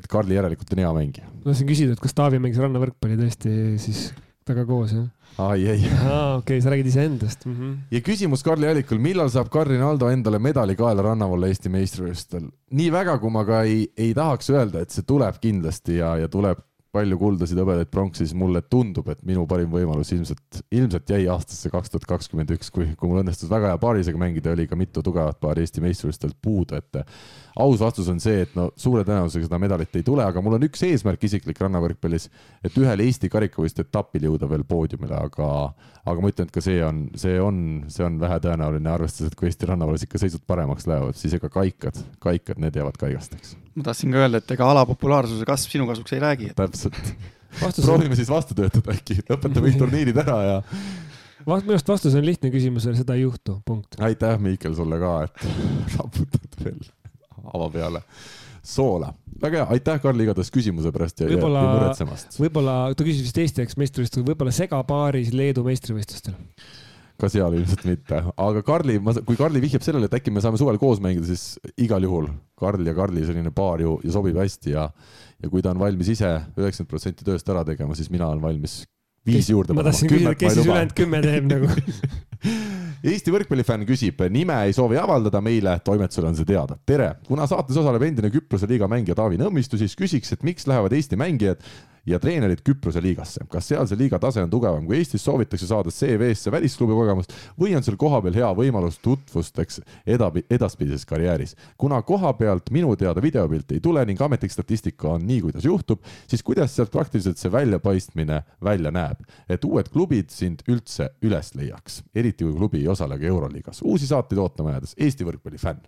et Karli järelikult on hea mängija. ma tahtsin küsida, et kas Taavi mängis rannavõrkpalli tõesti siis temaga koos, jah? ai ei. aa, okei okay,, sa räägid iseendast mm. -hmm. ja küsimus Karli Allikul, millal saab Karin Aldo endale medali kaela rannavalle Eesti meistrivõistlustel? nii väga, kui ma ka ei, ei tahaks öelda, et see tuleb kindlasti ja, ja tuleb palju kuldasid hõbedaid pronksi, siis mulle tundub, et minu parim võimalus ilmselt, ilmselt jäi aastasse kaks tuhat kakskümmend üks, kui, kui mul õnnestus väga hea paarisega mängida, oli ka mitu tugevat paari Eesti meistrivõistlustelt puudu, et aus vastus on see, et no suure tõenäosusega seda medalit ei tule, aga mul on üks eesmärk isiklik rannavõrkpallis, et ühel Eesti karikavõistluste etapil jõuda veel poodiumile, aga, aga ma ütlen, et ka see on, see on, see on vähetõenäoline, arvestades, et kui Eesti rannavallas ikka seisud paremaks lähevad, siis ega kaikad, kaikad, need jäävad kaigasteks. ma tahtsin ka öelda, et ega ala populaarsuse kasv sinu kasuks ei räägi et.... täpselt. proovime siis vastu töötada äkki, lõpetame kõik turniirid ära ja minu arust vastus on lihtne küsimusele, seda ei juhtu, punkt. aitäh, Mihkel, sulle ka, et raputad veel ava peale soola. väga hea, aitäh, Karl, igatahes küsimuse pärast ja, ja, ja muretsemast. võib-olla, ta küsis vist Eesti meistrivõistlustel, võib-olla segapaaris Leedu meistrivõistlustel. Ka seal ilmselt mitte, aga Karli, ma, kui Karli vihjab sellele, et äkki me saame suvel koos mängida, siis igal juhul Karl ja Karli selline paar ju, ju sobib hästi ja ja kui ta on valmis ise üheksakümmend protsenti tööst ära tegema, siis mina olen valmis viis juurde ma tahtsin küsida, kes siis ülejäänud kümme teeb nagu Eesti võrkpallifänn küsib, nime ei soovi avaldada meile, toimetusele on see teada. tere, kuna saates osaleb endine Küprose liiga mängija Taavi Nõmmistu, siis küsiks, et miks lähevad Eesti mängijad ja treenerid Küprose liigasse. kas seal see liiga tase on tugevam kui Eestis, soovitakse saada CV-sse välisklubi kogemust või on seal kohapeal hea võimalus tutvusteks edapi-, edaspidises karjääris? kuna koha pealt minu teada videopilti ei tule ning ametlik statistika on nii, kuidas juhtub, siis kuidas sealt praktiliselt see väljapaistmine välja näeb, et uued klubid sind üldse üles leiaks, eriti kui klubi ei osale ka Euroliigas. uusi saateid ootama jäädes, Eesti võrkpallifänn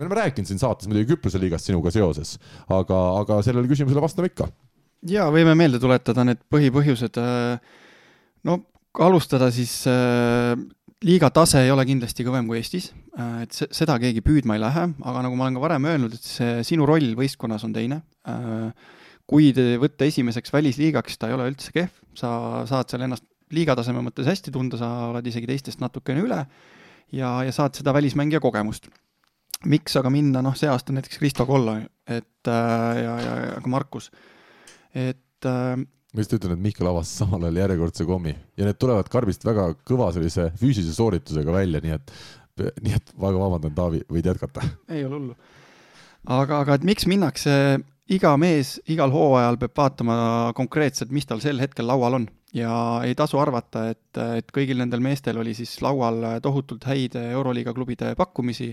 me oleme rääkinud siin saates muidugi Küprose liigast sinuga seoses, aga, aga sellele küsimusele vastame ikka ja võime meelde tuletada need põhipõhjused. Äh, no alustada siis äh, liiga tase ei ole kindlasti kõvem kui Eestis, äh, et seda keegi püüdma ei lähe, aga nagu ma olen ka varem öelnud, et see sinu roll võistkonnas on teine. kui võtta esimeseks välisliigaks, ta ei ole üldse kehv, sa saad seal ennast liigataseme mõttes hästi tunda, sa oled isegi teistest natukene üle ja, ja saad seda välismängija kogemust. miks aga minna, noh, see aasta näiteks Kristo Kollo, et ja, ja, ja ka Markus et äh, ma just ütlen, et Mihkel avas samal ajal järjekordse kommi ja need tulevad karbist väga kõva sellise füüsilise sooritusega välja, nii et, nii et väga vabandan, Taavi, võid jätkata. ei ole hullu. aga, aga et miks minnakse, iga mees igal hooajal peab vaatama konkreetselt, mis tal sel hetkel laual on ja ei tasu arvata, et, et kõigil nendel meestel oli siis laual tohutult häid Euroliiga klubide pakkumisi,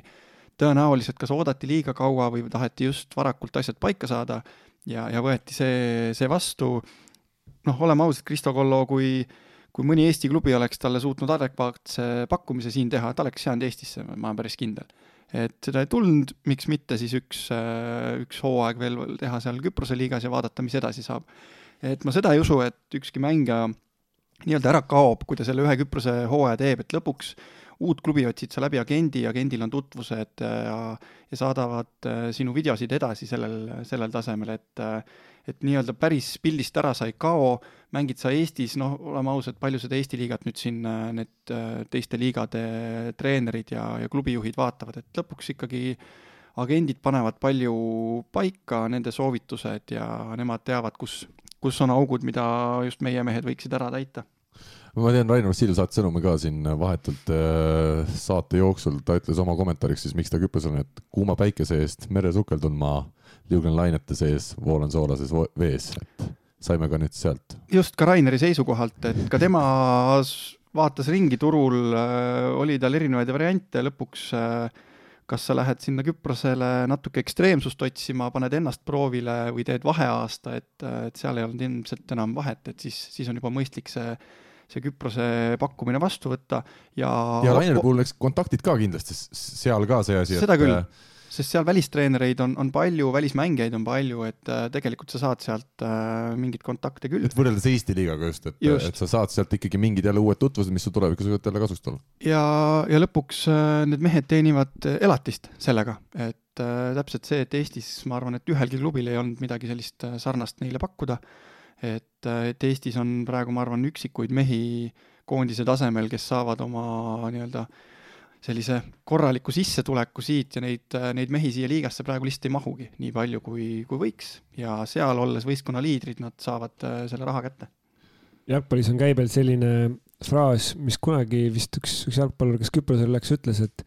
tõenäoliselt kas oodati liiga kaua või taheti just varakult asjad paika saada ja, ja võeti see, see vastu. noh, oleme ausad, Kristo Kollo, kui, kui mõni Eesti klubi oleks talle suutnud adekvaatse pakkumise siin teha, ta oleks jäänud Eestisse, ma olen päris kindel. et seda ei tulnud, miks mitte siis üks, üks hooaeg veel teha seal Küprose liigas ja vaadata, mis edasi saab. et ma seda ei usu, et ükski mängija nii-öelda ära kaob, kui ta selle ühe Küprose hooaja teeb, et lõpuks uut klubi otsid sa läbi agendi, agendil on tutvused äh, ja, ja saadavad äh, sinu videosid edasi sellel, sellel tasemel, et äh, et nii-öelda päris pildist ära sa ei kao, mängid sa Eestis, noh, oleme ausad, palju seda Eesti liigat nüüd siin need teiste liigade treenerid ja, ja klubijuhid vaatavad, et lõpuks ikkagi agendid panevad palju paika, nende soovitused ja nemad teavad, kus, kus on augud, mida just meie mehed võiksid ära täita ma tean, Rainer Vassiljev saatis sõnumi ka siin vahetult äh, saate jooksul, ta ütles oma kommentaariks siis, miks ta küpes on, et kuuma päikese eest mere sukeldun ma, liugen lainete sees, voolan soolases vees, et saime ka nüüd sealt. just ka Raineri seisukohalt, et ka tema vaatas ringi turul, äh, oli tal erinevaid variante, lõpuks äh, kas sa lähed sinna Küprosele natuke ekstreemsust otsima, paned ennast proovile või teed vaheaasta, et, et seal ei olnud ilmselt enam vahet, et siis, siis on juba mõistlik see see Küprose pakkumine vastu võtta ja ja Rainer puhul eks kontaktid ka kindlasti seal ka see asi, et seda küll, sest seal välistreenereid on, on palju, välismängijaid on palju, et äh, tegelikult sa saad sealt äh, mingeid kontakte küll. et võrreldes Eesti liigaga just, et, et sa saad sealt ikkagi mingid jälle uued tutvused, mis sul tulevikus võivad jälle kasuks tulla. ja, ja lõpuks äh, need mehed teenivad elatist sellega, et äh, täpselt see, et Eestis ma arvan, et ühelgi klubil ei olnud midagi sellist äh, sarnast neile pakkuda et, et Eestis on praegu, ma arvan, üksikuid mehi koondise tasemel, kes saavad oma nii-öelda sellise korraliku sissetuleku siit ja neid, neid mehi siia liigasse praegu lihtsalt ei mahugi nii palju, kui, kui võiks ja seal olles võistkonna liidrid, nad saavad äh, selle raha kätte. jalgpallis on käibel selline fraas, mis kunagi vist üks, üks jalgpallur, kes Küprosel läks, ütles, et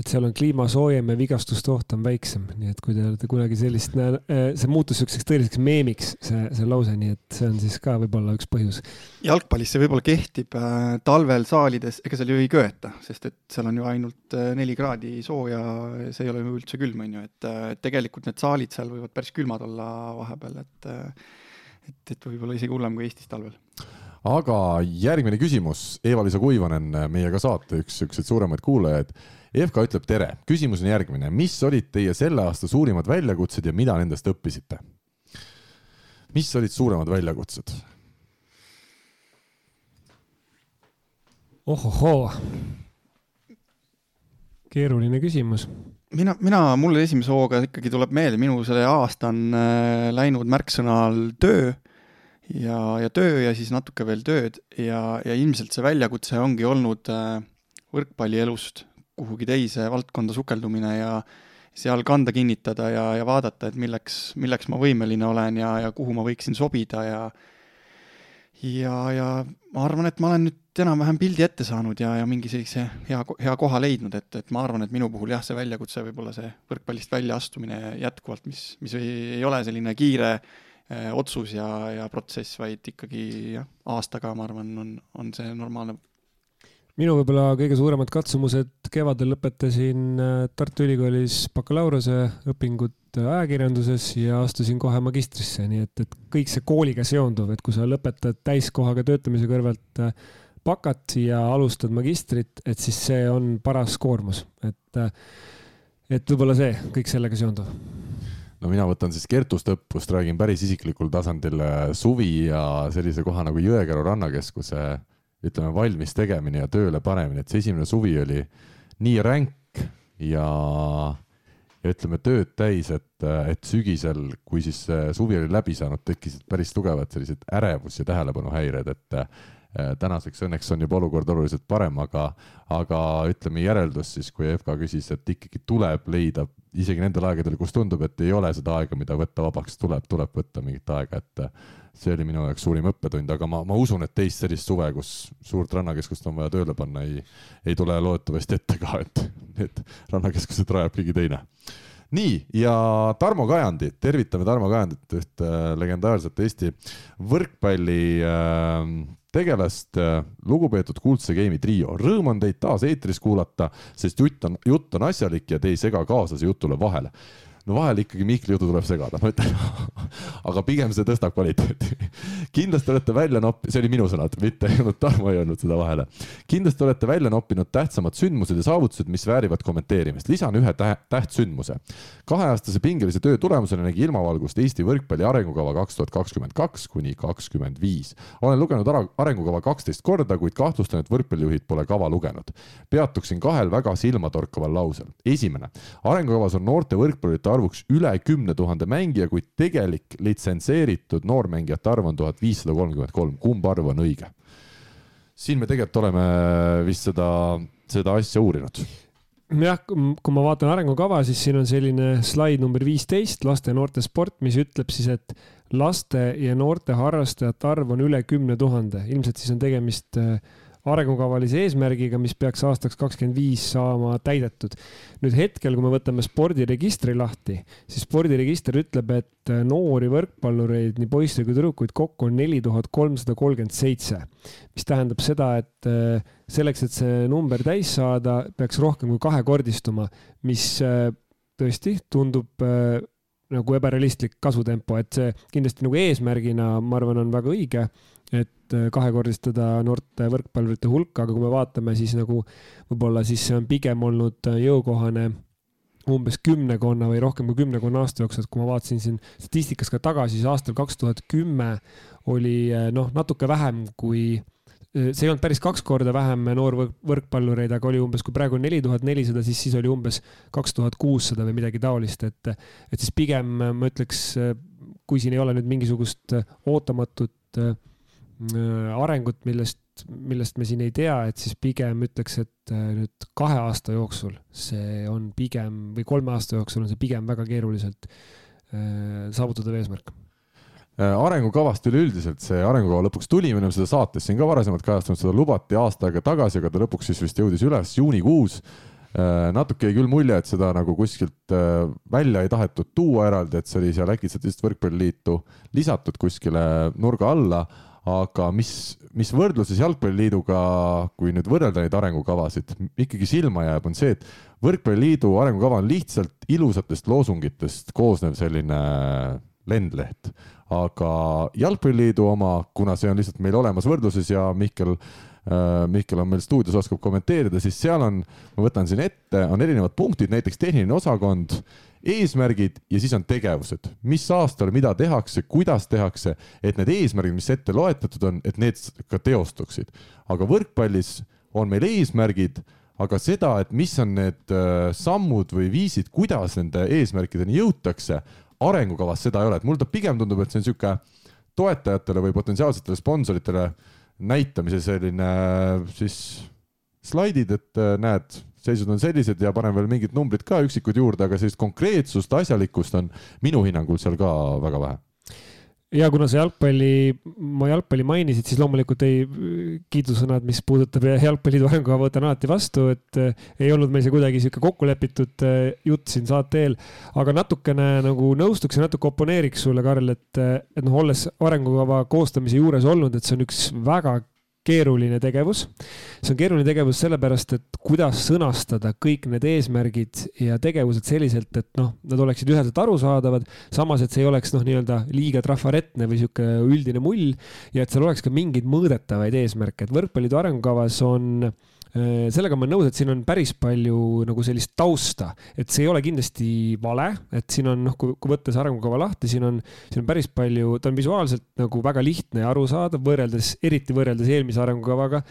et seal on kliima soojem ja vigastuste oht on väiksem, nii et kui te olete kunagi sellist, äh, see muutus niisuguseks tõeliseks meemiks, see, see lause, nii et see on siis ka võib-olla üks põhjus. jalgpallis see võib-olla kehtib äh, talvel saalides, ega seal ju ei köeta, sest et seal on ju ainult äh, neli kraadi sooja, see ei ole ju üldse külm, on ju, et tegelikult need saalid seal võivad päris külmad olla vahepeal, et et, et võib-olla isegi hullem kui Eestis talvel. Aga järgmine küsimus, Eva-Liisa Kuivanen, meiega saate üks siukseid suuremaid kuulajaid EFK ütleb tere, küsimus on järgmine, mis olid teie selle aasta suurimad väljakutsed ja mida nendest õppisite? mis olid suuremad väljakutsed? ohohoo, keeruline küsimus. mina, mina, mul esimese hooga ikkagi tuleb meelde, minu see aasta on äh, läinud märksõna all töö ja, ja töö ja siis natuke veel tööd ja, ja ilmselt see väljakutse ongi olnud äh, võrkpallielust kuhugi teise valdkonda sukeldumine ja seal kanda kinnitada ja, ja vaadata, et milleks, milleks ma võimeline olen ja, ja kuhu ma võiksin sobida ja ja, ja ma arvan, et ma olen nüüd enam-vähem pildi ette saanud ja, ja mingi sellise hea, hea koha leidnud, et, et ma arvan, et minu puhul jah, see väljakutse võib olla see võrkpallist väljaastumine jätkuvalt, mis, mis ei, ei ole selline kiire eh, otsus ja, ja protsess, vaid ikkagi jah, aastaga, ma arvan, on, on see normaalne minu võib-olla kõige suuremad katsumused kevadel lõpetasin äh, Tartu Ülikoolis bakalaureuse õpingud äh, ajakirjanduses ja astusin kohe magistrisse, nii et, et kõik see kooliga seonduv, et kui sa lõpetad täiskohaga töötamise kõrvalt äh, bakat ja alustad magistrit, et siis see on paras koormus, et, et võib-olla see kõik sellega seonduv. No mina võtan siis Kertust õppust, räägin päris isiklikul tasandil suvi ja sellise koha nagu Jõekäru rannakeskuse ütleme, valmis tegemine ja tööle panemine, et see esimene suvi oli nii ränk ja, ja ütleme, tööd täis, et, et sügisel, kui siis suvi oli läbi saanud, tekkisid päris tugevad sellised ärevus ja tähelepanuhäired, et tänaseks õnneks on juba olukord oluliselt parem, aga, aga ütleme järeldus siis, kui FK küsis, et ikkagi tuleb leida isegi nendel aegadel, kus tundub, et ei ole seda aega, mida võtta vabaks, tuleb, tuleb võtta mingit aega, et see oli minu jaoks suurim õppetund, aga ma, ma usun, et teist sellist suve, kus suurt rannakeskust on vaja tööle panna, ei, ei tule loodetavasti ette ka, et need rannakeskused rajab keegi teine. Nii, ja Tarmo Kajandit, tervitame Tarmo Kajandit, ühte legendaarset Eesti võrkpalli äh, tegelast, lugupeetud Kuldse Game'i trio. Rõõm on teid taas eetris kuulata, sest jutt on, jutt on asjalik ja te ei sega kaaslase jutule vahele no vahel ikkagi Mihkli jutu tuleb segada, ma ütlen aga pigem see tõstab kvaliteeti kindlasti olete välja noppi-, see oli minu sõnad, mitte ei olnud Tarmo ei öelnud seda vahele. kindlasti olete välja noppinud tähtsamad sündmused ja saavutused, mis väärivad kommenteerimist. lisan ühe tä tähtsündmuse. kaheaastase pingelise töö tulemusena nägi ilmavalgust Eesti võrkpalli arengukava kaks tuhat kakskümmend kaks kuni kakskümmend viis. olen lugenud arengukava kaksteist korda, kuid kahtlustan, et võrkpallijuhid pole kava lugenud. peatuksin kahel väga silmatorkaval lausel. esimene, arengukavas on noorte võrkpallurite arvuks üle kümne tuhande mängija, kuid tegelik litsenseeritud noormängijate arv on tuhat viissada kolmkümmend kolm. kumb arv on õige? siin me tegelikult oleme vist seda, seda asja uurinud jah, kui ma vaatan arengukava, siis siin on selline slaid number viisteist, laste ja noorte sport, mis ütleb siis, et laste ja noorte harrastajate arv on üle kümne tuhande. ilmselt siis on tegemist äh, arengukavalise eesmärgiga, mis peaks aastaks kakskümmend viis saama täidetud. nüüd hetkel, kui me võtame spordiregistri lahti, siis spordiregister ütleb, et noori võrkpallureid, nii poisse kui tüdrukuid kokku on neli tuhat kolmsada kolmkümmend seitse. mis tähendab seda, et äh, selleks, et see number täis saada, peaks rohkem kui kahekordistuma, mis äh, tõesti tundub äh, nagu ebarealistlik kasvutempo, et see kindlasti nagu eesmärgina, ma arvan, on väga õige et äh, kahekordistada noorte võrkpallurite hulka, aga kui me vaatame, siis nagu võib-olla siis see on pigem olnud äh, jõukohane umbes kümnekonna või rohkem kui kümnekonna aasta jooksul, et kui ma vaatasin siin statistikas ka tagasi, siis aastal kaks tuhat kümme oli äh, noh, natuke vähem kui see ei olnud päris kaks korda vähem noorvõrkpallureid, aga oli umbes, kui praegu on neli tuhat nelisada, siis siis oli umbes kaks tuhat kuussada või midagi taolist, et, et siis pigem ma ütleks kui siin ei ole nüüd mingisugust ootamatut arengut, millest, millest me siin ei tea, et siis pigem ütleks, et nüüd kahe aasta jooksul see on pigem või kolme aasta jooksul on see pigem väga keeruliselt saavutatav eesmärk. Arengukavast üleüldiselt see arengukava lõpuks tuli, me oleme seda saates siin ka varasemalt kajastanud, seda lubati aasta aega tagasi, aga ta lõpuks siis vist jõudis üles juunikuus. Äh, natuke jäi küll mulje, et seda nagu kuskilt äh, välja ei tahetud tuua eraldi, et see oli seal äkitselt lihtsalt Võrkpalliliitu lisatud kuskile nurga alla, aga mis, mis võrdluses Jalgpalliliiduga, kui nüüd võrrelda neid arengukavasid, ikkagi silma jääb, on see, et Võrkpalliliidu arengukava on lihtsalt ilusatest loosungitest koosnev selline lendleht, aga Jalgpalliliidu oma, kuna see on lihtsalt meil olemas võrdluses ja Mihkel Äh, Mihkel on meil stuudios, oskab kommenteerida, siis seal on, ma võtan siin ette, on erinevad punktid, näiteks tehniline osakond, eesmärgid ja siis on tegevused, mis aastal mida tehakse, kuidas tehakse, et need eesmärgid, mis ette loetletud on, et need ka teostuksid. aga võrkpallis on meil eesmärgid, aga seda, et mis on need äh, sammud või viisid, kuidas nende eesmärkideni jõutakse, arengukavas seda ei ole, et mulle ta pigem tundub, et see on niisugune toetajatele või potentsiaalsetele sponsoritele äh, näitamise selline siis slaidid, et äh, näed, seisud on sellised ja panen veel mingid numbrid ka üksikud juurde, aga sellist konkreetsust, asjalikkust on minu hinnangul seal ka väga vähe ja kuna sa jalgpalli, ma jalgpalli mainisid, siis loomulikult ei, kiidusõnad, mis puudutab jalgpalliliidu arengukava, võtan alati vastu, et eh, ei olnud meil see kuidagi sihuke kokku lepitud eh, jutt siin saate eel. aga natukene nagu nõustuks ja natuke oponeeriks sulle, Karl, et, eh, et noh, olles arengukava koostamise juures olnud, et see on üks väga keeruline tegevus. see on keeruline tegevus sellepärast, et kuidas sõnastada kõik need eesmärgid ja tegevused selliselt, et noh, nad oleksid üheselt arusaadavad, samas, et see ei oleks noh, nii-öelda liiga trafaretne või sihuke üldine mull ja et seal oleks ka mingeid mõõdetavaid eesmärke, et võrkpalliliidu arengukavas on äh, sellega ma olen nõus, et siin on päris palju nagu sellist tausta, et see ei ole kindlasti vale, et siin on noh, kui, kui võtta see arengukava lahti, siin on, siin on päris palju, ta on visuaalselt nagu väga lihtne ja arusaadav võrreldes, eriti võrreldes eelmise arengukavaga.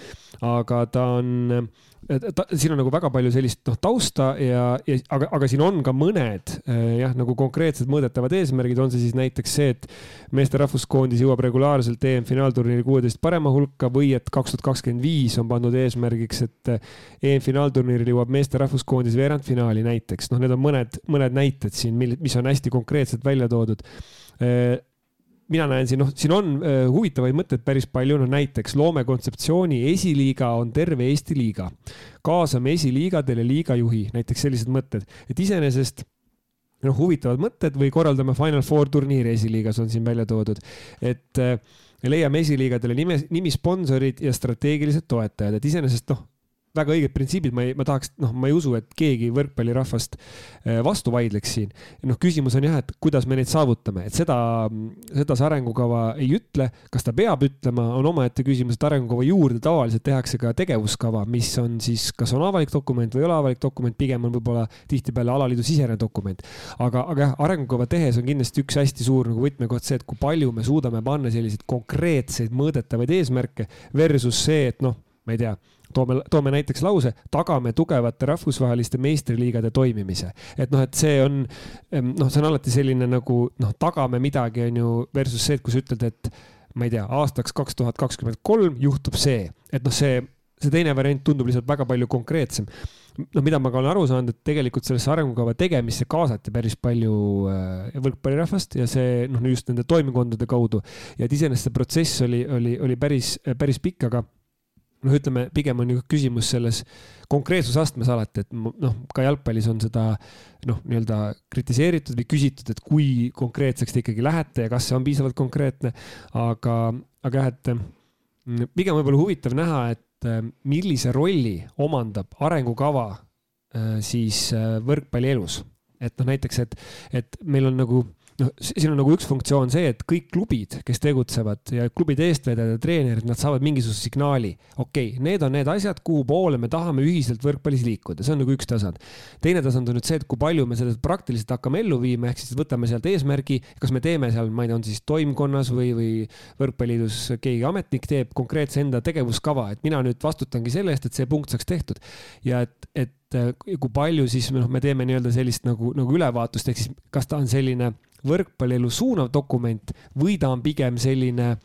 aga ta on ta, siin on nagu väga palju sellist noh tausta ja, ja aga, aga siin on ka mõned eh, jah, nagu konkreetsed mõõdetavad eesmärgid, on see siis näiteks see, et meeste rahvuskoondis jõuab regulaarselt EM-finaalturniiri kuueteist parema hulka või et kaks tuhat kakskümmend viis on pandud eesmärgiks, et eh, EM-finaalturniiril jõuab meeste rahvuskoondis veerandfinaali näiteks. noh, need on mõned, mõned näited siin, mis on hästi konkreetselt välja toodud eh, mina näen siin, noh, siin on äh, huvitavaid mõtteid päris palju, no näiteks loome kontseptsiooni, esiliiga on terve Eesti liiga. kaasame esiliigadele liigajuhi, näiteks sellised mõtted, et iseenesest noh, huvitavad mõtted või korraldame Final Four turniiri esiliigas on siin välja toodud, et äh, leiame esiliigadele nime, nimisponsorid ja strateegilised toetajad, et iseenesest noh, väga õiged printsiibid, ma ei, ma tahaks, noh, ma ei usu, et keegi võrkpallirahvast äh, vastu vaidleks siin. noh, küsimus on jah, et kuidas me neid saavutame, et seda, seda see arengukava ei ütle, kas ta peab ütlema, on omaette küsimus, et arengukava juurde tavaliselt tehakse ka tegevuskava, mis on siis, kas on avalik dokument või ei ole avalik dokument, pigem on võib-olla tihtipeale alaliidu sisene dokument. aga, aga jah, arengukava tehes on kindlasti üks hästi suur nagu võtmekoht see, et kui palju me suudame panna selliseid konkreetseid mõõdetavaid eesmärke versus see, et noh, ma ei tea toome, toome näiteks lause, tagame tugevate rahvusvaheliste meistriliigade toimimise. et noh, et see on, noh, see on alati selline nagu noh, tagame midagi, on ju, versus see, et kui sa ütled, et ma ei tea, aastaks kaks tuhat kakskümmend kolm juhtub see, et noh, see, see teine variant tundub lihtsalt väga palju konkreetsem. Noh, mida ma ka olen aru saanud, et tegelikult sellesse arengukava tegemisse kaasati päris palju äh, võrkpallirahvast ja see noh, just nende toimikondade kaudu. Ja et iseenesest see protsess oli, oli, oli päris, päris pikk, aga noh, ütleme pigem on ju küsimus selles konkreetsusastmes alati, et noh, ka jalgpallis on seda noh, nii-öelda kritiseeritud või küsitud, et kui konkreetseks te ikkagi lähete ja kas see on piisavalt konkreetne. aga, aga jah, et mm, pigem võib-olla huvitav näha, et äh, millise rolli omandab arengukava äh, siis äh, võrkpallielus. et noh, näiteks, et, et meil on nagu noh, siin on nagu üks funktsioon see, et kõik klubid, kes tegutsevad ja klubide eestvedajad ja treenerid, nad saavad mingisuguse signaali. okei okay,, need on need asjad, kuhu poole me tahame ühiselt võrkpallis liikuda, see on nagu üks tasand. teine tasand on nüüd see, et kui palju me seda praktiliselt hakkame ellu viima, ehk siis võtame sealt eesmärgi, kas me teeme seal, ma ei tea, on siis toimkonnas või, või võrkpalliliidus keegi ametnik teeb konkreetse enda tegevuskava, et mina nüüd vastutangi selle eest, et see punkt saaks tehtud. ja et, et kui palju siis noh, me teeme nii-öelda sellist nagu, nagu ülevaatust, ehk siis kas ta on selline võrkpallielu suunav dokument või ta on pigem selline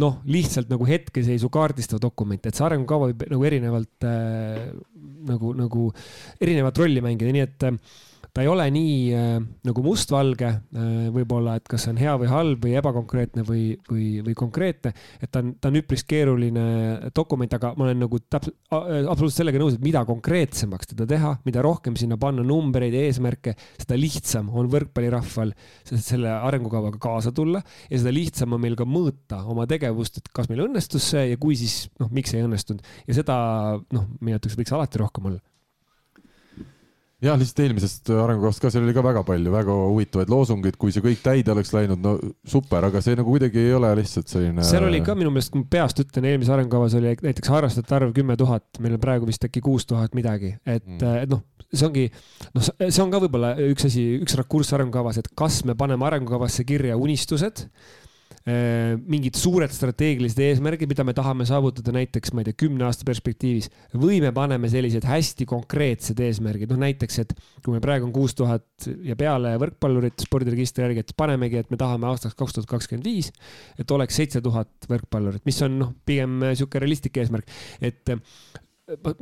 noh, lihtsalt nagu hetkeseisu kaardistav dokument, et see arengukava võib nagu erinevalt äh, nagu, nagu erinevat rolli mängida, nii et äh, ta ei ole nii äh, nagu mustvalge äh, võib-olla, et kas see on hea või halb või ebakonkreetne või, või, või konkreetne, et ta on, ta on üpris keeruline dokument, aga ma olen nagu täpselt, absoluutselt sellega nõus, et mida konkreetsemaks teda teha, mida rohkem sinna panna numbreid, eesmärke, seda lihtsam on võrkpallirahval selle arengukavaga kaasa tulla ja seda lihtsam on meil ka mõõta oma tegevust, et kas meil õnnestus see ja kui, siis noh, miks ei õnnestunud. Ja seda noh, minu arvates võiks alati rohkem olla jah, lihtsalt eelmisest arengukavast ka, seal oli ka väga palju väga huvitavaid loosungeid, kui see kõik täide oleks läinud, no super, aga see nagu kuidagi ei ole lihtsalt selline. seal oli ka minu meelest, kui ma peast ütlen, eelmises arengukavas oli näiteks harrastajate arv kümme tuhat, meil on praegu vist äkki kuus tuhat midagi, et mm., et noh, see ongi, noh, see on ka võib-olla üks asi, üks rakurss arengukavas, et kas me paneme arengukavasse kirja unistused Äh, mingid suured strateegilised eesmärgid, mida me tahame saavutada näiteks, ma ei tea, kümne aasta perspektiivis. Või me paneme sellised hästi konkreetsed eesmärgid, noh näiteks, et kui meil praegu on kuus tuhat ja peale võrkpallurit spordiregistri järgi, et panemegi, et me tahame aastaks kaks tuhat kakskümmend viis, et oleks seitse tuhat võrkpallurit, mis on noh, pigem niisugune realistlik eesmärk, et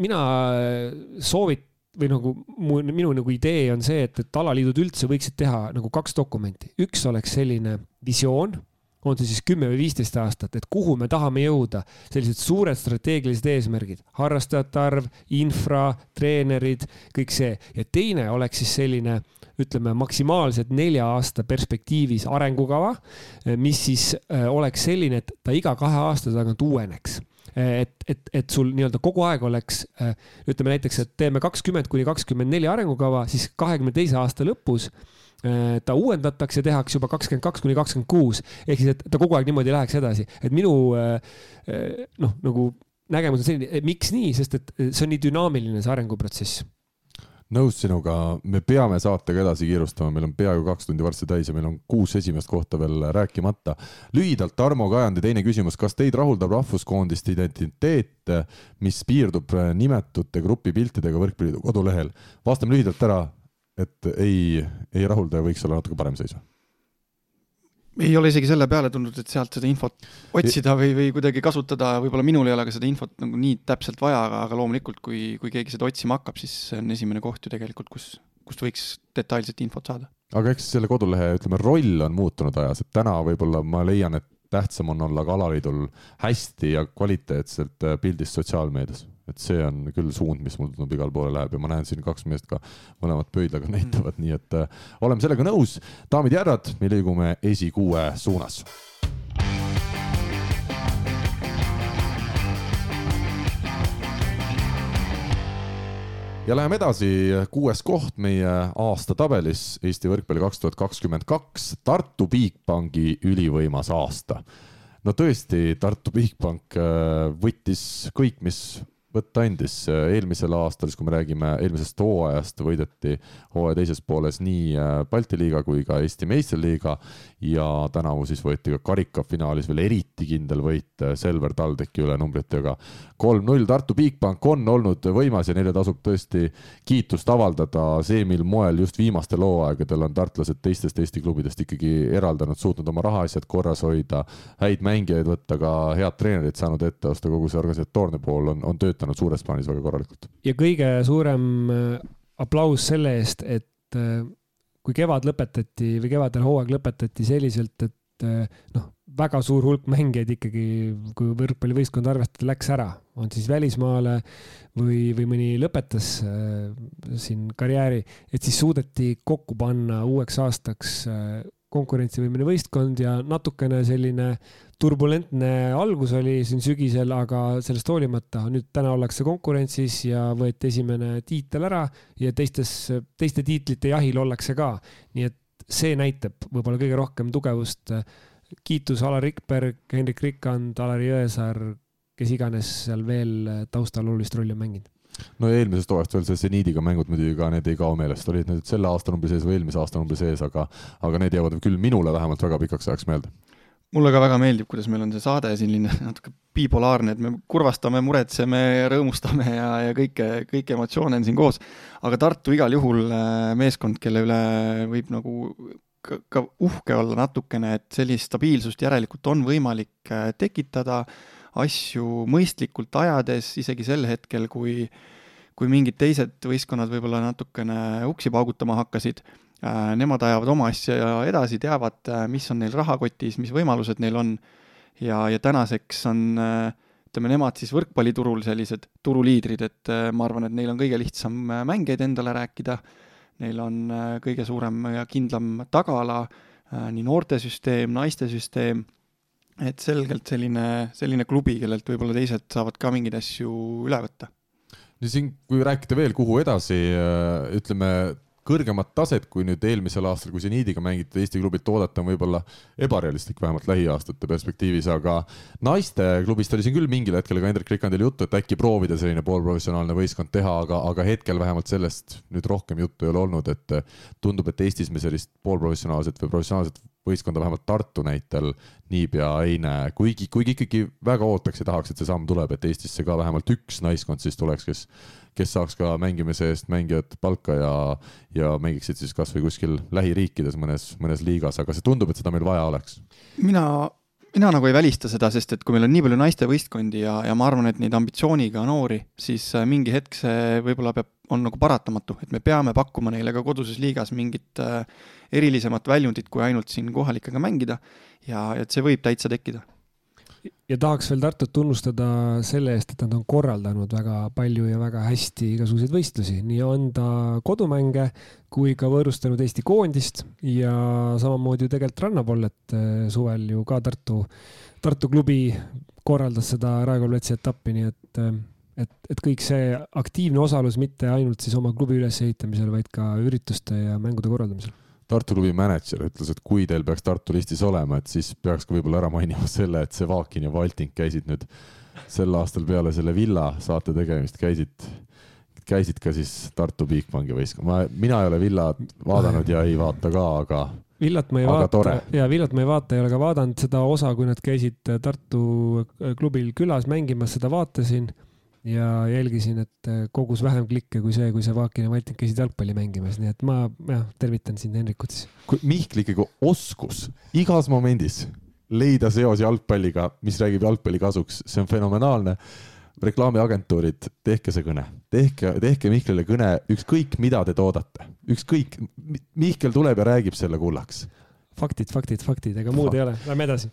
mina soovit-, või nagu mu, minu nagu idee on see, et, et alaliidud üldse võiksid teha nagu kaks dokumenti, üks oleks selline visioon on see siis kümme või viisteist aastat, et kuhu me tahame jõuda, sellised suured strateegilised eesmärgid, harrastajate arv, infra, treenerid, kõik see. Ja teine oleks siis selline ütleme maksimaalselt nelja aasta perspektiivis arengukava, mis siis äh, oleks selline, et ta iga kahe aasta tagant uueneks. Et, et, et sul nii-öelda kogu aeg oleks, äh, ütleme näiteks, et teeme kakskümmend kuni kakskümmend neli arengukava, siis kahekümne teise aasta lõpus Äh, ta uuendatakse, tehakse juba kakskümmend kaks kuni kakskümmend kuus, ehk siis, et ta kogu aeg niimoodi läheks edasi, et minu äh, äh, noh, nagu nägemus on selline, miks nii, sest et see on nii dünaamiline, see arenguprotsess. Nõus sinuga, me peame saatega edasi kiirustama, meil on peaaegu kaks tundi varsti täis ja meil on kuus esimest kohta veel rääkimata. lühidalt Tarmo Kajandi teine küsimus, kas teid rahuldab rahvuskoondiste identiteet, mis piirdub nimetute grupipiltidega Võrkpalliliidu kodulehel? vastame lühidalt ära, et ei, ei rahulda ja võiks olla natuke parem seis? ei ole isegi selle peale tulnud, et sealt seda infot otsida või, või kuidagi kasutada, võib-olla minul ei ole ka seda infot nagu nii täpselt vaja, aga, aga loomulikult, kui, kui keegi seda otsima hakkab, siis see on esimene koht ju tegelikult, kus, kust võiks detailset infot saada. aga eks selle kodulehe, ütleme, roll on muutunud ajas, et täna võib-olla ma leian, et tähtsam on olla ka alaliidul hästi ja kvaliteetselt pildis sotsiaalmeedias et see on küll suund, mis mul tundub igale poole läheb ja ma näen siin kaks meest ka mõlemat pöidlaga näitavad, nii et äh, oleme sellega nõus. daamid ja härrad, me liigume esikuue suunas. ja läheme edasi, kuues koht meie aasta tabelis Eesti võrkpalli kaks tuhat kakskümmend kaks, Tartu Bigbanki ülivõimas aasta no tõesti, Tartu Bigbank äh, võttis kõik, mis võtta andis. eelmisel aastal, siis kui me räägime eelmisest hooajast, võideti hooaja teises pooles nii äh, Balti liiga kui ka Eesti meistriliiga ja tänavu siis võeti ka karikafinaalis veel eriti kindel võit äh, Selver TalTechi üle numbritega kolm-null. Tartu Bigbank on olnud võimas ja neile tasub tõesti kiitust avaldada. see, mil moel just viimastel hooaegadel on tartlased teistest Eesti klubidest ikkagi eraldanud, suutnud oma rahaasjad korras hoida, häid mängijaid võtta, ka head treenerid saanud ette osta, kogu see organisatoorne pool on, on töötanud suures plaanis väga korralikult. ja kõige suurem äh, aplaus selle eest, et äh, kui kevad lõpetati või kevadel hooaeg lõpetati selliselt, et äh, noh, väga suur hulk mängijaid ikkagi, kui võrkpallivõistkond arvestada, läks ära, on siis välismaale või, või mõni lõpetas äh, siin karjääri, et siis suudeti kokku panna uueks aastaks äh, konkurentsivõimeline võistkond ja natukene selline turbulentne algus oli siin sügisel, aga sellest hoolimata nüüd täna ollakse konkurentsis ja võeti esimene tiitel ära ja teistes, teiste tiitlite jahil ollakse ka. nii et see näitab võib-olla kõige rohkem tugevust kiitus Alar Rikberg, Hendrik Rikkand, Alari Jõesaar, kes iganes seal veel taustal olulist rolli on mänginud no eelmisest hooajast veel see seniidiga mängud muidugi ka, need ei kao meelest, olid need selle aastanumbri sees või eelmise aastanumbri sees, aga, aga need jäävad küll minule vähemalt väga pikaks ajaks meelde. mulle ka väga meeldib, kuidas meil on see saade selline natuke bipolaarne, et me kurvastame, muretseme, rõõmustame ja, ja kõike, kõiki emotsioone on siin koos. aga Tartu igal juhul äh, meeskond, kelle üle võib nagu ka uhke olla natukene, et sellist stabiilsust järelikult on võimalik tekitada, asju mõistlikult ajades, isegi sel hetkel, kui kui mingid teised võistkonnad võib-olla natukene uksi paugutama hakkasid, nemad ajavad oma asja edasi, teavad, mis on neil rahakotis, mis võimalused neil on. Ja, ja tänaseks on äh, ütleme, nemad siis võrkpalliturul sellised turuliidrid, et äh, ma arvan, et neil on kõige lihtsam äh, mängijaid endale rääkida, neil on äh, kõige suurem ja kindlam tagala, nii noortesüsteem, naistesüsteem, et selgelt selline, selline klubi, kellelt võib-olla teised saavad ka mingeid asju üle võtta. no siin, kui rääkida veel, kuhu edasi, ütleme kõrgemat taset, kui nüüd eelmisel aastal, kui seniidiga mängitud Eesti klubilt oodata, on võib-olla ebarealistlik, vähemalt lähiaastate perspektiivis, aga naisteklubist oli siin küll mingil hetkel ka Hendrik Rikandil juttu, et äkki proovida selline poolprofessionaalne võistkond teha, aga, aga hetkel vähemalt sellest nüüd rohkem juttu ei ole olnud, et tundub, et Eestis me sellist poolprofessionaalset või professionaalset võistkonda vähemalt Tartu näitel niipea ei näe, kuigi, kuigi ikkagi väga ootaks ja tahaks, et see samm tuleb, et Eestisse ka vähemalt üks naiskond siis tuleks, kes kes saaks ka mängimise eest mängijat palka ja, ja mängiksid siis kasvõi kuskil lähiriikides mõnes, mõnes liigas, aga see tundub, et seda meil vaja oleks. mina, mina nagu ei välista seda, sest et kui meil on nii palju naistevõistkondi ja, ja ma arvan, et neid ambitsiooniga noori, siis äh, mingi hetk see võib-olla peab, on nagu paratamatu, et me peame pakkuma neile ka koduses liigas mingit äh, erilisemat väljundit, kui ainult siin kohalikega mängida ja et see võib täitsa tekkida ja tahaks veel Tartut tunnustada selle eest, et nad on korraldanud väga palju ja väga hästi igasuguseid võistlusi, nii anda kodumänge kui ka võõrustanud Eesti koondist ja samamoodi ju tegelikult rannapollet eh, suvel ju ka Tartu, Tartu klubi korraldas seda Raekoja platsi etappi, nii et, eh, et, et kõik see aktiivne osalus mitte ainult siis oma klubi ülesehitamisel, vaid ka ürituste ja mängude korraldamisel Tartu klubi mänedžer ütles, et kui teil peaks Tartu listis olema, et siis peaks ka võib-olla ära mainima selle, et see Vaakin ja Valting käisid nüüd sel aastal peale selle villa saate tegemist, käisid, käisid ka siis Tartu Bigbanki võistkonnas. ma, mina ei ole villat vaadanud ja ei vaata ka, aga Villat ma ei aga vaata ja Villat ma ei vaata, ei ole ka vaadanud seda osa, kui nad käisid Tartu klubil külas mängimas, seda vaatasin ja jälgisin, et äh, kogus vähem klikke kui see, kui sa Vaakin ja Valting käisid jalgpalli mängimas, nii et ma jah, tervitan sind Henrikut siis. kui Mihkli ikkagi oskus igas momendis leida seos jalgpalliga, mis räägib jalgpalli kasuks, see on fenomenaalne. reklaamiagentuurid, tehke see kõne, tehke, tehke Mihklile kõne, ükskõik mida te toodate, ükskõik, Mihkel tuleb ja räägib selle kullaks. faktid, faktid, faktid, ega muud Fakt. ei ole, lähme edasi.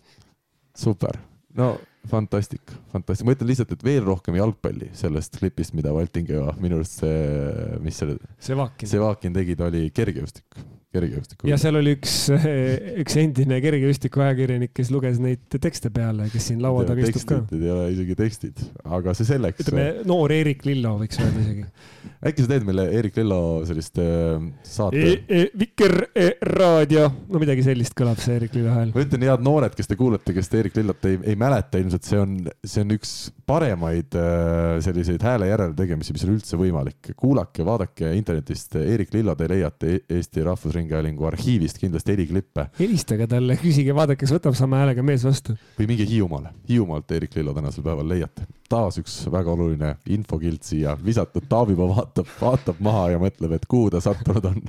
super, no fantastic, fantastic, ma ütlen lihtsalt, et veel rohkem jalgpalli sellest klipist, mida Valting ja minu arust see, mis selle, Sevakin. Tegid, oli kergejõustik kergejõustiku. ja seal oli üks, üks endine kergejõustiku ajakirjanik, kes luges neid tekste peale, kes siin laua taga istub ka. ei ole isegi tekstid, aga see selleks. ütleme, noor Eerik Lillo võiks öelda isegi. äkki sa teed meile Eerik Lillo sellist äh, saate e? E Viker e no midagi sellist kõlab see Eerik Lillo hääl. ma ütlen, head noored, kes te kuulate, kes te Eerik Lillot ei, ei mäleta, ilmselt see on, see on üks paremaid äh, selliseid hääle järeltegemisi, mis on üldse võimalik. kuulake, vaadake internetist Eerik Lillo, te leiate Eesti Rahvusringhäälingu Rahvusringhäälingu arhiivist kindlasti heliklippe. helistage talle, küsige, vaadake, kas võtab sama häälega mees vastu. või minge Hiiumaale, Hiiumaalt Eerik Lillo tänasel päeval leiate. taas üks väga oluline infokild siia visatud, Taavimaa vaatab, vaatab maha ja mõtleb, et kuhu ta sattunud on.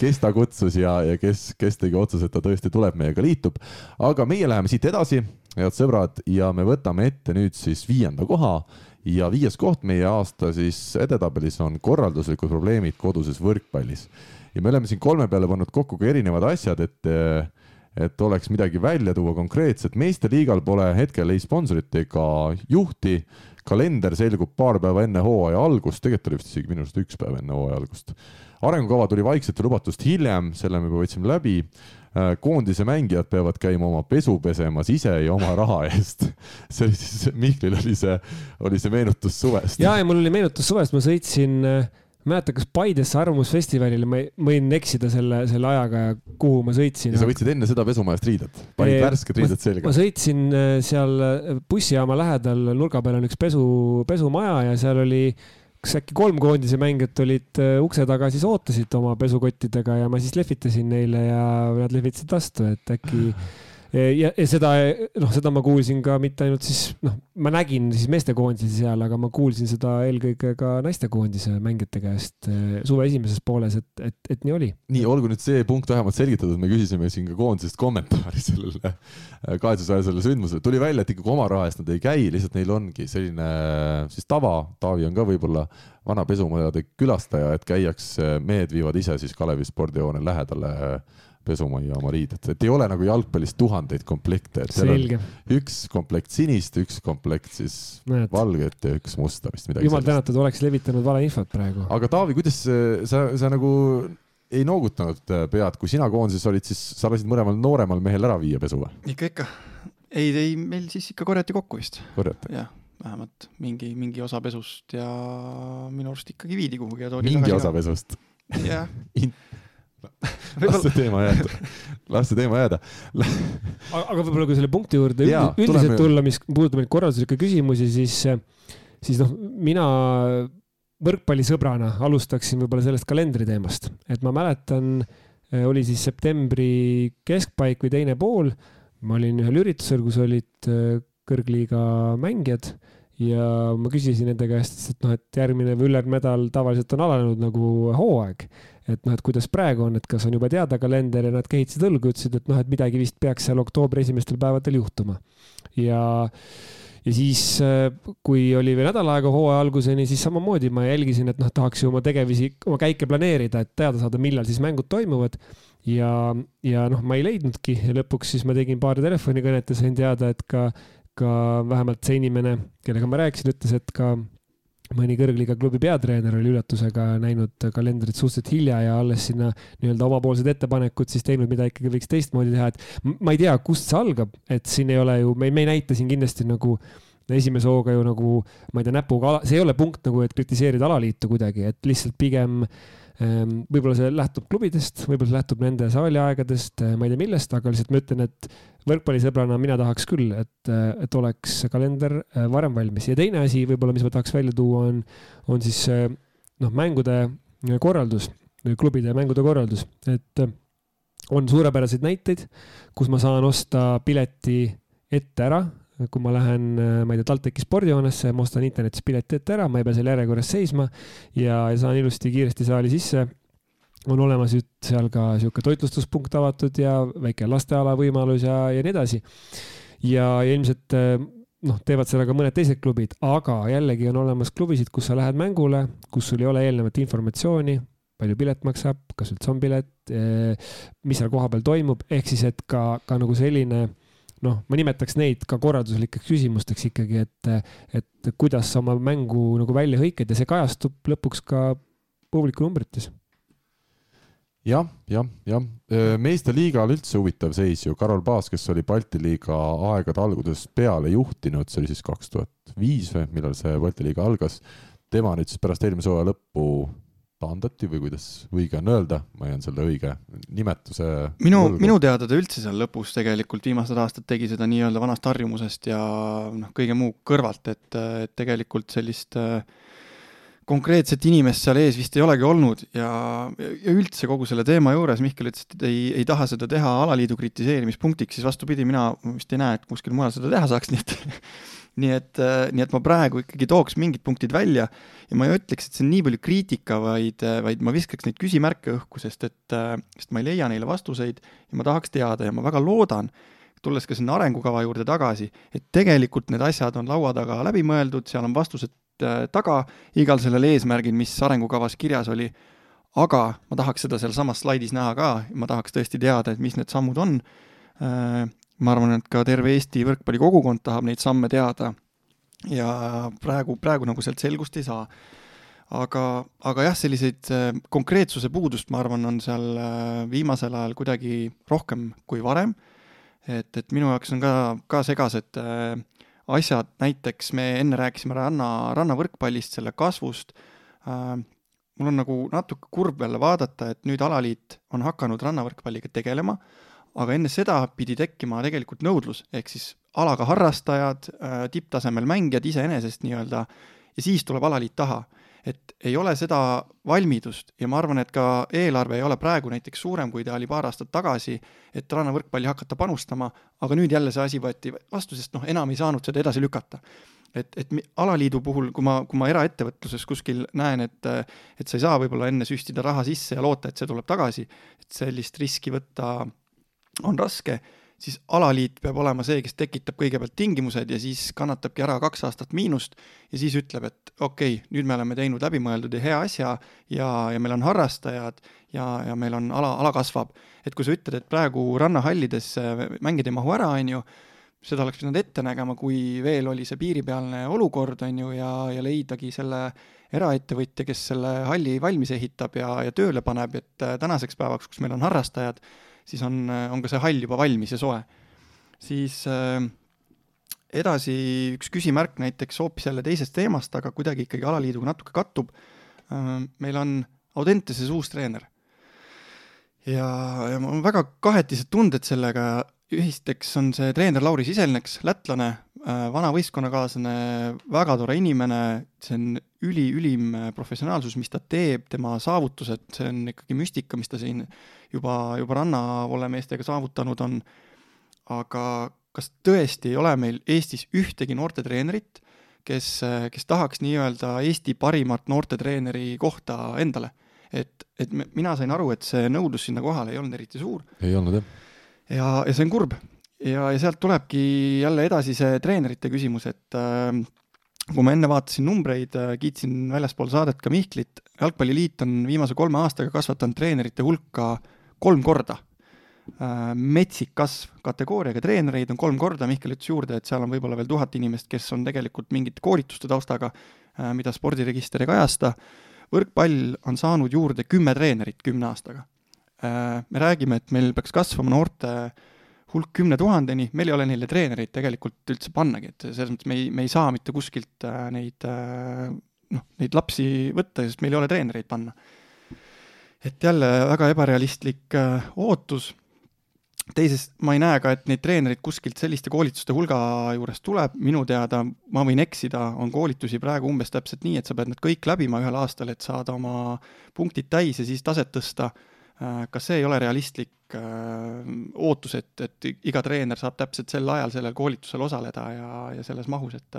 kes ta kutsus ja, ja kes, kes tegi otsuse, et ta tõesti tuleb meiega liitub. aga meie läheme siit edasi, head sõbrad, ja me võtame ette nüüd siis viienda koha ja viies koht meie aasta siis edetabelis on korralduslikud probleemid koduses võrkpallis ja me oleme siin kolme peale pannud kokku ka erinevad asjad, et et oleks midagi välja tuua konkreetset. meesteliigal pole hetkel ei sponsorit ega juhti. kalender selgub paar päeva enne hooaja algust, tegelikult oli vist isegi minu arust üks päev enne hooaja algust. arengukava tuli vaikselt lubatust hiljem, selle me juba võtsime läbi koondise mängijad peavad käima oma pesu pesemas ise ja oma raha eest. see oli siis, Mihklil oli see, oli see meenutus suvest. ja, ja mul oli meenutus suvest, ma sõitsin äh, ma ei mäleta, kas Paidesse Arvamusfestivalile, ma võin eksida selle, selle ajaga, kuhu ma sõitsin. ja sa võtsid enne seda pesumajast riided, panid värsked riided selga? ma sõitsin äh, seal äh, bussijaama lähedal, nurga peal on üks pesu, pesumaja ja seal oli kas äkki kolm koondise mängijat olid äh, ukse taga, siis ootasid oma pesukottidega ja ma siis lehvitasin neile ja nad lehvitasid vastu, et äkki ja, ja seda, noh, seda ma kuulsin ka mitte ainult siis, noh, ma nägin siis meestekoondise seal, aga ma kuulsin seda eelkõige ka naistekoondise mängijate käest eh, suve esimeses pooles, et, et, et nii oli. nii, olgu nüüd see punkt vähemalt selgitatud, me küsisime siin ka koondisest kommentaari sellele eh, kahetsusväärsele sündmusele, tuli välja, et ikkagi oma raha eest nad ei käi, lihtsalt neil ongi selline siis tava, Taavi on ka võib-olla vana pesumajade külastaja, et käiakse, mehed viivad ise siis Kalevi spordihoone lähedale pesumajja oma riided, et ei ole nagu jalgpallis tuhandeid komplekte, et seal Selge. on üks komplekt sinist, üks komplekt siis Näed. valget ja üks musta vist midagi jumal tänatud, oleks levitanud valeinfot praegu. aga Taavi, kuidas sa, sa nagu ei noogutanud äh, pead, kui sina koondises olid, siis sa lasid mõlemal nooremal mehel ära viia pesu või? ikka, ikka. ei, ei, meil siis ikka korjati kokku vist. korjati? jah, vähemalt mingi, mingi osa pesust ja minu arust ikkagi viidi kuhugi ja toodi mingi osa pesust? jah. las see teema jääda, las see teema jääda. aga, võib-olla kui selle punkti juurde Jaa, üldiselt tulla, mis puudutab neid korralduslikke küsimusi, siis, siis noh, mina võrkpallisõbrana alustaksin võib-olla sellest kalendri teemast, et ma mäletan, oli siis septembri keskpaik või teine pool, ma olin ühel üritusel, kus olid kõrgliiga mängijad ja ma küsisin nende käest, et noh, et järgmine või ülejärgmine nädal tavaliselt on alanud nagu hooaeg. Et noh, et kuidas praegu on, et kas on juba teada kalender ja nad kehitasid õlgu, ütlesid, et noh, et midagi vist peaks seal oktoobri esimestel päevadel juhtuma. ja, ja siis, kui oli veel nädal aega hooaja alguseni, siis samamoodi ma jälgisin, et noh, tahaks ju oma tegevusi, oma käike planeerida, et teada saada, millal siis mängud toimuvad ja, ja noh, ma ei leidnudki ja lõpuks siis ma tegin paari telefonikõnet ja sain teada, et ka, ka vähemalt see inimene, kellega ma rääkisin, ütles, et ka mõni kõrgliiga klubi peatreener oli üllatusega näinud kalendrit suhteliselt hilja ja alles sinna nii-öelda omapoolsed ettepanekud siis teinud, mida ikkagi võiks teistmoodi teha, et ma ei tea, kust see algab, et siin ei ole ju, me, me ei näita siin kindlasti nagu esimese hooga ju nagu, ma ei tea, näpuga, see ei ole punkt nagu, et kritiseerida alaliitu kuidagi, et lihtsalt pigem ähm, võib-olla see lähtub klubidest, võib-olla see lähtub nende saaliaegadest, ma ei tea millest, aga lihtsalt ma ütlen, et võrkpallisõbrana mina tahaks küll, et, et oleks kalender äh, varem valmis. Ja teine asi võib-olla, mis ma tahaks välja tuua, on, on siis noh, mängude korraldus, klubide mängude korraldus, et on suurepäraseid näiteid, kus ma saan osta pileti ette ära, kui ma lähen, ma ei tea, TalTechi spordihoonesse, ma ostan internetis pileti ette ära, ma ei pea seal järjekorras seisma ja, ja saan ilusti kiiresti saali sisse on olemas nüüd seal ka sihuke toitlustuspunkt avatud ja väike lasteala võimalus ja, ja nii edasi. ja, ja ilmselt noh, teevad seda ka mõned teised klubid, aga jällegi on olemas klubisid, kus sa lähed mängule, kus sul ei ole eelnevat informatsiooni, palju pilet maksab, kas üldse on pilet, mis seal kohapeal toimub, ehk siis, et ka, ka nagu selline noh, ma nimetaks neid ka korralduslikeks küsimusteks ikkagi, et, et kuidas sa oma mängu nagu välja hõikad ja see kajastub lõpuks ka publiku numbrites jah, jah, jah, meeste liigal üldse huvitav seis ju, Karol Paas, kes oli Balti liiga aegade algusest peale juhtinud, see oli siis kaks tuhat viis või millal see Balti liiga algas. tema nüüd siis pärast eelmise hooaja lõppu taandati või kuidas õige on öelda, ma jään selle õige nimetuse. minu, minu teada ta üldse seal lõpus tegelikult viimased aastad tegi seda nii-öelda vanast harjumusest ja noh, kõige muu kõrvalt, et, et tegelikult sellist äh, konkreetset inimest seal ees vist ei olegi olnud ja, ja üldse kogu selle teema juures Mihkel ütles, et ei, ei taha seda teha alaliidu kritiseerimispunktiks, siis vastupidi, mina vist ei näe, et kuskil mujal seda teha saaks, nii et nii et, nii et ma praegu ikkagi tooks mingid punktid välja ja ma ei ütleks, et see on nii palju kriitika, vaid, vaid ma viskaks neid küsimärke õhku, sest et, sest ma ei leia neile vastuseid ja ma tahaks teada ja ma väga loodan, tulles ka sinna arengukava juurde tagasi, et tegelikult need asjad on laua taga läbi mõeldud, seal on vastused taga igal sellel eesmärgil, mis arengukavas kirjas oli, aga ma tahaks seda sealsamas slaidis näha ka, ma tahaks tõesti teada, et mis need sammud on. Ma arvan, et ka terve Eesti võrkpallikogukond tahab neid samme teada ja praegu, praegu nagu sealt selgust ei saa. aga, aga jah, selliseid konkreetsuse puudust, ma arvan, on seal viimasel ajal kuidagi rohkem kui varem. et, et minu jaoks on ka, ka segased äh, asjad, näiteks me enne rääkisime ranna, rannavõrkpallist, selle kasvust äh,. mul on nagu natuke kurb jälle vaadata, et nüüd alaliit on hakanud rannavõrkpalliga tegelema, aga enne seda pidi tekkima tegelikult nõudlus, ehk siis alaga harrastajad äh,, tipptasemel mängijad iseenesest nii-öelda, ja siis tuleb alaliit taha. et ei ole seda valmidust ja ma arvan, et ka eelarve ei ole praegu näiteks suurem, kui ta oli paar aastat tagasi, et rannavõrkpalli hakata panustama, aga nüüd jälle see asi võeti vastu, sest noh, enam ei saanud seda edasi lükata. et, et alaliidu puhul, kui ma, kui ma eraettevõtluses kuskil näen, et, et sa ei saa võib-olla enne süstida raha sisse ja loota, et see tuleb tagasi, et sellist riski võtta on raske siis alaliit peab olema see, kes tekitab kõigepealt tingimused ja siis kannatabki ära kaks aastat miinust ja siis ütleb, et okei okay,, nüüd me oleme teinud läbimõeldud ja hea asja ja, ja meil on harrastajad ja, ja meil on ala, ala kasvab. et kui sa ütled, et praegu rannahallides mängida ei mahu ära, on ju, seda oleks pidanud ette nägema, kui veel oli see piiripealne olukord, on ju, ja, ja leidagi selle eraettevõtja, kes selle halli valmis ehitab ja, ja tööle paneb, et tänaseks päevaks, kus meil on harrastajad, siis on, on ka see hall juba valmis ja soe. siis äh, edasi üks küsimärk näiteks hoopis jälle teisest teemast, aga kuidagi ikkagi alaliiduga natuke kattub äh,. meil on Audenteses uus treener. ja, ja mul on väga kahetised tunded sellega, esiteks on see treener Lauri Siselneks, lätlane äh,, vana võistkonnakaaslane, väga tore inimene, see on üliülim professionaalsus, mis ta teeb, tema saavutused, see on ikkagi müstika, mis ta siin juba, juba rannavoole meestega saavutanud on. aga kas tõesti ei ole meil Eestis ühtegi noortetreenerit, kes, kes tahaks nii-öelda Eesti parimat noortetreeneri kohta endale? et, et mina sain aru, et see nõudlus sinna kohale ei olnud eriti suur. ei olnud jah. ja, ja see on kurb ja, ja sealt tulebki jälle edasi see treenerite küsimus, et äh, kui ma enne vaatasin numbreid, äh, kiitsin väljaspool saadet ka Mihklit, jalgpalliliit on viimase kolme aastaga kasvatanud treenerite hulka kolm korda. Äh, metsik kasv kategooriaga treenereid on kolm korda, Mihkel ütles juurde, et seal on võib-olla veel tuhat inimest, kes on tegelikult mingite koolituste taustaga, äh, mida spordiregister ei kajasta. võrkpall on saanud juurde kümme treenerit kümne aastaga. Äh, me räägime, et meil peaks kasvama noorte hulk kümne tuhandeni, meil ei ole neile treenereid tegelikult üldse pannagi, et selles mõttes me ei, me ei saa mitte kuskilt neid noh, neid lapsi võtta, sest meil ei ole treenereid panna et jälle väga ebarealistlik äh, ootus. teisest, ma ei näe ka, et neid treenereid kuskilt selliste koolituste hulga juures tuleb, minu teada, ma võin eksida, on koolitusi praegu umbes täpselt nii, et sa pead need kõik läbima ühel aastal, et saada oma punktid täis ja siis taset tõsta. Äh, kas see ei ole realistlik äh, ootus, et, et iga treener saab täpselt sel ajal sellel koolitusel osaleda ja, ja selles mahus, et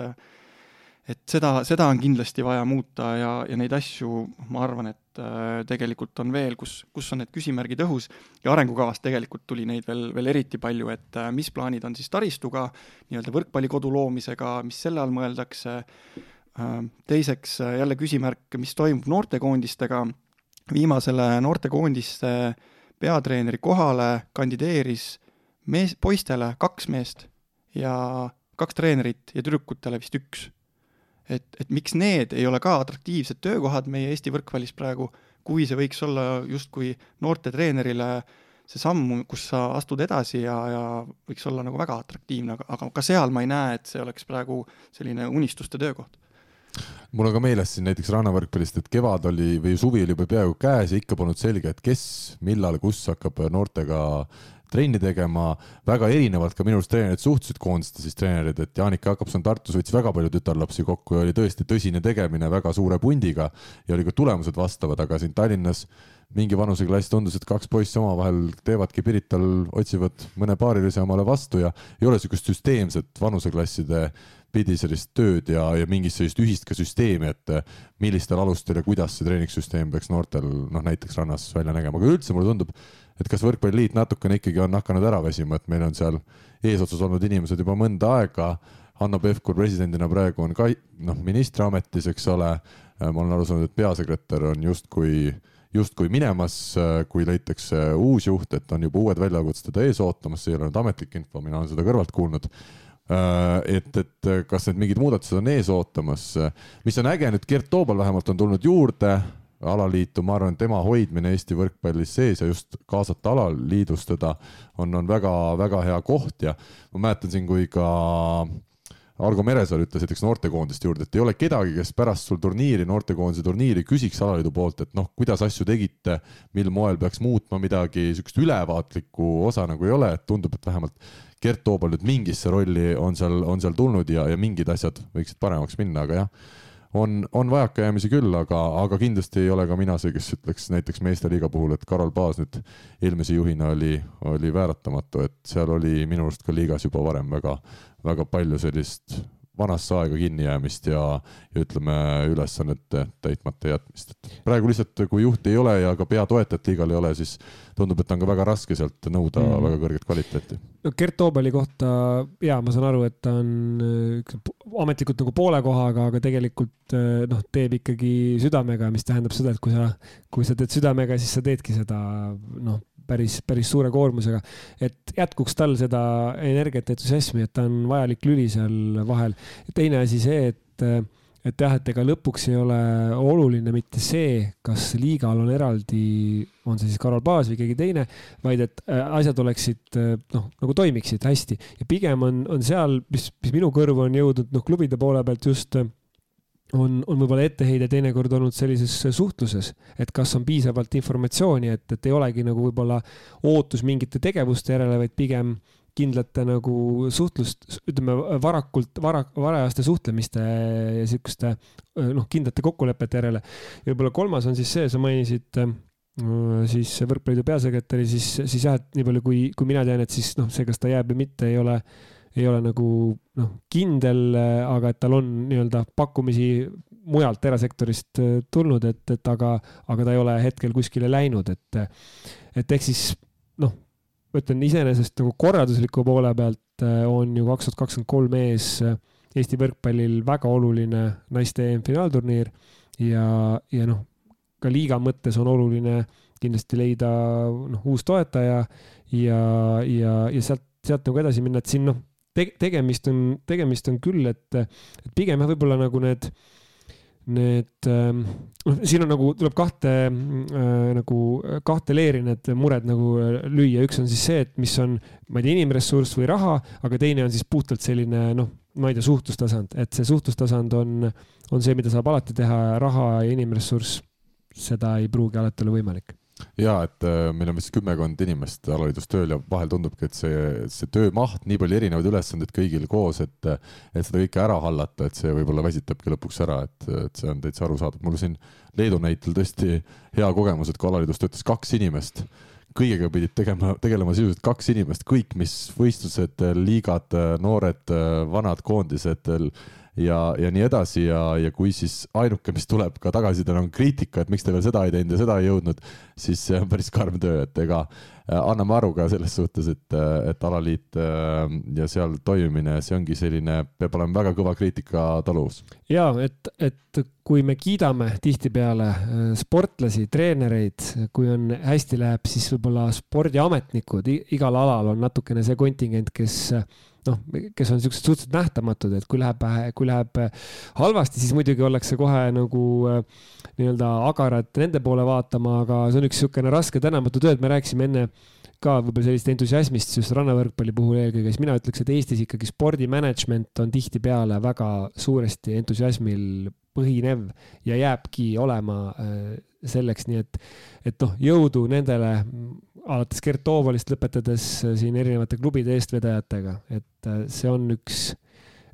et seda, seda on kindlasti vaja muuta ja, ja neid asju, ma arvan, et äh, tegelikult on veel, kus, kus on need küsimärgid õhus ja arengukavas tegelikult tuli neid veel, veel eriti palju, et äh, mis plaanid on siis taristuga, nii-öelda võrkpallikodu loomisega, mis selle all mõeldakse äh,, teiseks äh, jälle küsimärk, mis toimub noortekoondistega, viimasele noortekoondiste peatreeneri kohale kandideeris mees, poistele kaks meest ja kaks treenerit ja tüdrukutele vist üks. Et, et miks need ei ole ka atraktiivsed töökohad meie Eesti võrkpallis praegu, kui see võiks olla justkui noortetreenerile see samm, kus sa astud edasi ja, ja võiks olla nagu väga atraktiivne, aga, aga ka seal ma ei näe, et see oleks praegu selline unistuste töökoht mul on ka meeles siin näiteks rannavõrkpallist, et kevad oli või suvi oli juba peaaegu käes ja ikka polnud selge, et kes, millal, kus hakkab noortega trenni tegema, väga erinevalt ka minu arust treenerid suhtusid koondiste siis treenerid, et Jaanika Jakobson Tartus võttis väga palju tütarlapsi kokku ja oli tõesti tõsine tegemine väga suure pundiga ja oli ka tulemused vastavad, aga siin Tallinnas mingi vanuseklass tundus, et kaks poissi omavahel teevadki Pirital, otsivad mõne paarilise omale vastu ja ei ole niisugust süsteemset vanuseklasside pidi sellist tööd ja, ja mingit sellist ühist ka süsteemi, et millistel alustel ja kuidas see treeningsüsteem peaks noortel noh, näiteks rannas välja nägema, aga üldse mulle tundub, et kas Võrkpalliliit natukene ikkagi on hakanud ära väsima, et meil on seal eesotsas olnud inimesed juba mõnda aega. Hanno Pevkur presidendina praegu on ka noh, ministriametis, eks ole. ma olen aru saanud, et peasekretär on justkui, justkui minemas, kui leitakse uus juht, et on juba uued väljakutsed teda ees ootamas, see ei ole nüüd ametlik info, mina olen seda kõrvalt kuulnud et, et kas need mingid muudatused on ees ootamas, mis on äge nüüd, Gert Toobal vähemalt on tulnud juurde alaliitu, ma arvan, tema hoidmine Eesti võrkpallis sees ja just kaasata alaliidustada on, on väga-väga hea koht. Ja ma mäletan siin, kui ka Argo Meresaar ütles näiteks noortekoondiste juurde, et ei ole kedagi, kes pärast sul turniiri, noortekoondise turniiri küsiks alaliidu poolt, et noh, kuidas asju tegite, mil moel peaks muutma midagi, niisugust ülevaatlikku osa nagu ei ole, et tundub, et vähemalt Gert Toobal nüüd mingisse rolli on seal, on seal tulnud ja, ja mingid asjad võiksid paremaks minna, aga jah on, on vajakajäämisi küll, aga, aga kindlasti ei ole ka mina see, kes ütleks näiteks meesteliiga puhul, et Karol Paas nüüd eelmise juhina oli, oli vääratamatu, et seal oli minu arust ka liigas juba varem väga, väga palju sellist vanasse aega kinnijäämist ja, ja ütleme, ülesannete täitmata jätmist, praegu lihtsalt, kui juhti ei ole ja ka peatoetajat liigal ei ole, siis tundub, et on ka väga raske sealt nõuda mm. väga kõrget kvaliteeti. no Gert Toobali kohta ja ma saan aru, et ta on äh, ametlikult nagu poole kohaga, aga tegelikult äh, noh, teeb ikkagi südamega, mis tähendab seda, et kui sa, kui sa teed südamega, siis sa teedki seda noh päris, päris suure koormusega. et jätkuks tal seda energiat, entusiasmi, et ta on vajalik lüli seal vahel. teine asi see, et, et jah, et ega lõpuks ei ole oluline mitte see, kas liigal on eraldi, on see siis Karol Paas või keegi teine, vaid et äh, asjad oleksid noh, nagu toimiksid hästi ja pigem on, on seal, mis, mis minu kõrvu on jõudnud, noh, klubide poole pealt just on, on võib-olla etteheide teinekord olnud sellises suhtluses, et kas on piisavalt informatsiooni, et, et ei olegi nagu võib-olla ootus mingite tegevuste järele, vaid pigem kindlate nagu suhtlust, ütleme varakult, vara, varajaste suhtlemiste ja sihukeste noh, kindlate kokkulepete järele. ja võib-olla kolmas on siis see, sa mainisid äh, siis Võrkpalliliidu peasekretäri, siis, siis jah, et nii palju kui, kui mina tean, et siis noh, see, kas ta jääb või mitte, ei ole ei ole nagu noh, kindel, aga et tal on nii-öelda pakkumisi mujalt erasektorist äh, tulnud, et, et aga, aga ta ei ole hetkel kuskile läinud, et, et ehk siis noh, ma ütlen iseenesest nagu korraldusliku poole pealt äh, on ju kaks tuhat kakskümmend kolm ees äh, Eesti võrkpallil väga oluline naiste EM-finaalturniir ja, ja noh, ka liiga mõttes on oluline kindlasti leida noh, uus toetaja ja, ja, ja sealt, sealt nagu edasi minna, et siin noh te tegemist on, tegemist on küll, et, et pigem jah, võib-olla nagu need, need ähm, noh siin on nagu, tuleb kahte äh, nagu kahte leeri need mured nagu äh, lüüa, üks on siis see, et mis on, ma ei tea, inimressurss või raha, aga teine on siis puhtalt selline noh, ma ei tea, suhtlustasand, et see suhtlustasand on, on see, mida saab alati teha, raha ja inimressurss, seda ei pruugi alati olla võimalik ja et äh, meil on vist kümmekond inimest alaliidustööl ja vahel tundubki, et see, see töömaht, nii palju erinevaid ülesandeid kõigil koos, et, et seda kõike ära hallata, et see võib-olla väsitabki lõpuks ära, et, et see on täitsa arusaadav. mul siin Leedu näitel tõesti hea kogemus, et kui alaliidus töötas kaks inimest, kõigega pidid tegema, tegelema sisuliselt kaks inimest, kõik, mis võistlused, liigad, noored, vanad koondised ja, ja nii edasi ja, ja kui siis ainuke, mis tuleb ka tagasiside on kriitika, et miks te veel seda ei teinud ja seda ei jõudnud, siis see on päris karm töö, et ega äh, anname aru ka selles suhtes, et, äh, et alaliit äh, ja seal toimimine, see ongi selline, peab olema väga kõva kriitika taluvus. ja et, et kui me kiidame tihtipeale sportlasi, treenereid, kui on hästi läheb, siis võib-olla spordiametnikud igal alal on natukene see kontingent, kes noh, kes on siuksed suhteliselt nähtamatud, et kui läheb, kui läheb halvasti, siis muidugi ollakse kohe nagu äh, nii-öelda agarad nende poole vaatama, aga see on üks niisugune raske tänamatu töö, et me rääkisime enne ka võib-olla sellist entusiasmist just rannavõrkpalli puhul eelkõige, siis mina ütleks, et Eestis ikkagi spordimanagement on tihtipeale väga suuresti entusiasmil põhinev ja jääbki olema äh, selleks, nii et, et noh, jõudu nendele alates Gert Toobalist lõpetades äh, siin erinevate klubide eestvedajatega, et äh, see on üks,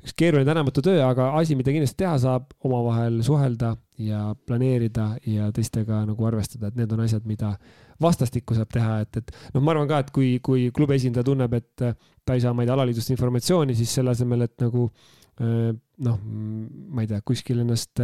üks keeruline tänamatu töö, aga asi, mida kindlasti teha saab, omavahel suhelda ja planeerida ja teistega nagu arvestada, et need on asjad, mida vastastikku saab teha, et, et noh, ma arvan ka, et kui, kui klubi esindaja tunneb, et ta ei saa, ma ei tea, alaliidust informatsiooni, siis selle asemel, et nagu Äh, noh, ma ei tea, kuskil ennast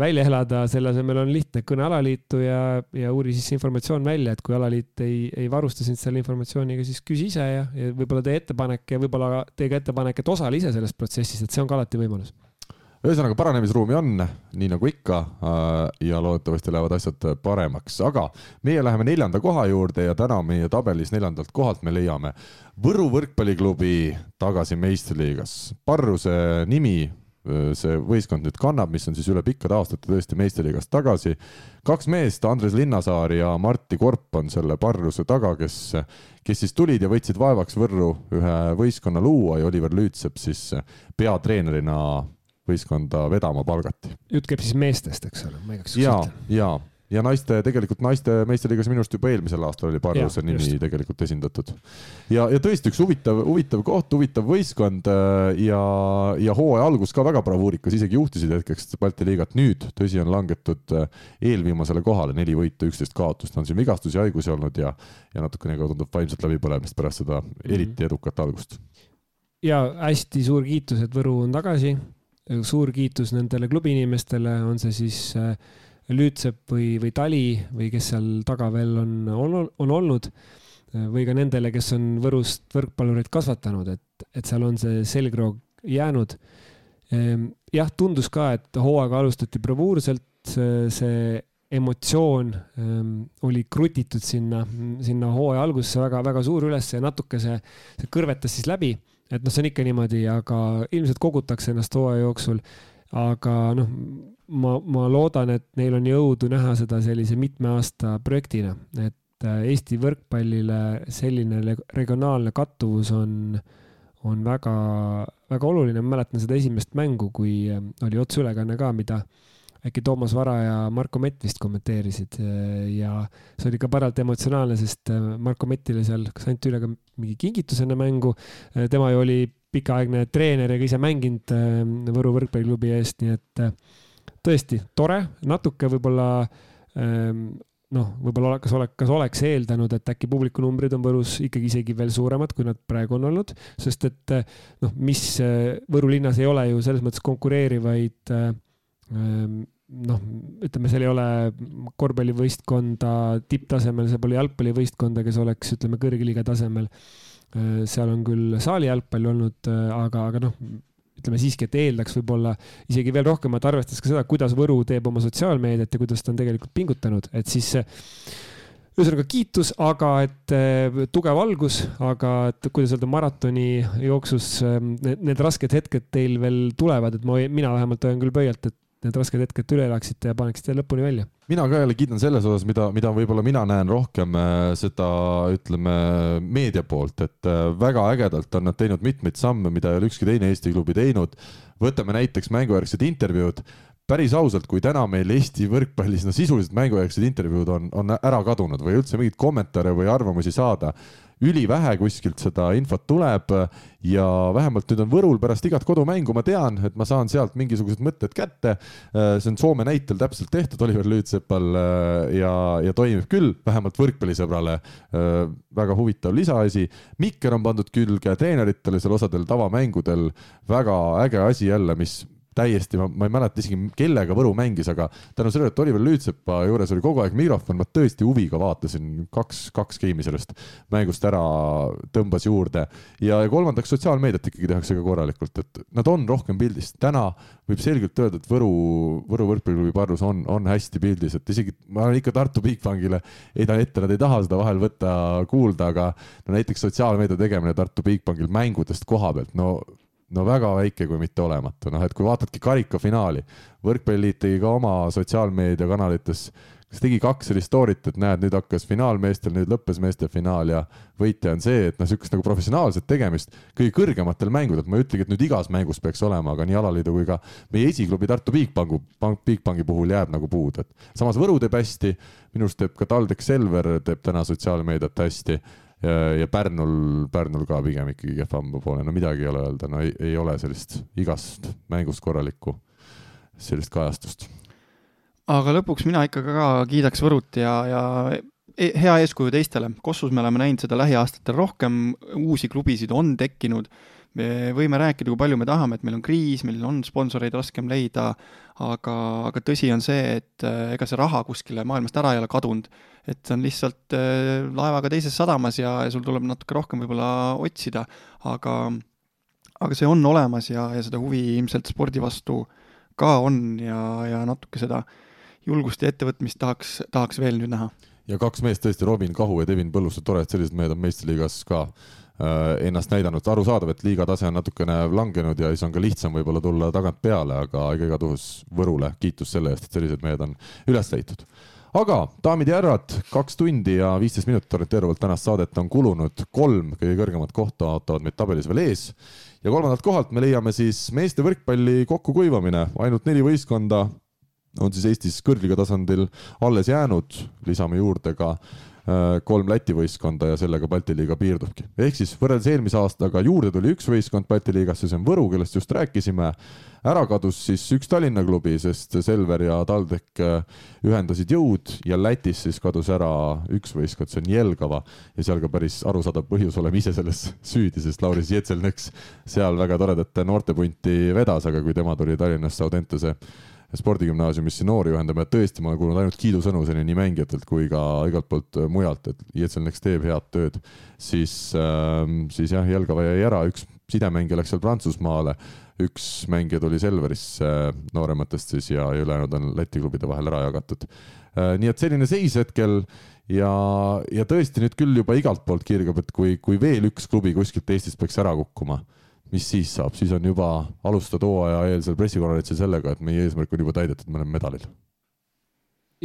välja elada, selle asemel on lihtne, kõne alaliitu ja, ja uuri siis informatsioon välja, et kui alaliit ei, ei varusta sind selle informatsiooniga, siis küsi ise ja, ja võib-olla tee ettepanek ja võib-olla tee ka ettepanek, et osale ise selles protsessis, et see on ka alati võimalus ühesõnaga paranemisruumi on, nii nagu ikka äh, ja loodetavasti lähevad asjad paremaks, aga meie läheme neljanda koha juurde ja täna meie tabelis neljandalt kohalt me leiame Võru võrkpalliklubi tagasi meistriliigas. Parruse nimi äh, see võistkond nüüd kannab, mis on siis üle pikkade aastate tõesti meistriliigas tagasi. kaks meest, Andres Linnasaar ja Martti Korp on selle Parruse taga, kes, kes siis tulid ja võtsid vaevaks Võrru ühe võistkonna luua ja Oliver Lüütsepp siis peatreenerina võistkonda vedama palgati. jutt käib siis meestest, eks ole, ma igaks juhuks ütlen. ja, ja naiste, tegelikult naiste meistriliigas minu arust juba eelmisel aastal oli Parvuse nimi just. tegelikult esindatud. ja, ja tõesti üks huvitav, huvitav koht, huvitav võistkond äh, ja, ja hooaja algus ka väga bravuurikas, isegi juhtisid hetkeks Balti liigat. nüüd, tõsi, on langetud äh, eelviimasele kohale, neli võitu, üksteist kaotust, on siin vigastusi, haigusi olnud ja, ja natukene ka tundub vaimset läbipõlemist pärast seda mhm. eriti edukat algust. ja hästi suur kiitus, et Võru on tagasi. Suur kiitus nendele klubi inimestele, on see siis äh, Lüütsepp või, või Tali või kes seal taga veel on, on, olnud või ka nendele, kes on Võrust võrkpallureid kasvatanud, et, et seal on see selgroog jäänud. Ehm, jah, tundus ka, et hooaega alustati bravuurselt, see emotsioon ähm, oli krutitud sinna, sinna hooaja algusesse väga-väga suur üles ja natuke see, see kõrvetas siis läbi, et noh, see on ikka niimoodi, aga ilmselt kogutakse ennast hooaja jooksul. aga noh, ma, ma loodan, et neil on jõudu näha seda sellise mitme aasta projektina, et äh, Eesti võrkpallile selline regionaalne kattuvus on, on väga, väga oluline. ma mäletan seda esimest mängu, kui äh, oli otseülekanne ka, mida äkki Toomas Vara ja Marko Mett vist kommenteerisid äh, ja see oli ka parajalt emotsionaalne, sest Marko Mettile seal kas anti üle ka mingi kingitus enne mängu. tema ju oli pikaaegne treener ja ka ise mänginud Võru võrkpalliklubi eest, nii et tõesti tore, natuke võib-olla ähm, noh, võib-olla kas oleks, kas oleks eeldanud, et äkki publikunumbrid on Võrus ikkagi isegi veel suuremad, kui nad praegu on olnud, sest et noh, mis Võru linnas ei ole ju selles mõttes konkureerivaid ähm, noh, ütleme, seal ei ole korvpallivõistkonda tipptasemel, seal pole jalgpallivõistkonda, kes oleks, ütleme, kõrgliiga tasemel. Äh, seal on küll saali jalgpall olnud, äh, aga, aga noh, ütleme siiski, et eeldaks võib-olla isegi veel rohkemat, arvestades ka seda, kuidas Võru teeb oma sotsiaalmeediat ja kuidas ta on tegelikult pingutanud, et siis ühesõnaga kiitus, aga et eh, tugev algus, aga et kuidas öelda, maratoni jooksus eh, need, need rasked hetked teil veel tulevad, et ma, mina vähemalt hoian küll pöialt, et need rasked hetked üle elaksite ja paneksite lõpuni välja. mina ka jälle kiidan selles osas, mida, mida võib-olla mina näen rohkem äh, seda, ütleme, meedia poolt, et äh, väga ägedalt on nad teinud mitmeid samme, mida ei ole ükski teine Eesti klubi teinud. võtame näiteks mängujärgsed intervjuud päris ausalt, kui täna meil Eesti võrkpallis no sisuliselt mängujärgsed intervjuud on, on ära kadunud või üldse mingeid kommentaare või arvamusi saada, ülivähe kuskilt seda infot tuleb ja vähemalt nüüd on Võrul pärast igat kodumängu, ma tean, et ma saan sealt mingisugused mõtted kätte. see on Soome näitel täpselt tehtud Oliver Lüütsepal ja, ja toimib küll, vähemalt võrkpallisõbrale väga huvitav lisaasi. mikker on pandud külge treeneritele seal osadel tavamängudel, väga äge asi jälle, mis täiesti, ma ei mäleta isegi, kellega Võru mängis, aga tänu sellele, et Oliver Lüütsepa juures oli kogu aeg mikrofon, ma tõesti huviga vaatasin, kaks, kaks geimi sellest mängust ära tõmbas juurde. ja, ja kolmandaks, sotsiaalmeediat ikkagi tehakse ka korralikult, et nad on rohkem pildis. täna võib selgelt öelda, et Võru, Võru võrkpalliklubi Pardus on, on hästi pildis, et isegi ma olen ikka Tartu Bigbankile heidan ette, nad ei taha seda vahel võtta kuulda, aga no näiteks sotsiaalmeedia tegemine Tartu Bigbankil mängudest koha pealt, no no väga väike, kui mitte olematu, noh et kui vaatadki karikafinaali, Võrkpalliliit tegi ka oma sotsiaalmeediakanalites, kas tegi kaks sellist story't, et näed, nüüd hakkas finaal meestel, nüüd lõppes meeste finaal ja võitja on see, et noh, niisugust nagu professionaalset tegemist kõige kõrgematel mängudel, ma ei ütlegi, et nüüd igas mängus peaks olema, aga nii alaliidu kui ka meie esiklubi Tartu Bigbanku, Bigbanki puhul jääb nagu puudu, et samas Võru teeb hästi, minu arust teeb ka TalTech Selver teeb täna sotsiaalmeediat hästi ja, ja Pärnul, Pärnul ka pigem ikkagi kehvama poole, no midagi ei ole öelda, no ei, ei ole sellist igast mängust korralikku sellist kajastust. aga lõpuks mina ikka ka kiidaks Võrut ja, ja e, hea eeskuju teistele. Kossus me oleme näinud seda lähiaastatel rohkem, uusi klubisid on tekkinud. Me võime rääkida, kui palju me tahame, et meil on kriis, meil on sponsoreid raskem leida, aga, aga tõsi on see, et äh, ega see raha kuskile maailmast ära ei ole kadunud. et see on lihtsalt äh, laevaga teises sadamas ja, ja sul tuleb natuke rohkem võib-olla otsida, aga aga see on olemas ja, ja seda huvi ilmselt spordi vastu ka on ja, ja natuke seda julgust ja ettevõtmist tahaks, tahaks veel nüüd näha. ja kaks meest tõesti, Robin Kahu ja Devin Põlluste, tore, et sellised mehed on meistriliigas ka ennast näidanud, arusaadav, et liiga tase on natukene langenud ja siis on ka lihtsam võib-olla tulla tagant peale, aga igatahes Võrule kiitus selle eest, et sellised mehed on üles leitud. aga daamid ja härrad, kaks tundi ja viisteist minutit orienteeruvalt tänast saadet on kulunud, kolm kõige kõrgemat kohta ootavad meid tabelis veel ees. Ja kolmandalt kohalt me leiame siis meeste võrkpalli kokkukuivamine, ainult neli võistkonda on siis Eestis kõrgliga tasandil alles jäänud, lisame juurde ka äh, kolm Läti võistkonda ja sellega Balti liiga piirdubki. ehk siis võrreldes eelmise aastaga juurde tuli üks võistkond Balti liigasse, see on Võru, kellest just rääkisime. ära kadus siis üks Tallinna klubi, sest Selver ja TalTech äh, ühendasid jõud ja Lätis siis kadus ära üks võistkond, see on Jelgava ja seal ka päris arusaadav põhjus, oleme ise selles süüdi, sest Lauri Zietselnõks seal väga toredat noortepunti vedas, aga kui tema tuli Tallinnasse Audentese spordigümnaasiumisse noori ühendama ja tõesti, ma olen kuulnud ainult kiidusõnu seni nii mängijatelt kui ka igalt poolt äh, mujalt, et Jetselneks teeb head tööd, siis äh,, siis jah, Jelgava jäi ära, üks sidemängija läks seal Prantsusmaale, üks mängija tuli Selverisse äh, noorematest siis ja, ja ülejäänud on Läti klubide vahel ära jagatud. Äh,. nii et selline seis hetkel ja, ja tõesti nüüd küll juba igalt poolt kirgab, et kui, kui veel üks klubi kuskilt Eestist peaks ära kukkuma mis siis saab, siis on juba alustada hooaja eelsel pressikonverentsil sellega, et meie eesmärk on juba täidetud, me oleme medalil.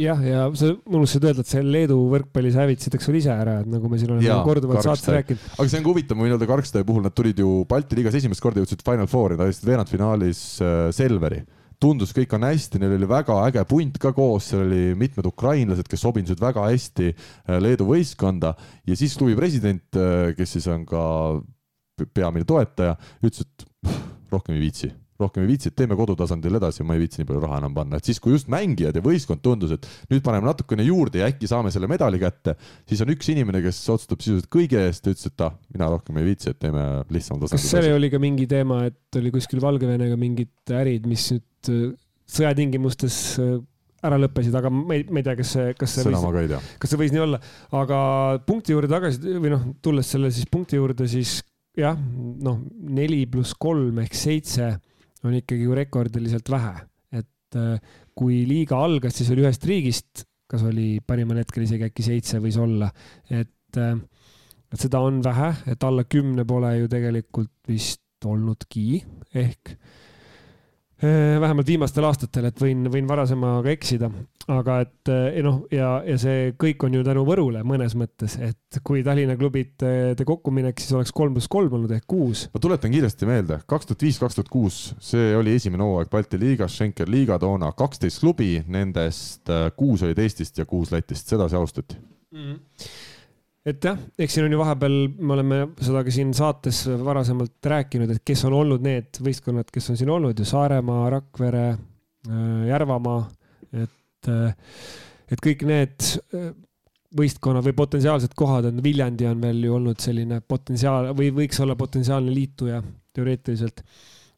jah, ja sa unustasid öelda, et see Leedu võrkpalli sa hävitasid, eks ole ise ära, et nagu me siin oleme korduvalt saates rääkinud. aga see on ka huvitav, ma võin öelda Karkstaja puhul, nad tulid ju Balti liigas esimest korda jõudsid Final Fouri, nad ajasid veerandfinaalis äh, Selveri tundus, kõik on hästi, neil oli väga äge punt ka koos, seal oli mitmed ukrainlased, kes sobinusid väga hästi äh, Leedu võistkonda ja siis klubi president, äh, kes siis on ka peamine toetaja, ütles, et rohkem ei viitsi, rohkem ei viitsi, et teeme kodutasandil edasi, ma ei viitsi nii palju raha enam panna, et siis, kui just mängijad ja võistkond tundus, et nüüd paneme natukene juurde ja äkki saame selle medali kätte, siis on üks inimene, kes otsustab sisuliselt kõige eest ja ütles, et ah, mina rohkem ei viitsi, et teeme lihtsamal tasandil. kas seal oli ka mingi teema, et oli kuskil Valgevenega mingid ärid, mis nüüd äh, sõjatingimustes äh, ära lõppesid, aga ma ei, ma ei tea, kas see, kas see seda võis, kas see võis nii olla, aga punkti juurde tagasi või noh, tulles selle siis punkti juurde, siis jah, noh, neli pluss kolm ehk seitse on ikkagi ju rekordiliselt vähe, et äh, kui liiga algas, siis oli ühest riigist, kas oli parimal hetkel isegi äkki seitse võis olla, et, äh, et seda on vähe, et alla kümne pole ju tegelikult vist olnudki ehk vähemalt viimastel aastatel, et võin, võin varasemaga eksida, aga et eh, noh, ja, ja see kõik on ju tänu Võrule mõnes mõttes, et kui Tallinna klubid te kokku minek, siis oleks kolm pluss kolm olnud ehk kuus. ma tuletan kiiresti meelde, kaks tuhat viis, kaks tuhat kuus, see oli esimene hooaeg Balti liigas, Schenker liiga toona, kaksteist klubi, nendest eh, kuus olid Eestist ja kuus Lätist, sedasi alustati. Mm. -hmm et jah, eks siin on ju vahepeal, me oleme seda ka siin saates varasemalt rääkinud, et kes on olnud need võistkonnad, kes on siin olnud ju Saaremaa, Rakvere, eh, Järvamaa, et äh, et kõik need äh, võistkonnad või potentsiaalsed kohad on, Viljandi on veel ju olnud selline potentsiaal või võiks olla potentsiaalne liituja teoreetiliselt.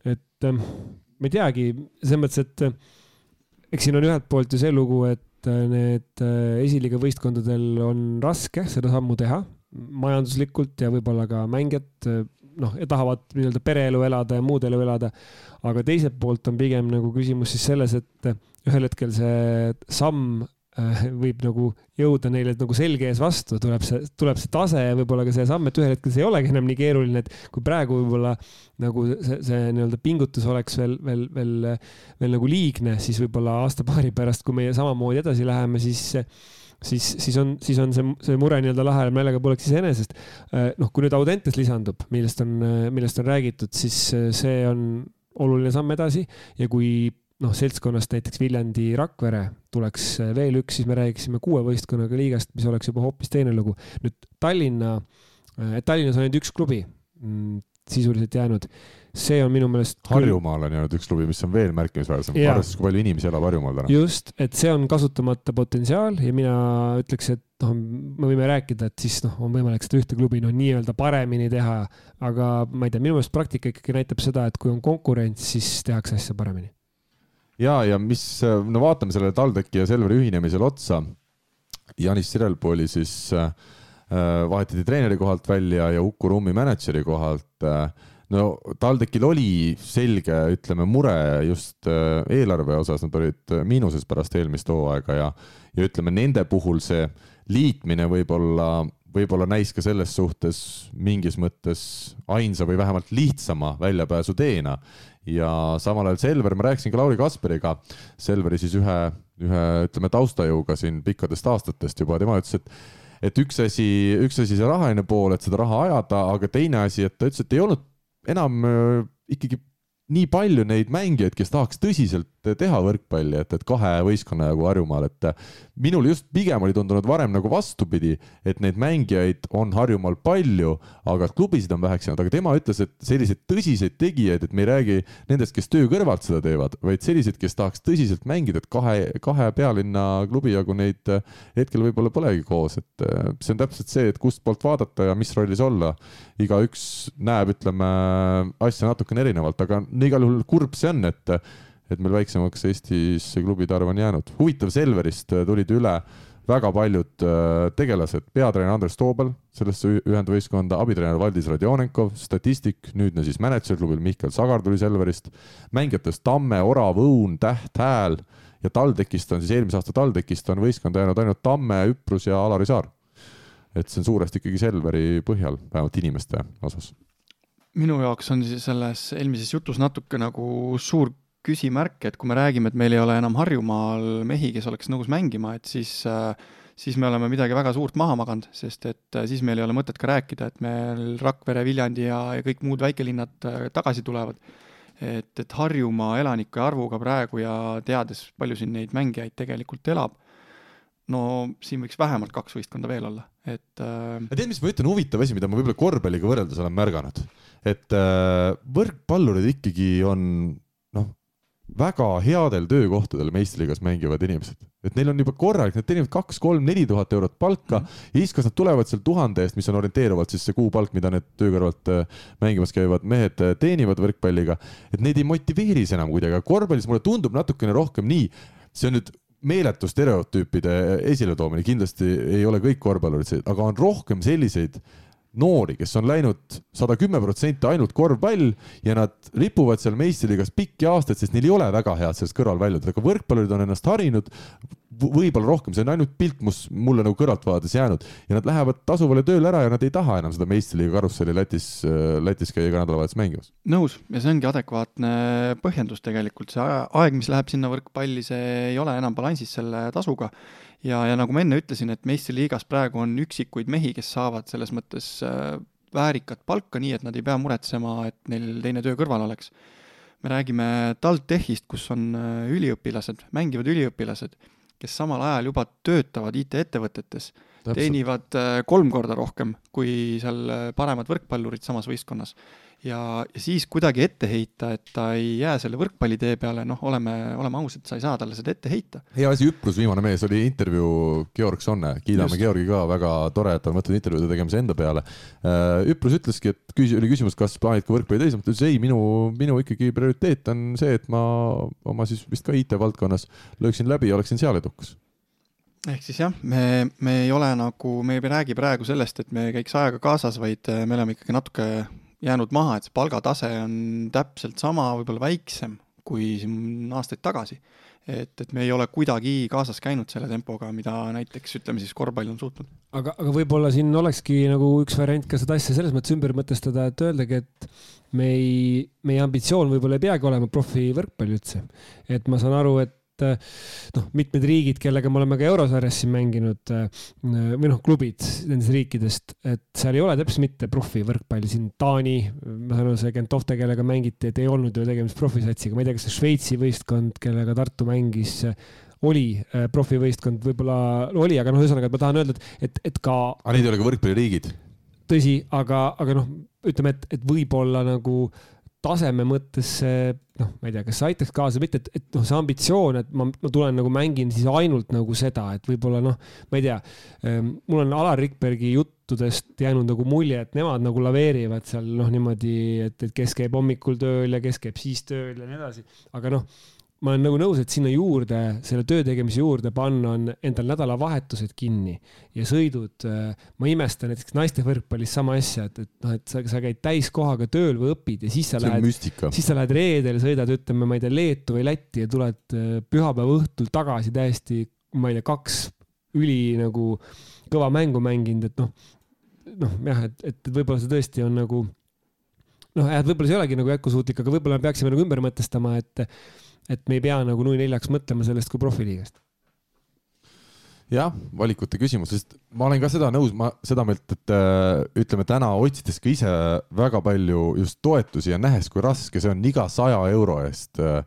et ma ei teagi, selles mõttes, et äh, eks siin on ühelt poolt ju see lugu, et need esiliiga võistkondadel on raske seda sammu teha majanduslikult ja võib-olla ka mängijad noh, tahavad nii-öelda pereelu elada ja muud elu elada. aga teiselt poolt on pigem nagu küsimus siis selles, et ühel hetkel see samm äh, võib nagu jõuda neile nagu selge ees vastu, tuleb see, tuleb see tase ja võib-olla ka see samm, et ühel hetkel see ei olegi enam nii keeruline, et kui praegu võib-olla nagu see, see nii-öelda pingutus oleks veel, veel, veel, veel nagu liigne, siis võib-olla aasta-paari pärast, kui meie samamoodi edasi läheme, siis siis, siis on, siis on see, see mure nii-öelda lahe meelega pooleks iseenesest. Äh, noh, kui nüüd Audentes lisandub, millest on, millest on räägitud, siis see on oluline samm edasi ja kui noh, seltskonnast näiteks Viljandi Rakvere tuleks veel üks, siis me räägiksime kuue võistkonnaga liigast, mis oleks juba hoopis teine lugu. nüüd Tallinna, Tallinnas on ainult üks klubi mm, sisuliselt jäänud. see on minu meelest. Harjumaal on jäänud üks klubi, mis on veel märkimisväärsem, arvestades, kui palju inimesi elab Harjumaal täna. just, et see on kasutamata potentsiaal ja mina ütleks, et noh, me võime rääkida, et siis noh, on võimalik seda ühte klubi noh, nii-öelda paremini teha, aga ma ei tea, minu meelest praktika ikkagi näitab seda, et kui on konkurents, siis tehakse asja paremini ja, ja mis, no vaatame sellele TalTechi ja Selveri ühinemisele otsa. Janis Sirelpuu oli siis äh, vahetati treeneri kohalt välja ja Uku Rummi mänedžeri kohalt äh, no TalTechil oli selge, ütleme, mure just äh, eelarve osas, nad olid miinuses pärast eelmist hooaega ja, ja ütleme, nende puhul see liitmine võib-olla, võib-olla näis ka selles suhtes mingis mõttes ainsa või vähemalt lihtsama väljapääsuteena ja samal ajal Selver, ma rääkisin ka Lauri Kasperiga, Selveri siis ühe, ühe ütleme taustajõuga siin pikkadest aastatest juba, tema ütles, et et üks asi, üks asi see rahaline pool, et seda raha ajada, aga teine asi, et ta ütles, et ei olnud enam äh, ikkagi nii palju neid mängijaid, kes tahaks tõsiselt teha võrkpalli, et, et kahe võistkonna jagu Harjumaal, et minul just pigem oli tundunud varem nagu vastupidi, et neid mängijaid on Harjumaal palju, aga klubisid on väheks jäänud, aga tema ütles, et selliseid tõsiseid tegijaid, et me ei räägi nendest, kes töö kõrvalt seda teevad, vaid selliseid, kes tahaks tõsiselt mängida, et kahe, kahe pealinna klubi jagu neid hetkel võib-olla polegi koos, et see on täpselt see, et kustpoolt vaadata ja mis rollis olla. igaüks näeb, ütleme, asja natukene erinevalt, aga igal juhul kurb see on, et et meil väiksemaks Eestis klubide arv on jäänud. huvitav, Selverist äh, tulid üle väga paljud äh, tegelased, peatreener Andres Toobel sellesse ühendvõistkonda, abitreener Valdis Radionenkov, statistik, nüüdne siis mänedžer klubil Mihkel Sagar tuli Selverist, mängijatest Tamme, Orav, Õun, Täht, Hääl ja TalTechist on siis eelmise aasta TalTechist on võistkonda jäänud ainult Tamme, Üprus ja Alari Saar. et see on suuresti ikkagi Selveri põhjal, vähemalt inimeste osas. minu jaoks on selles eelmises jutus natuke nagu suur küsimärk, et kui me räägime, et meil ei ole enam Harjumaal mehi, kes oleks nõus mängima, et siis äh, siis me oleme midagi väga suurt maha maganud, sest et äh, siis meil ei ole mõtet ka rääkida, et meil Rakvere, Viljandi ja, ja kõik muud väikelinnad äh, tagasi tulevad. et, et Harjumaa elanike arvuga praegu ja teades, palju siin neid mängijaid tegelikult elab, no siin võiks vähemalt kaks võistkonda veel olla, et äh.... tead, mis ma ütlen, huvitav asi, mida ma võib-olla korvpalliga võrreldes olen märganud, et äh, võrkpallurid ikkagi on väga headel töökohtadel meistriliigas mängivad inimesed, et neil on juba korralik, nad teenivad kaks, kolm, neli tuhat eurot palka mm -hmm. ja siis, kas nad tulevad seal tuhande eest, mis on orienteeruvalt siis see kuupalk, mida need töö kõrvalt äh, mängimas käivad mehed äh, teenivad võrkpalliga, et neid ei motiveeri see enam kuidagi, aga korvpallis mulle tundub natukene rohkem nii, see on nüüd meeletu stereotüüpide esiletoomine, kindlasti ei ole kõik korvpallurid, aga on rohkem selliseid noori, kes on läinud sada kümme protsenti ainult korvpall ja nad ripuvad seal meistriliigas pikki aastaid, sest neil ei ole väga head sellest kõrval väljuda, aga võrkpallurid on ennast harinud, võib-olla rohkem, see on ainult pilt, mis mulle nagu kõrvalt vaadates jäänud. Ja nad lähevad tasuvale tööle ära ja nad ei taha enam seda meistriliiga karusselli Lätis, Lätis käia iga nädalavahetus mängimas. nõus. Ja see ongi adekvaatne põhjendus tegelikult, see aeg, mis läheb sinna võrkpalli, see ei ole enam balansis selle tasuga. Ja, ja nagu ma enne ütlesin, et meistriliigas praegu on üksikuid mehi, kes saavad selles mõttes äh, väärikat palka, nii et nad ei pea muretsema, et neil teine töö kõrval oleks. me räägime TalTechist, kus on äh, üliõpilased, mängivad üliõpilased, kes samal ajal juba töötavad IT-ettevõtetes, teenivad äh, kolm korda rohkem kui seal paremad võrkpallurid samas võistkonnas ja, ja siis kuidagi ette heita, et ta ei jää selle võrkpallitee peale, noh, oleme, oleme ausad, sa ei saa talle seda ette heita. hea asi, Üprus, viimane mees, oli intervjuu Georg Sonne, kiidame Just. Georgi ka, väga tore, et ta on võtnud intervjuude tegemise enda peale. Äh, Üprus ütleski, et küsi-, oli küsimus, kas plaanid ka võrkpalli teisalt, ta ütles ei, minu, minu ikkagi prioriteet on see, et ma oma siis vist ka IT-valdkonnas lööksin läbi ja oleksin seal edukas ehk siis jah, me, me ei ole nagu, me ei räägi praegu sellest, et me käiks ajaga kaasas, vaid me oleme ikkagi natuke jäänud maha, et see palgatase on täpselt sama, võib-olla väiksem kui siin aastaid tagasi. et, et me ei ole kuidagi kaasas käinud selle tempoga, mida näiteks ütleme siis korvpall on suutnud. aga, aga võib-olla siin olekski nagu üks variant ka seda asja selles mõttes ümber mõtestada, et öeldagi, et me ei, meie ambitsioon võib-olla ei peagi olema profivõrkpall üldse. et ma saan aru, et et noh, mitmed riigid, kellega me oleme ka eurosarjas siin mänginud või noh, klubid nendest riikidest, et seal ei ole täpselt mitte profivõrkpalli, siin Taani, ma saan aru, see Gentofte, kellega mängiti, et ei olnud ju tegemist profisatsiga, ma ei tea, kas see Šveitsi võistkond, kellega Tartu mängis, oli äh, profivõistkond, võib-olla oli, aga noh, ühesõnaga, et ma tahan öelda, et, et, et ka. aga neid ei ole ka võrkpalliriigid? tõsi, aga, aga noh, ütleme, et, et võib-olla nagu äh, taseme mõttes see noh, ma ei tea, kas see aitaks kaasa, mitte, et, et noh, see ambitsioon, et ma, ma tulen nagu mängin siis ainult nagu seda, et võib-olla noh, ma ei tea, ehm, mul on Alar Rikbergi juttudest jäänud nagu mulje, et nemad nagu laveerivad seal noh, niimoodi, et, et kes käib hommikul tööl ja kes käib siis tööl ja nii edasi, aga noh ma olen nagu nõus, et sinna juurde, selle töö tegemise juurde panna on endal nädalavahetused kinni ja sõidud. Äh, ma imestan näiteks naiste võrkpallis sama asja, et, et noh, et sa, sa käid täiskohaga tööl või õpid ja siis sa see lähed, siis sa lähed reedel, sõidad, ütleme, ma ei tea, Leetu või Lätti ja tuled äh, pühapäeva õhtul tagasi täiesti, ma ei tea, kaks üli nagu kõva mängu mänginud, et noh, noh jah, et, et võib-olla see tõesti on nagu noh, jah, et võib-olla see ei olegi nagu jätkusuutlik, aga võib-olla me peaksime nagu ümber mõtestama, et et me ei pea nagu nui neljaks mõtlema sellest kui profiliigast. Jah, valikute küsimus, sest ma olen ka seda nõus, ma seda meelt, et äh, ütleme täna otsides ka ise väga palju just toetusi ja nähes, kui raske see on iga saja euro eest äh,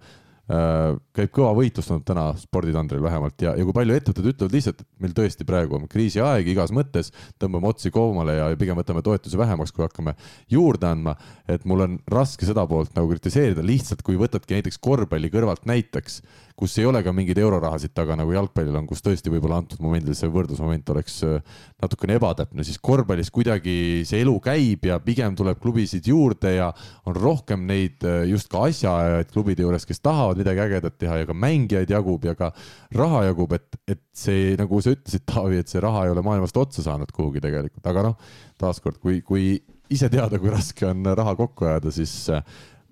käib kõva võitlus täna sporditandril vähemalt ja, ja kui palju ettevõtted ütlevad lihtsalt, et meil tõesti praegu on kriisiaeg igas mõttes, tõmbame otsi koomale ja pigem võtame toetusi vähemaks, kui hakkame juurde andma. et mul on raske seda poolt nagu kritiseerida, lihtsalt kui võtadki näiteks korvpalli kõrvalt näiteks, kus ei ole ka mingeid eurorahasid taga nagu jalgpallil on, kus tõesti võib-olla antud momendil see võrdlusmoment oleks äh, natukene ebatäpne, siis korvpallis kuidagi see elu käib ja pigem tuleb klubisid juurde ja on rohkem neid äh, just ka asjaajajaid klubide juures, kes tahavad midagi ägedat teha ja ka mängijaid jagub ja ka raha jagub, et, et see, nagu sa ütlesid, Taavi, et see raha ei ole maailmast otsa saanud kuhugi tegelikult, aga noh, taaskord, kui, kui ise teada, kui raske on raha kokku ajada, siis äh,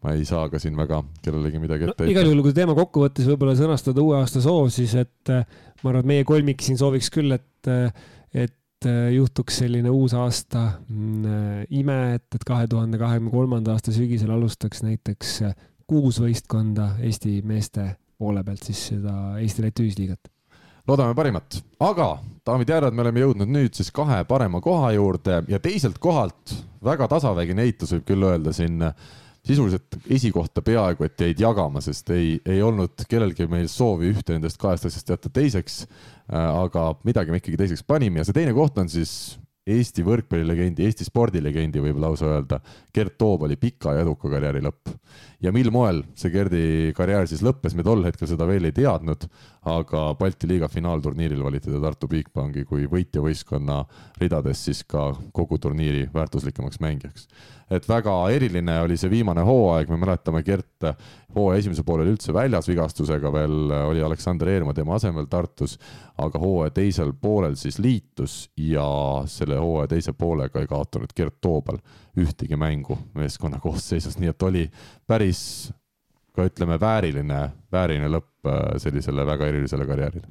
ma ei saa ka siin väga kellelegi midagi ette no, igal juhul, kui teema kokkuvõttes võib-olla sõnastada uue aasta soov, siis et äh, ma arvan, et meie kolmik siin sooviks küll, et, äh, et juhtuks selline uus aasta mm, ime, et, et kahe tuhande kahekümne kolmanda aasta sügisel alustaks näiteks kuus võistkonda Eesti meeste poole pealt siis seda Eesti-Läti ühisliigat. Loodame parimat, aga daamid ja härrad, me oleme jõudnud nüüd siis kahe parema koha juurde ja teiselt kohalt väga tasavägine eitus võib küll öelda siin sisuliselt esikohta peaaegu et jäid jagama, sest ei, ei olnud kellelgi meil soovi ühte nendest kahest asjast jätta teiseks. Äh, aga midagi me ikkagi teiseks panime ja see teine koht on siis Eesti võrkpallilegendi, Eesti spordilegendi võib lausa öelda, Gert Toobali pika ja eduka karjääri lõpp. ja mil moel see Gerdi karjäär siis lõppes, me tol hetkel seda veel ei teadnud, aga Balti liiga finaalturniiril valiti ta Tartu Bigbanki kui võitjavõistkonna ridades siis ka kogu turniiri väärtuslikemaks mängijaks et väga eriline oli see viimane hooaeg, me mäletame, Gert hooaja esimesel poolel üldse väljas vigastusega veel, oli Aleksander Eermaa tema asemel Tartus, aga hooaja teisel poolel siis liitus ja selle hooaja teise poolega ei kaotanud Gert Toobal ühtegi mängu meeskonna koosseisus, nii et oli päris ka ütleme, vääriline, vääriline lõpp äh, sellisele väga erilisele karjäärile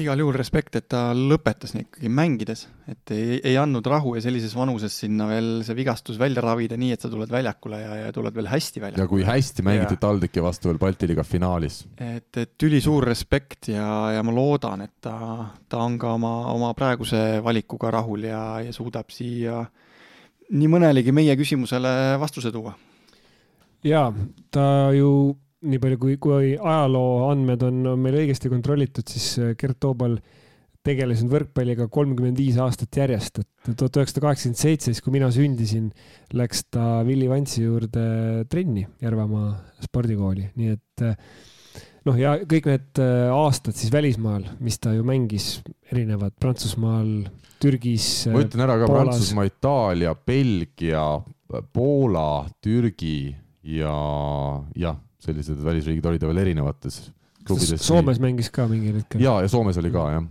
igal juhul respekt, et ta lõpetas ikkagi mängides, et ei, ei andnud rahu ja sellises vanuses sinna veel see vigastus välja ravida, nii et sa tuled väljakule ja, ja tuled veel hästi välja. ja kui hästi mängiti TalTechi vastu veel Balti liiga finaalis. et, et ülisuur respekt ja, ja ma loodan, et ta, ta on ka oma, oma praeguse valikuga rahul ja, ja suudab siia nii mõnelegi meie küsimusele vastuse tuua. jaa, ta ju nii palju kui, kui ajaloo andmed on, on meil õigesti kontrollitud, siis äh, Gert Toobal tegeles nüüd võrkpalliga kolmkümmend viis aastat järjest, et tuhat üheksasada kaheksakümmend seitse, siis kui mina sündisin, läks ta Willie Vantsi juurde trenni Järvamaa spordikooli, nii et äh, noh, ja kõik need äh, aastad siis välismaal, mis ta ju mängis, erinevad Prantsusmaal, Türgis. ma ütlen ära ka Poolas. Prantsusmaa, Itaalia, Belgia, Poola, Türgi ja jah sellised välisriigid olid veel erinevates klubides. Soomes mängis ka mingil hetkel. ja, ja Soomes oli ka jah.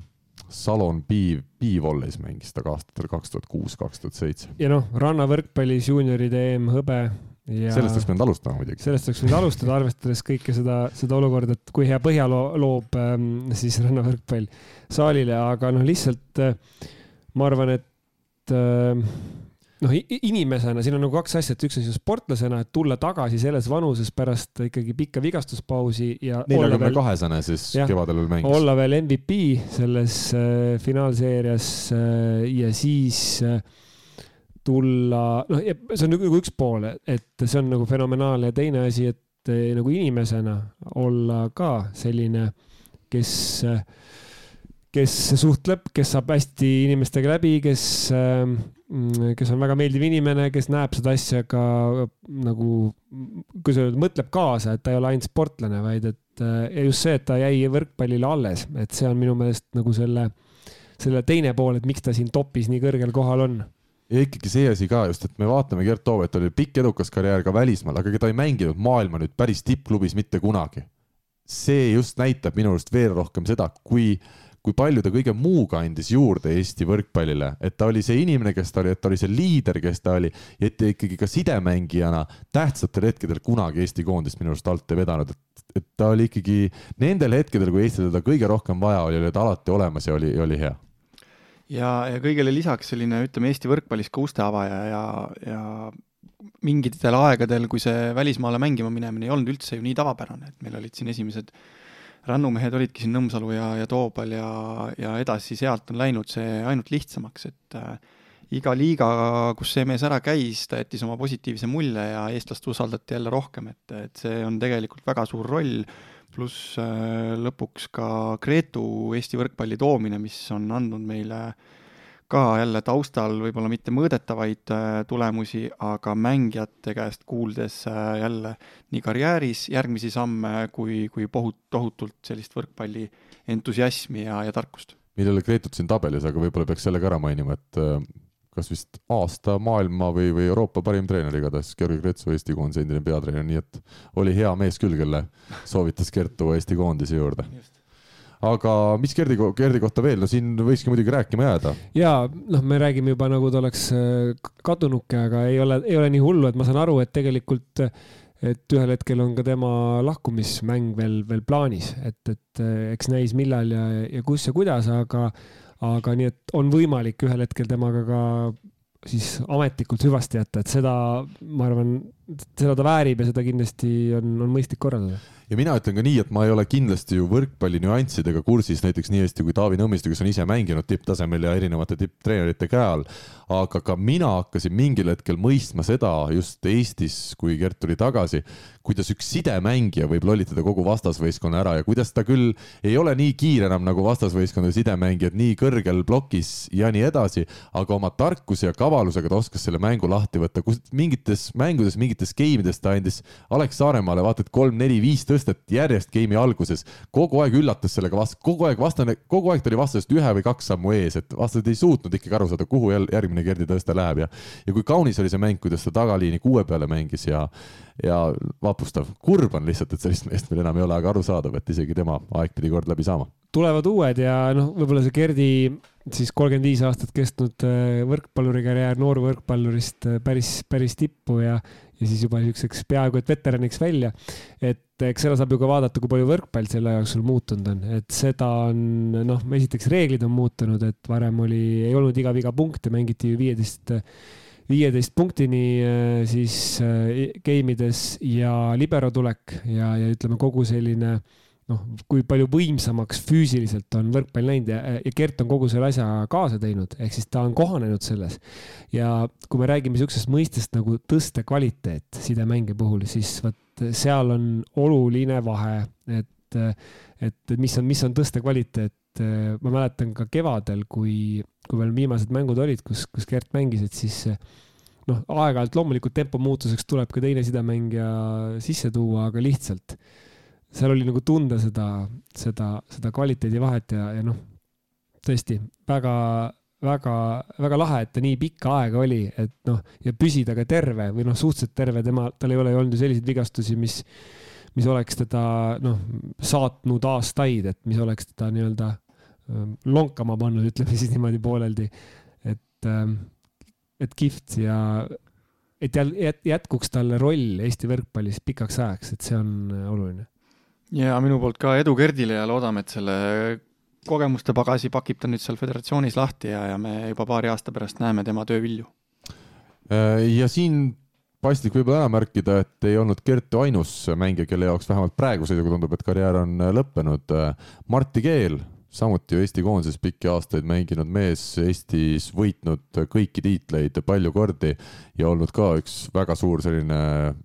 Salon Piiv, Piivolles mängis ta ka aastatel kaks tuhat kuus, kaks tuhat seitse. ja noh, rannavõrkpallis juunioride EM hõbe ja sellest oleks pidanud alustama muidugi. sellest oleks pidanud alustada, arvestades kõike seda, seda olukorda, et kui hea põhja loob ähm, siis rannavõrkpall saalile, aga noh, lihtsalt äh, ma arvan, et äh, noh, inimesena siin on nagu kaks asja, et üks on siis sportlasena, et tulla tagasi selles vanuses pärast ikkagi pikka vigastuspausi ja. neljakümne kahesene siis jah, kevadel veel mängis. olla veel MVP selles äh, finaalseerias äh, ja siis äh, tulla, noh, see on nagu üks pool, et see on nagu fenomenaalne ja teine asi, et äh, nagu inimesena olla ka selline, kes äh, kes suhtleb, kes saab hästi inimestega läbi, kes äh, kes on väga meeldiv inimene, kes näeb seda asja ka nagu, kuidas öelda, mõtleb kaasa, et ta ei ole ainult sportlane, vaid et ja just see, et ta jäi võrkpallile alles, et see on minu meelest nagu selle, selle teine pool, et miks ta siin topis nii kõrgel kohal on ja ikkagi see asi ka just, et me vaatame Gert Toovet, oli pikk edukas karjäär ka välismaal, aga ta ei mänginud maailma nüüd päris tippklubis mitte kunagi. see just näitab minu arust veel rohkem seda, kui äh, kui palju ta kõige muuga andis juurde Eesti võrkpallile, et ta oli see inimene, kes ta oli, et ta oli see liider, kes ta oli et ikkagi ka sidemängijana tähtsatel hetkedel kunagi Eesti koondist minu arust alt ei vedanud, et, et ta oli ikkagi nendel hetkedel, kui Eestil teda kõige rohkem vaja oli, oli ta alati olemas ja oli, oli hea. Ja, ja kõigele lisaks selline, ütleme Eesti võrkpallis ka uste avaja ja, ja mingitel aegadel, kui see välismaale mängima minemine ei olnud üldse ju nii tavapärane, et meil olid siin esimesed rännumehed olidki siin Nõmsalu ja, ja Toobal ja, ja edasi sealt on läinud see ainult lihtsamaks, et iga liiga, kus see mees ära käis, ta jättis oma positiivse mulje ja eestlast usaldati jälle rohkem, et, et see on tegelikult väga suur roll, pluss äh, lõpuks ka Gretu Eesti võrkpalli toomine, mis on andnud meile ka jälle taustal võib-olla mitte mõõdetavaid äh, tulemusi, aga mängijate käest kuuldes äh, jälle nii karjääris järgmisi samme kui, kui pohut-, tohutult sellist võrkpalli entusiasmi ja, ja tarkust. millele Gretut siin tabelis, aga võib-olla peaks selle ka ära mainima, et kas vist aasta maailma või, või Euroopa parim treener igatahes, Georgi Kretsu, Eesti koondise endine peatreener, nii et oli hea mees küll, kelle soovitas Gert tuua Eesti koondise juurde. Aga mis Gerdi, Gerdi kohta veel, no siin võikski muidugi rääkima jääda. ja noh, me räägime juba nagu ta oleks äh, kadunuke, aga ei ole, ei ole nii hullu, et ma saan aru, et tegelikult et ühel hetkel on ka tema lahkumismäng veel, veel plaanis, et, et äh, eks näis, millal ja, ja kus ja kuidas, aga aga nii, et on võimalik ühel hetkel temaga ka siis ametlikult hüvasti jätta, et seda, ma arvan, seda ta väärib ja seda kindlasti on, on mõistlik korraldada ja mina ütlen ka nii, et ma ei ole kindlasti ju võrkpalli nüanssidega kursis näiteks nii hästi kui Taavi Nõmmiste, kes on ise mänginud tipptasemel ja erinevate tipptreenerite käe all. aga ka mina hakkasin mingil hetkel mõistma seda just Eestis, kui Gert tuli tagasi, kuidas üks sidemängija võib lollitada kogu vastasvõistkonna ära ja kuidas ta küll ei ole nii kiire enam nagu vastasvõistkonna sidemängijad, nii kõrgel plokis ja nii edasi, aga oma tarkuse ja kavalusega ta oskas selle mängu lahti võtta, kus mingites mängudes, mingites game ides ta andis Alex Saaremaale vaata et kolm-neli-viis tõsta tõstet järjest game'i alguses, kogu aeg üllatas sellega vastu, kogu aeg vastane, kogu aeg ta oli vastasest ühe või kaks sammu ees, et vastased ei suutnud ikkagi aru saada, kuhu jälle järgmine Gerdi tõste läheb ja ja kui kaunis oli see mäng, kuidas ta tagaliini kuue peale mängis ja ja vapustav, kurb on lihtsalt, et sellist meest meil enam ei ole, aga arusaadav, et isegi tema aeg pidi kord läbi saama. tulevad uued ja noh, võib-olla see Gerdi siis kolmkümmend viis aastat kestnud äh, võrkpalluri karjäär noorvõrkpallurist äh, päris, päris tippu ja ja siis juba niisuguseks peaaegu et veteraniks välja. et eks seda saab ju ka vaadata, kui palju võrkpall selle jooksul muutunud on, et seda on noh, esiteks reeglid on muutunud, et varem oli, ei olnud iga viga punkte, mängiti ju viieteist, viieteist punktini äh, siis äh, game ides ja libero tulek ja, ja ütleme, kogu selline äh, noh, kui palju võimsamaks füüsiliselt on võrkpall läinud ja, ja Gert on kogu selle asja kaasa teinud, ehk siis ta on kohanenud selles. ja kui me räägime niisugusest mõistest nagu tõstekvaliteet sidemängija puhul, siis vot seal on oluline vahe, et, et mis on, mis on tõstekvaliteet. ma mäletan ka kevadel, kui, kui veel viimased mängud olid, kus, kus Gert mängis, et siis noh, aeg-ajalt loomulikult tempo muutuseks tuleb ka teine sidemängija sisse tuua, aga lihtsalt seal oli nagu tunda seda, seda, seda kvaliteedivahet ja, ja noh, tõesti väga, väga, väga lahe, et ta nii pikka aega oli, et noh, ja püsida ka terve või noh, suhteliselt terve, tema, tal ei ole ju olnud ju selliseid vigastusi, mis, mis oleks teda noh, saatnud aastaid, et mis oleks teda nii-öelda ähm, lonkama pannud, ütleme siis niimoodi pooleldi. et, ähm, et kihvt ja et jätkuks talle roll Eesti võrkpallis pikaks ajaks, et see on äh, oluline ja minu poolt ka edu Gerdile ja loodame, et selle kogemuste pagasi pakib ta nüüd seal föderatsioonis lahti ja, ja me juba paari aasta pärast näeme tema töövilju. Äh, ja siin paslik võib-olla ära märkida, et ei olnud Gert ainus mängija, kelle jaoks vähemalt praeguse seisuga tundub, et karjäär on lõppenud. Martti Keel samuti Eesti koondises pikki aastaid mänginud mees, Eestis võitnud kõiki tiitleid palju kordi ja olnud ka üks väga suur selline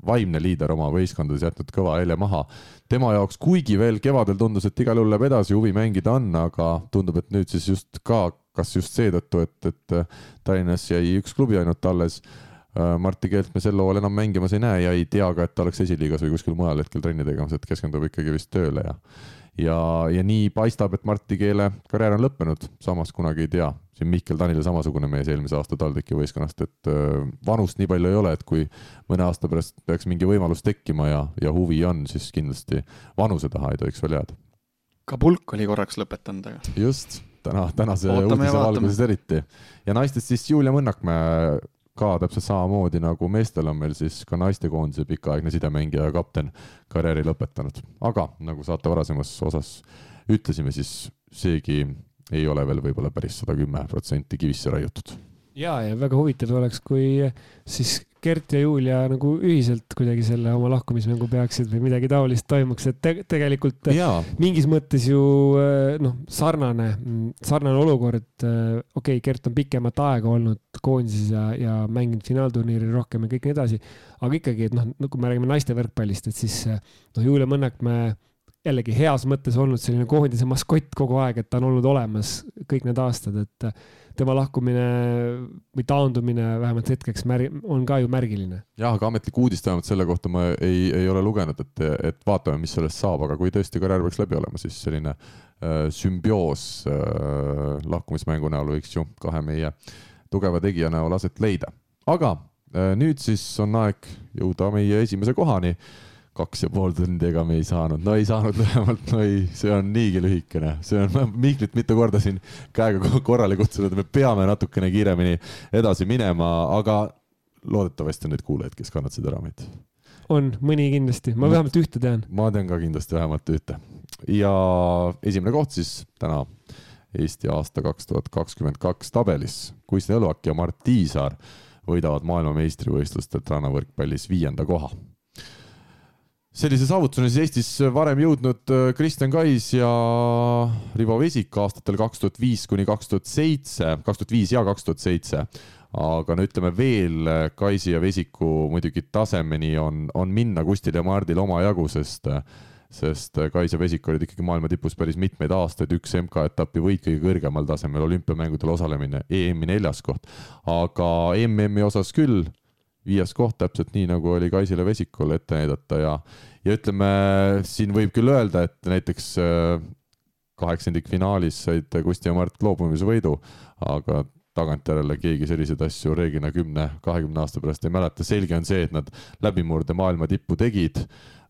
vaimne liider oma võistkondades, jätnud kõva helje maha. tema jaoks, kuigi veel kevadel tundus, et igal juhul läheb edasi, huvi mängida on, aga tundub, et nüüd siis just ka, kas just seetõttu, et, et Tallinnas jäi üks klubi ainult alles Martti Keelt me sel hooajal enam mängimas ei näe ja ei tea ka, et ta oleks esiliigas või kuskil mujal hetkel trenni tegemas, et keskendub ikkagi vist tööle ja ja, ja nii paistab, et Martti Keele karjäär on lõppenud, samas kunagi ei tea. siin Mihkel Tanile samasugune mees eelmise aasta TalTechi võistkonnast, et vanust nii palju ei ole, et kui mõne aasta pärast peaks mingi võimalus tekkima ja, ja huvi on, siis kindlasti vanuse taha ei tohiks veel jääda. ka pulk oli korraks lõpetanud, aga. just, täna, tänase uudise valguses eriti. ja naistest siis Julia Mõnnakmäe ka täpselt samamoodi nagu meestel on meil siis ka naistekoondise pikaaegne sidemängija ja kapten karjääri lõpetanud. aga nagu saate varasemas osas ütlesime, siis seegi ei ole veel võib-olla päris sada kümme protsenti kivisse raiutud ja, ja väga huvitav oleks, kui siis Gert ja Julia nagu ühiselt kuidagi selle oma lahkumismängu peaksid või midagi taolist toimuks, et te tegelikult Jaa. mingis mõttes ju äh, noh, sarnane, sarnane olukord. okei okay,, Gert on pikemat aega olnud koondises ja, ja mänginud finaalturniiril rohkem ja kõik nii edasi, aga ikkagi, et noh, kui me räägime naiste võrkpallist, et siis noh, Julia Mõnnakmäe jällegi heas mõttes olnud selline koondise maskott kogu aeg, et ta on olnud olemas kõik need aastad, et tema lahkumine või taandumine vähemalt hetkeks mär-, on ka ju märgiline. jah, aga ametlikku uudist vähemalt selle kohta ma ei, ei ole lugenud, et, et vaatame, mis sellest saab, aga kui tõesti karjäär peaks läbi olema, siis selline äh, sümbioos äh, lahkumismängu näol võiks ju kahe meie tugeva tegija näol aset leida. aga äh, nüüd siis on aeg jõuda meie esimese kohani kaks ja pool tundi, ega me ei saanud, no ei saanud vähemalt, no ei, see on niigi lühikene, see on, Mihklit mitu korda siin käega korrale kutsunud, me peame natukene kiiremini edasi minema, aga loodetavasti on neid kuulajaid, kes kannatasid ära meid. on, mõni kindlasti, ma vähemalt ühte tean. ma tean ka kindlasti vähemalt ühte. ja esimene koht siis täna Eesti aasta kaks tuhat kakskümmend kaks tabelis, Kuisne Õluak ja Mart Tiisaar võidavad maailmameistrivõistlustelt rannavõrkpallis viienda koha sellise saavutuseni siis Eestis varem jõudnud äh, Kristjan Kais ja Rivo Vesik aastatel kaks tuhat viis kuni kaks tuhat seitse, kaks tuhat viis ja kaks tuhat seitse. aga no ütleme veel äh, Kaisi ja Vesiku muidugi tasemeni on, on minna Kustil ja Mardil omajagu, sest sest Kais ja Vesik olid ikkagi maailma tipus päris mitmeid aastaid, üks MK-etapi võit kõige kõrgemal tasemel, olümpiamängudel osalemine, EM-i neljas koht. aga MM-i osas küll viies koht täpselt nii, nagu oli Kaisile Vesikule ette näidata ja, ja ütleme, siin võib küll öelda, et näiteks äh, kaheksandikfinaalis said Kusti ja Mart loobumisvõidu, aga tagantjärele keegi selliseid asju reeglina kümne, kahekümne aasta pärast ei mäleta. selge on see, et nad läbimurde maailma tippu tegid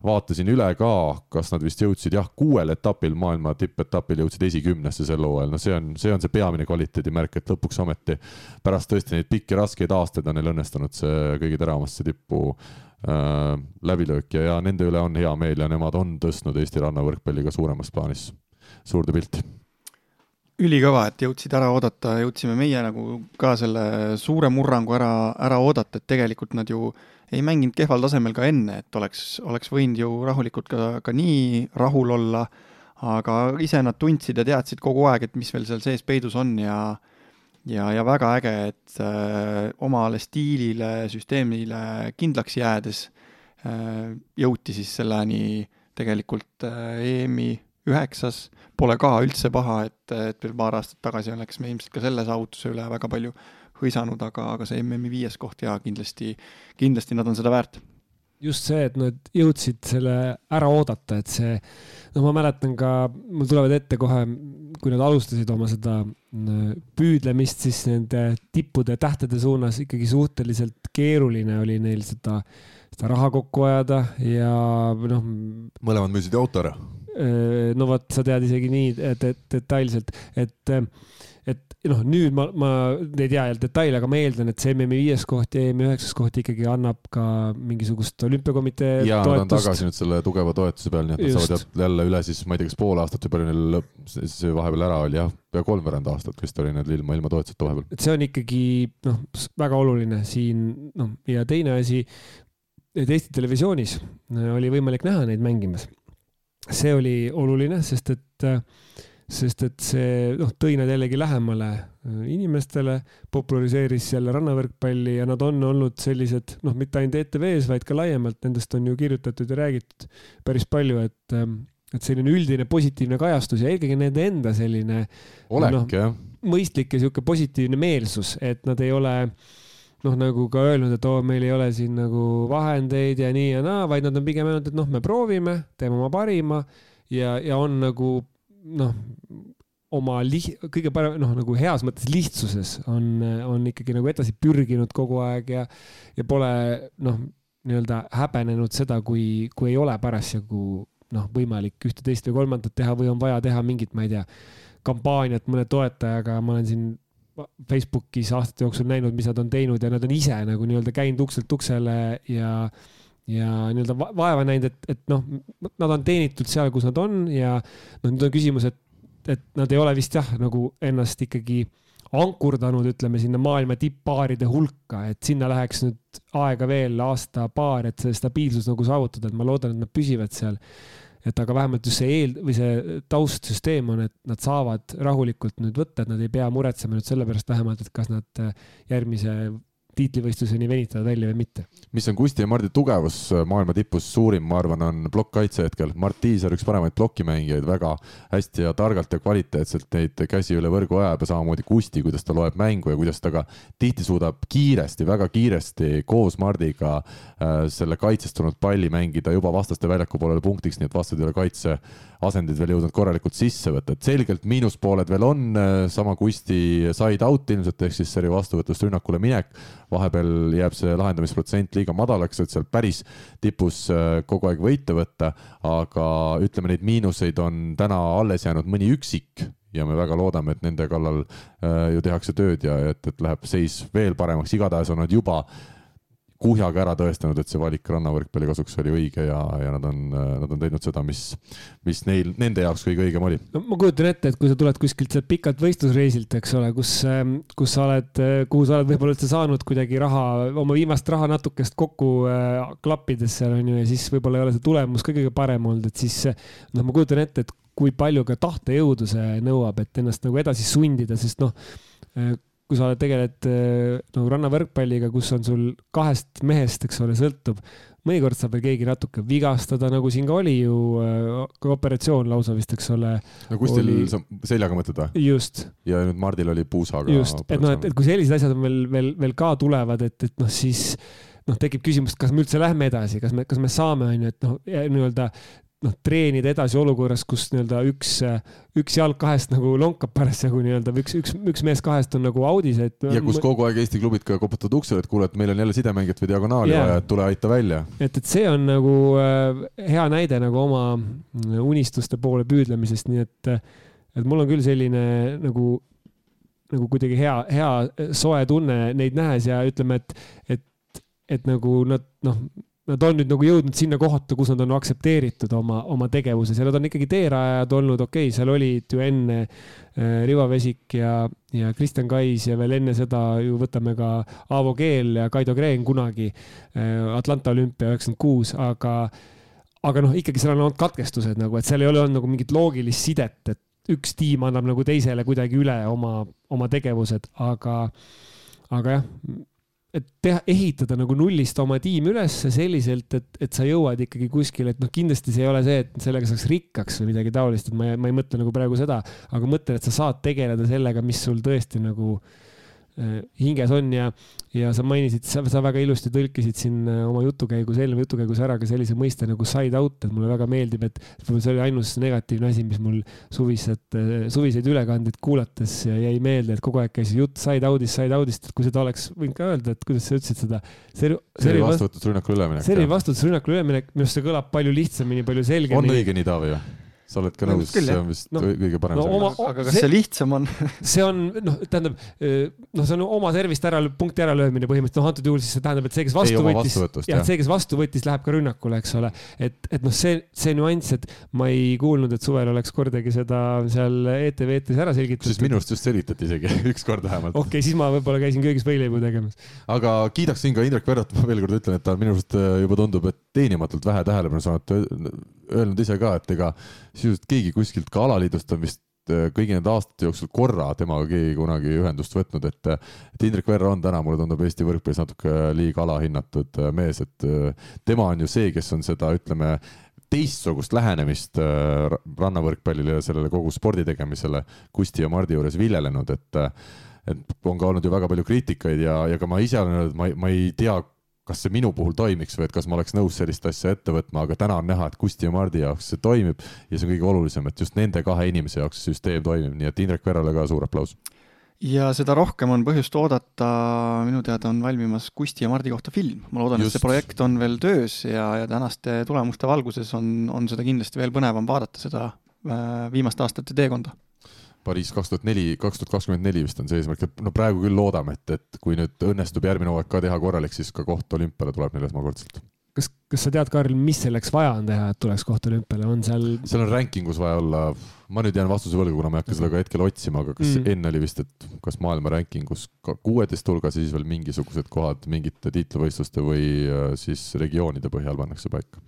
vaatasin üle ka, kas nad vist jõudsid jah, kuuel etapil, maailma tippetapil jõudsid esikümnesse sel hooajal, no see on, see on see peamine kvaliteedimärk, et lõpuks ometi pärast tõesti neid pikki raskeid aastaid on neil õnnestunud see kõige teravamasse tippu äh, läbilöök ja, ja nende üle on hea meel ja nemad on tõstnud Eesti rannavõrkpalli ka suuremas plaanis. Suurde pilti ülikõva, et jõudsid ära oodata, jõudsime meie nagu ka selle suure murrangu ära, ära oodata, et tegelikult nad ju äh, ei mänginud kehval tasemel ka enne, et oleks, oleks võinud ju rahulikult ka, ka nii rahul olla, aga ise nad tundsid ja teadsid kogu aeg, et mis veel seal sees peidus on ja ja, ja väga äge, et äh, omale stiilile, süsteemile kindlaks jäädes äh, jõuti siis selleni tegelikult äh, EM-i üheksas, pole ka üldse paha, et, et veel paar aastat tagasi oleks me ilmselt ka selle saavutuse üle väga palju hõisanud, aga, aga see MM-i viies koht ja kindlasti, kindlasti nad on seda väärt. just see, et nad jõudsid selle ära oodata, et see, no ma mäletan ka, mul tulevad ette kohe, kui nad alustasid oma seda püüdlemist siis nende tippude, tähtede suunas, ikkagi suhteliselt keeruline oli neil seda, seda raha kokku ajada ja noh. mõlemad müüsid auto ära. no vot, sa tead isegi nii detailselt, et, et noh, nüüd ma, ma ei tea jälle detaile, aga ma eeldan, et see MM-i viies koht ja EM-i üheksas koht ikkagi annab ka mingisugust olümpiakomitee ja toetust. nad on tagasi nüüd selle tugeva toetuse peal, nii et nad Just. saavad jälle üle siis, ma ei tea, kas pool aastat või palju neil see vahepeal ära oli jah, pea kolmveerand aastat vist oli neil ilma, ilma toetuseta vahepeal. et see on ikkagi noh, väga oluline siin noh, ja teine asi, et Eesti Televisioonis oli võimalik näha neid mängimas. see oli oluline, sest et äh, sest et see noh, tõi nad jällegi lähemale äh, inimestele, populariseeris jälle rannavõrkpalli ja nad on olnud sellised noh, mitte ainult ETV-s, vaid ka laiemalt, nendest on ju kirjutatud ja räägitud päris palju, et, ähm, et selline üldine positiivne kajastus ja eelkõige nende enda selline olek no, jah. mõistlik ja sihuke positiivne meelsus, et nad ei ole noh, nagu ka öelnud, et oo oh,, meil ei ole siin nagu vahendeid ja nii ja naa, vaid nad on pigem öelnud, et noh, me proovime, teeme oma parima ja, ja on nagu noh, oma liht-, kõige parem, noh, nagu heas mõttes lihtsuses on, on ikkagi nagu edasi pürginud kogu aeg ja, ja pole noh, nii-öelda häbenenud seda, kui, kui ei ole parasjagu noh, võimalik ühte, teist või kolmandat teha või on vaja teha mingit, ma ei tea, kampaaniat mõne toetajaga, ma olen siin Facebookis aastate jooksul näinud, mis nad on teinud ja nad on ise nagu nii-öelda käinud ukselt uksele ja ja nii-öelda vaeva näinud, et, et noh, nad on teenitud seal, kus nad on ja noh, nüüd on küsimus, et, et nad ei ole vist jah, nagu ennast ikkagi ankurdanud, ütleme sinna maailma tipppaaride hulka, et sinna läheks nüüd aega veel aasta-paar, et see stabiilsus nagu saavutada, et ma loodan, et nad püsivad seal. et aga vähemalt just see eel või see taustsüsteem on, et nad saavad rahulikult nüüd võtta, et nad ei pea muretsema nüüd selle pärast vähemalt, et kas nad järgmise tiitlivõistluseni venitavad välja või mitte. mis on Kusti ja Mardi tugevus äh, maailma tipus suurim, ma arvan, on plokkkaitse hetkel. Mart Tiisar, üks paremaid plokimängijaid, väga hästi ja targalt ja kvaliteetselt neid käsi üle võrgu ajab ja samamoodi Kusti, kuidas ta loeb mängu ja kuidas ta ka tihti suudab kiiresti, väga kiiresti koos Mardiga äh, selle kaitsest tulnud palli mängida juba vastaste väljaku poolele punktiks, nii et vastased ei ole kaitse asendid veel jõudnud korralikult sisse võtta, et selgelt miinuspooled veel on, sama Kusti side out ilmselt ehk siis seri vastuvõtust rünnakule minek. Vahepeal jääb see lahendamisprotsent liiga madalaks, et seal päris tipus äh, kogu aeg võite võtta, aga ütleme, neid miinuseid on täna alles jäänud mõni üksik ja me väga loodame, et nende kallal äh, ju tehakse tööd ja et, et läheb seis veel paremaks, igatahes on nad juba kuhjaga ära tõestanud, et see valik rannavõrkpalli kasuks oli õige ja, ja nad on, nad on teinud seda, mis, mis neil, nende jaoks kõige õigem oli. no ma kujutan ette, et kui sa tuled kuskilt sealt pikalt võistlusreisilt, eks ole, kus, kus sa oled, kuhu sa oled võib-olla üldse saanud kuidagi raha, oma viimast raha natukest kokku äh, klappides seal on ju, ja siis võib-olla ei ole see tulemus ka kõige parem olnud, et siis noh, ma kujutan ette, et kui palju ka tahtejõudu see nõuab, et ennast nagu edasi sundida, sest noh äh, kui sa tegeled äh, nagu rannavõrkpalliga, kus on sul kahest mehest, eks ole, sõltub, mõnikord saab veel keegi natuke vigastada, nagu siin ka oli ju äh, operatsioon lausa vist, eks ole. no Kustil oli... sa seljaga mõtled või? just. ja nüüd Mardil oli puusaga. just, et noh, et, et kui sellised asjad on veel, veel, veel ka tulevad, et, et noh, siis noh, tekib küsimus, kas me üldse lähme edasi, kas me, kas me saame, on ju, et noh, nii-öelda noh, treenida edasi olukorras, kus nii-öelda üks, üks jalg kahest nagu lonkab parasjagu nii-öelda või üks, üks, üks mees kahest on nagu audis, et. ja kus kogu aeg Eesti klubid ka koputavad uksele, et kuule, et meil on jälle sidemängijat või diagonaali yeah. vaja, et tule aita välja. et, et see on nagu äh, hea näide nagu oma unistuste poole püüdlemisest, nii et, et mul on küll selline nagu, nagu kuidagi hea, hea soe tunne neid nähes ja ütleme, et, et, et nagu nad noh nad on nüüd nagu jõudnud sinna kohta, kus nad on aktsepteeritud oma, oma tegevuses ja nad on ikkagi teerajajad olnud, okei okay,, seal olid ju enne äh, Rivo Vesik ja, ja Kristjan Kais ja veel enne seda ju võtame ka Aavo Keel ja Kaido Kreen kunagi äh, Atlanta olümpia üheksakümmend kuus, aga, aga noh, ikkagi seal on olnud katkestused nagu, et seal ei ole olnud nagu mingit loogilist sidet, et üks tiim annab nagu teisele kuidagi üle oma, oma tegevused, aga, aga jah et teha, ehitada nagu nullist oma tiim üles selliselt, et, et sa jõuad ikkagi kuskile, et noh, kindlasti see ei ole see, et sellega saaks rikkaks või midagi taolist, et ma ei, ma ei mõtle nagu praegu seda, aga mõtlen, et sa saad tegeleda sellega, mis sul tõesti nagu Äh, hinges on ja, ja sa mainisid, sa, sa väga ilusti tõlkisid siin äh, oma jutukäigus, eelneva jutukäigus ära ka sellise mõiste nagu side out, et mulle väga meeldib, et see oli ainus negatiivne asi, mis mul suvised, äh, suviseid ülekandeid kuulates jäi meelde, et kogu aeg käis jutt side out'ist, side out'ist, et kui seda oleks võinud ka öelda, et kuidas sa ütlesid seda. seri vastutus rünnakule üleminek. seri vastutus rünnakule üleminek, minu arust see kõlab palju lihtsamini, palju selgemini. on õige nii, Taavi või? Sa oled ka nõus, see on vist no, kõige parem no, oma, aga kas see, see lihtsam on see on, noh, tähendab, noh, see on oma servist ära, punkti äralöömine põhimõtteliselt, noh, antud juhul siis see tähendab, et see, kes vastu võttis, jah, see, kes vastu võttis, läheb ka rünnakule, eks ole. et, et noh, see, see nüanss, et ma ei kuulnud, et suvel oleks kordagi seda seal ETV eetris ära selgitatud. siis minu arust just selgitati isegi ükskord vähemalt. okei okay,, siis ma võib-olla käisin köögis võileibu tegemas. aga kiidaksin ka Indrek Verrat, ma veel kord ütlen, et ta minu arust äh, juba tundub, et teenimatult vähe tähelepanu saanud, öelnud ise ka, et ega sisuliselt keegi kuskilt ka alaliidust on vist äh, kõigi nende aastate jooksul korra temaga keegi kunagi ühendust võtnud, et, et Indrek Verra on täna, mulle tundub, Eesti võrkpallis natuke liiga alahinnatud äh, mees, et äh, tema on ju see, kes on seda, ütleme, teistsugust lähenemist rannavõrkpallile ja sellele kogu spordi tegemisele Kusti ja Mardi juures viljelenud, et et on ka olnud ju väga palju kriitikaid ja, ja ka ma ise olen öelnud, ma ei, ma ei tea, kas see minu puhul toimiks või et kas ma oleks nõus sellist asja ette võtma, aga täna on näha, et Kusti ja Mardi jaoks see toimib ja see on kõige olulisem, et just nende kahe inimese jaoks see süsteem toimib, nii et Indrek Verale ka suur aplaus. ja seda rohkem on põhjust oodata, minu teada on valmimas Kusti ja Mardi kohta film, ma loodan, et see projekt on veel töös ja, ja tänaste tulemuste valguses on, on seda kindlasti veel põnevam vaadata, seda äh, viimaste aastate teekonda Pariis kaks tuhat neli, kaks tuhat kakskümmend neli vist on see eesmärk, et no praegu küll loodame, et, et kui nüüd õnnestub järgmine hooaeg ka teha korralik, siis ka koht olümpiale tuleb neil esmakordselt. kas, kas sa tead, Karl, mis selleks vaja on teha, et tuleks koht olümpiale, on seal? seal on ranking us vaja olla, ma nüüd jään vastuse võlgu, kuna ma ei hakka seda ka hetkel otsima, aga kas mm. enne oli vist, et kas maailma ranking us kuueteist hulgas ja siis veel mingisugused kohad mingite tiitlivõistluste või äh, siis regioonide põhjal pannakse paika.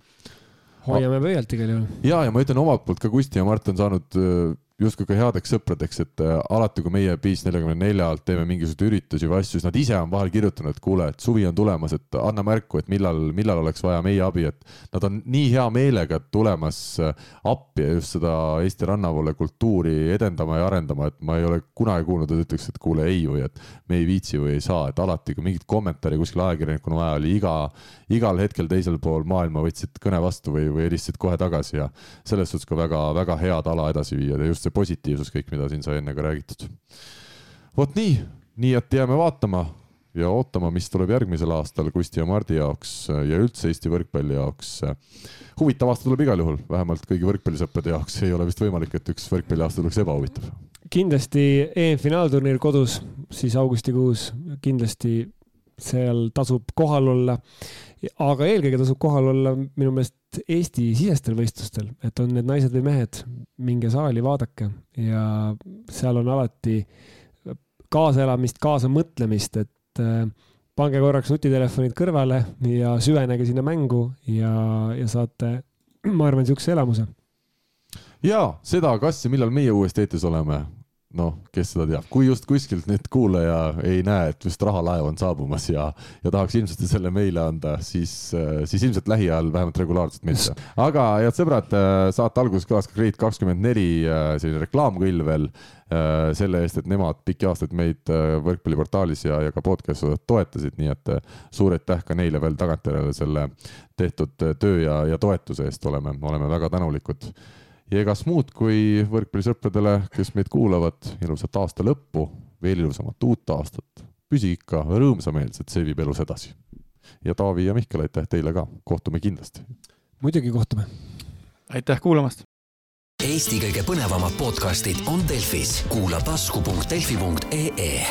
hoiame pöialt igal juhul. ja, ja ma ütlen omalt poolt ka Kusti ja Mart on saanud äh, justkui ka headeks sõpradeks, et äh, alati, kui meie Peace neljakümne nelja alt teeme mingisuguseid üritusi või asju, siis nad ise on vahel kirjutanud, et kuule, et suvi on tulemas, et anna märku, et millal, millal oleks vaja meie abi, et nad on nii hea meelega tulemas äh, appi ja just seda Eesti rannavoole kultuuri edendama ja arendama, et ma ei ole kunagi kuulnud, et ütleks, et kuule ei või et me ei viitsi või ei saa, et alati, kui mingit kommentaari kuskil ajakirjanikuna vaja oli, iga, igal hetkel teisel pool maailma võtsid kõne vastu või, või helistasid kohe tagasi ja selles suhtes ka väga-väga head ala edasi viia ja just see positiivsus kõik, mida siin sai enne ka räägitud. vot nii, nii et jääme vaatama ja ootama, mis tuleb järgmisel aastal Kusti ja Mardi jaoks ja üldse Eesti võrkpalli jaoks. huvitav aasta tuleb igal juhul, vähemalt kõigi võrkpallisõprade jaoks ei ole vist võimalik, et üks võrkpalliaasta tuleks ebahuvitav. kindlasti EM-finaalturniir kodus, siis augustikuus, kindlasti seal tasub kohal olla aga eelkõige tasub kohal olla minu meelest Eesti-sisestel võistlustel, et on need naised või mehed, minge saali, vaadake ja seal on alati kaasaelamist, kaasamõtlemist, et äh, pange korraks nutitelefonid kõrvale ja süvenege sinna mängu ja, ja saate, ma arvan, niisuguse elamuse. ja seda, kas ja millal meie uuesti eetris oleme, noh, kes seda teab, kui just kuskilt nüüd kuulaja ei näe, et just rahalaev on saabumas ja, ja tahaks ilmselt selle meile anda, siis, siis ilmselt lähiajal vähemalt regulaarselt mitte. aga head sõbrad, saate alguses kõlas ka Grade kakskümmend neli selline reklaamkõll veel selle eest, et nemad pikki aastaid meid võrkpalliportaalis ja, ja ka podcast'is toetasid, nii et suur aitäh ka neile veel tagantjärele selle tehtud töö ja, ja toetuse eest oleme, oleme väga tänulikud ja egas muud kui võrkpallisõpradele, kes meid kuulavad, ilusat aasta lõppu, veel ilusamat uut aastat. püsige ikka rõõmsameelsed, see viib elus edasi. ja Taavi ja Mihkel, aitäh teile ka, kohtume kindlasti. muidugi kohtume. aitäh kuulamast. Eesti kõige põnevamad podcastid on Delfis, kuula tasku.delfi.ee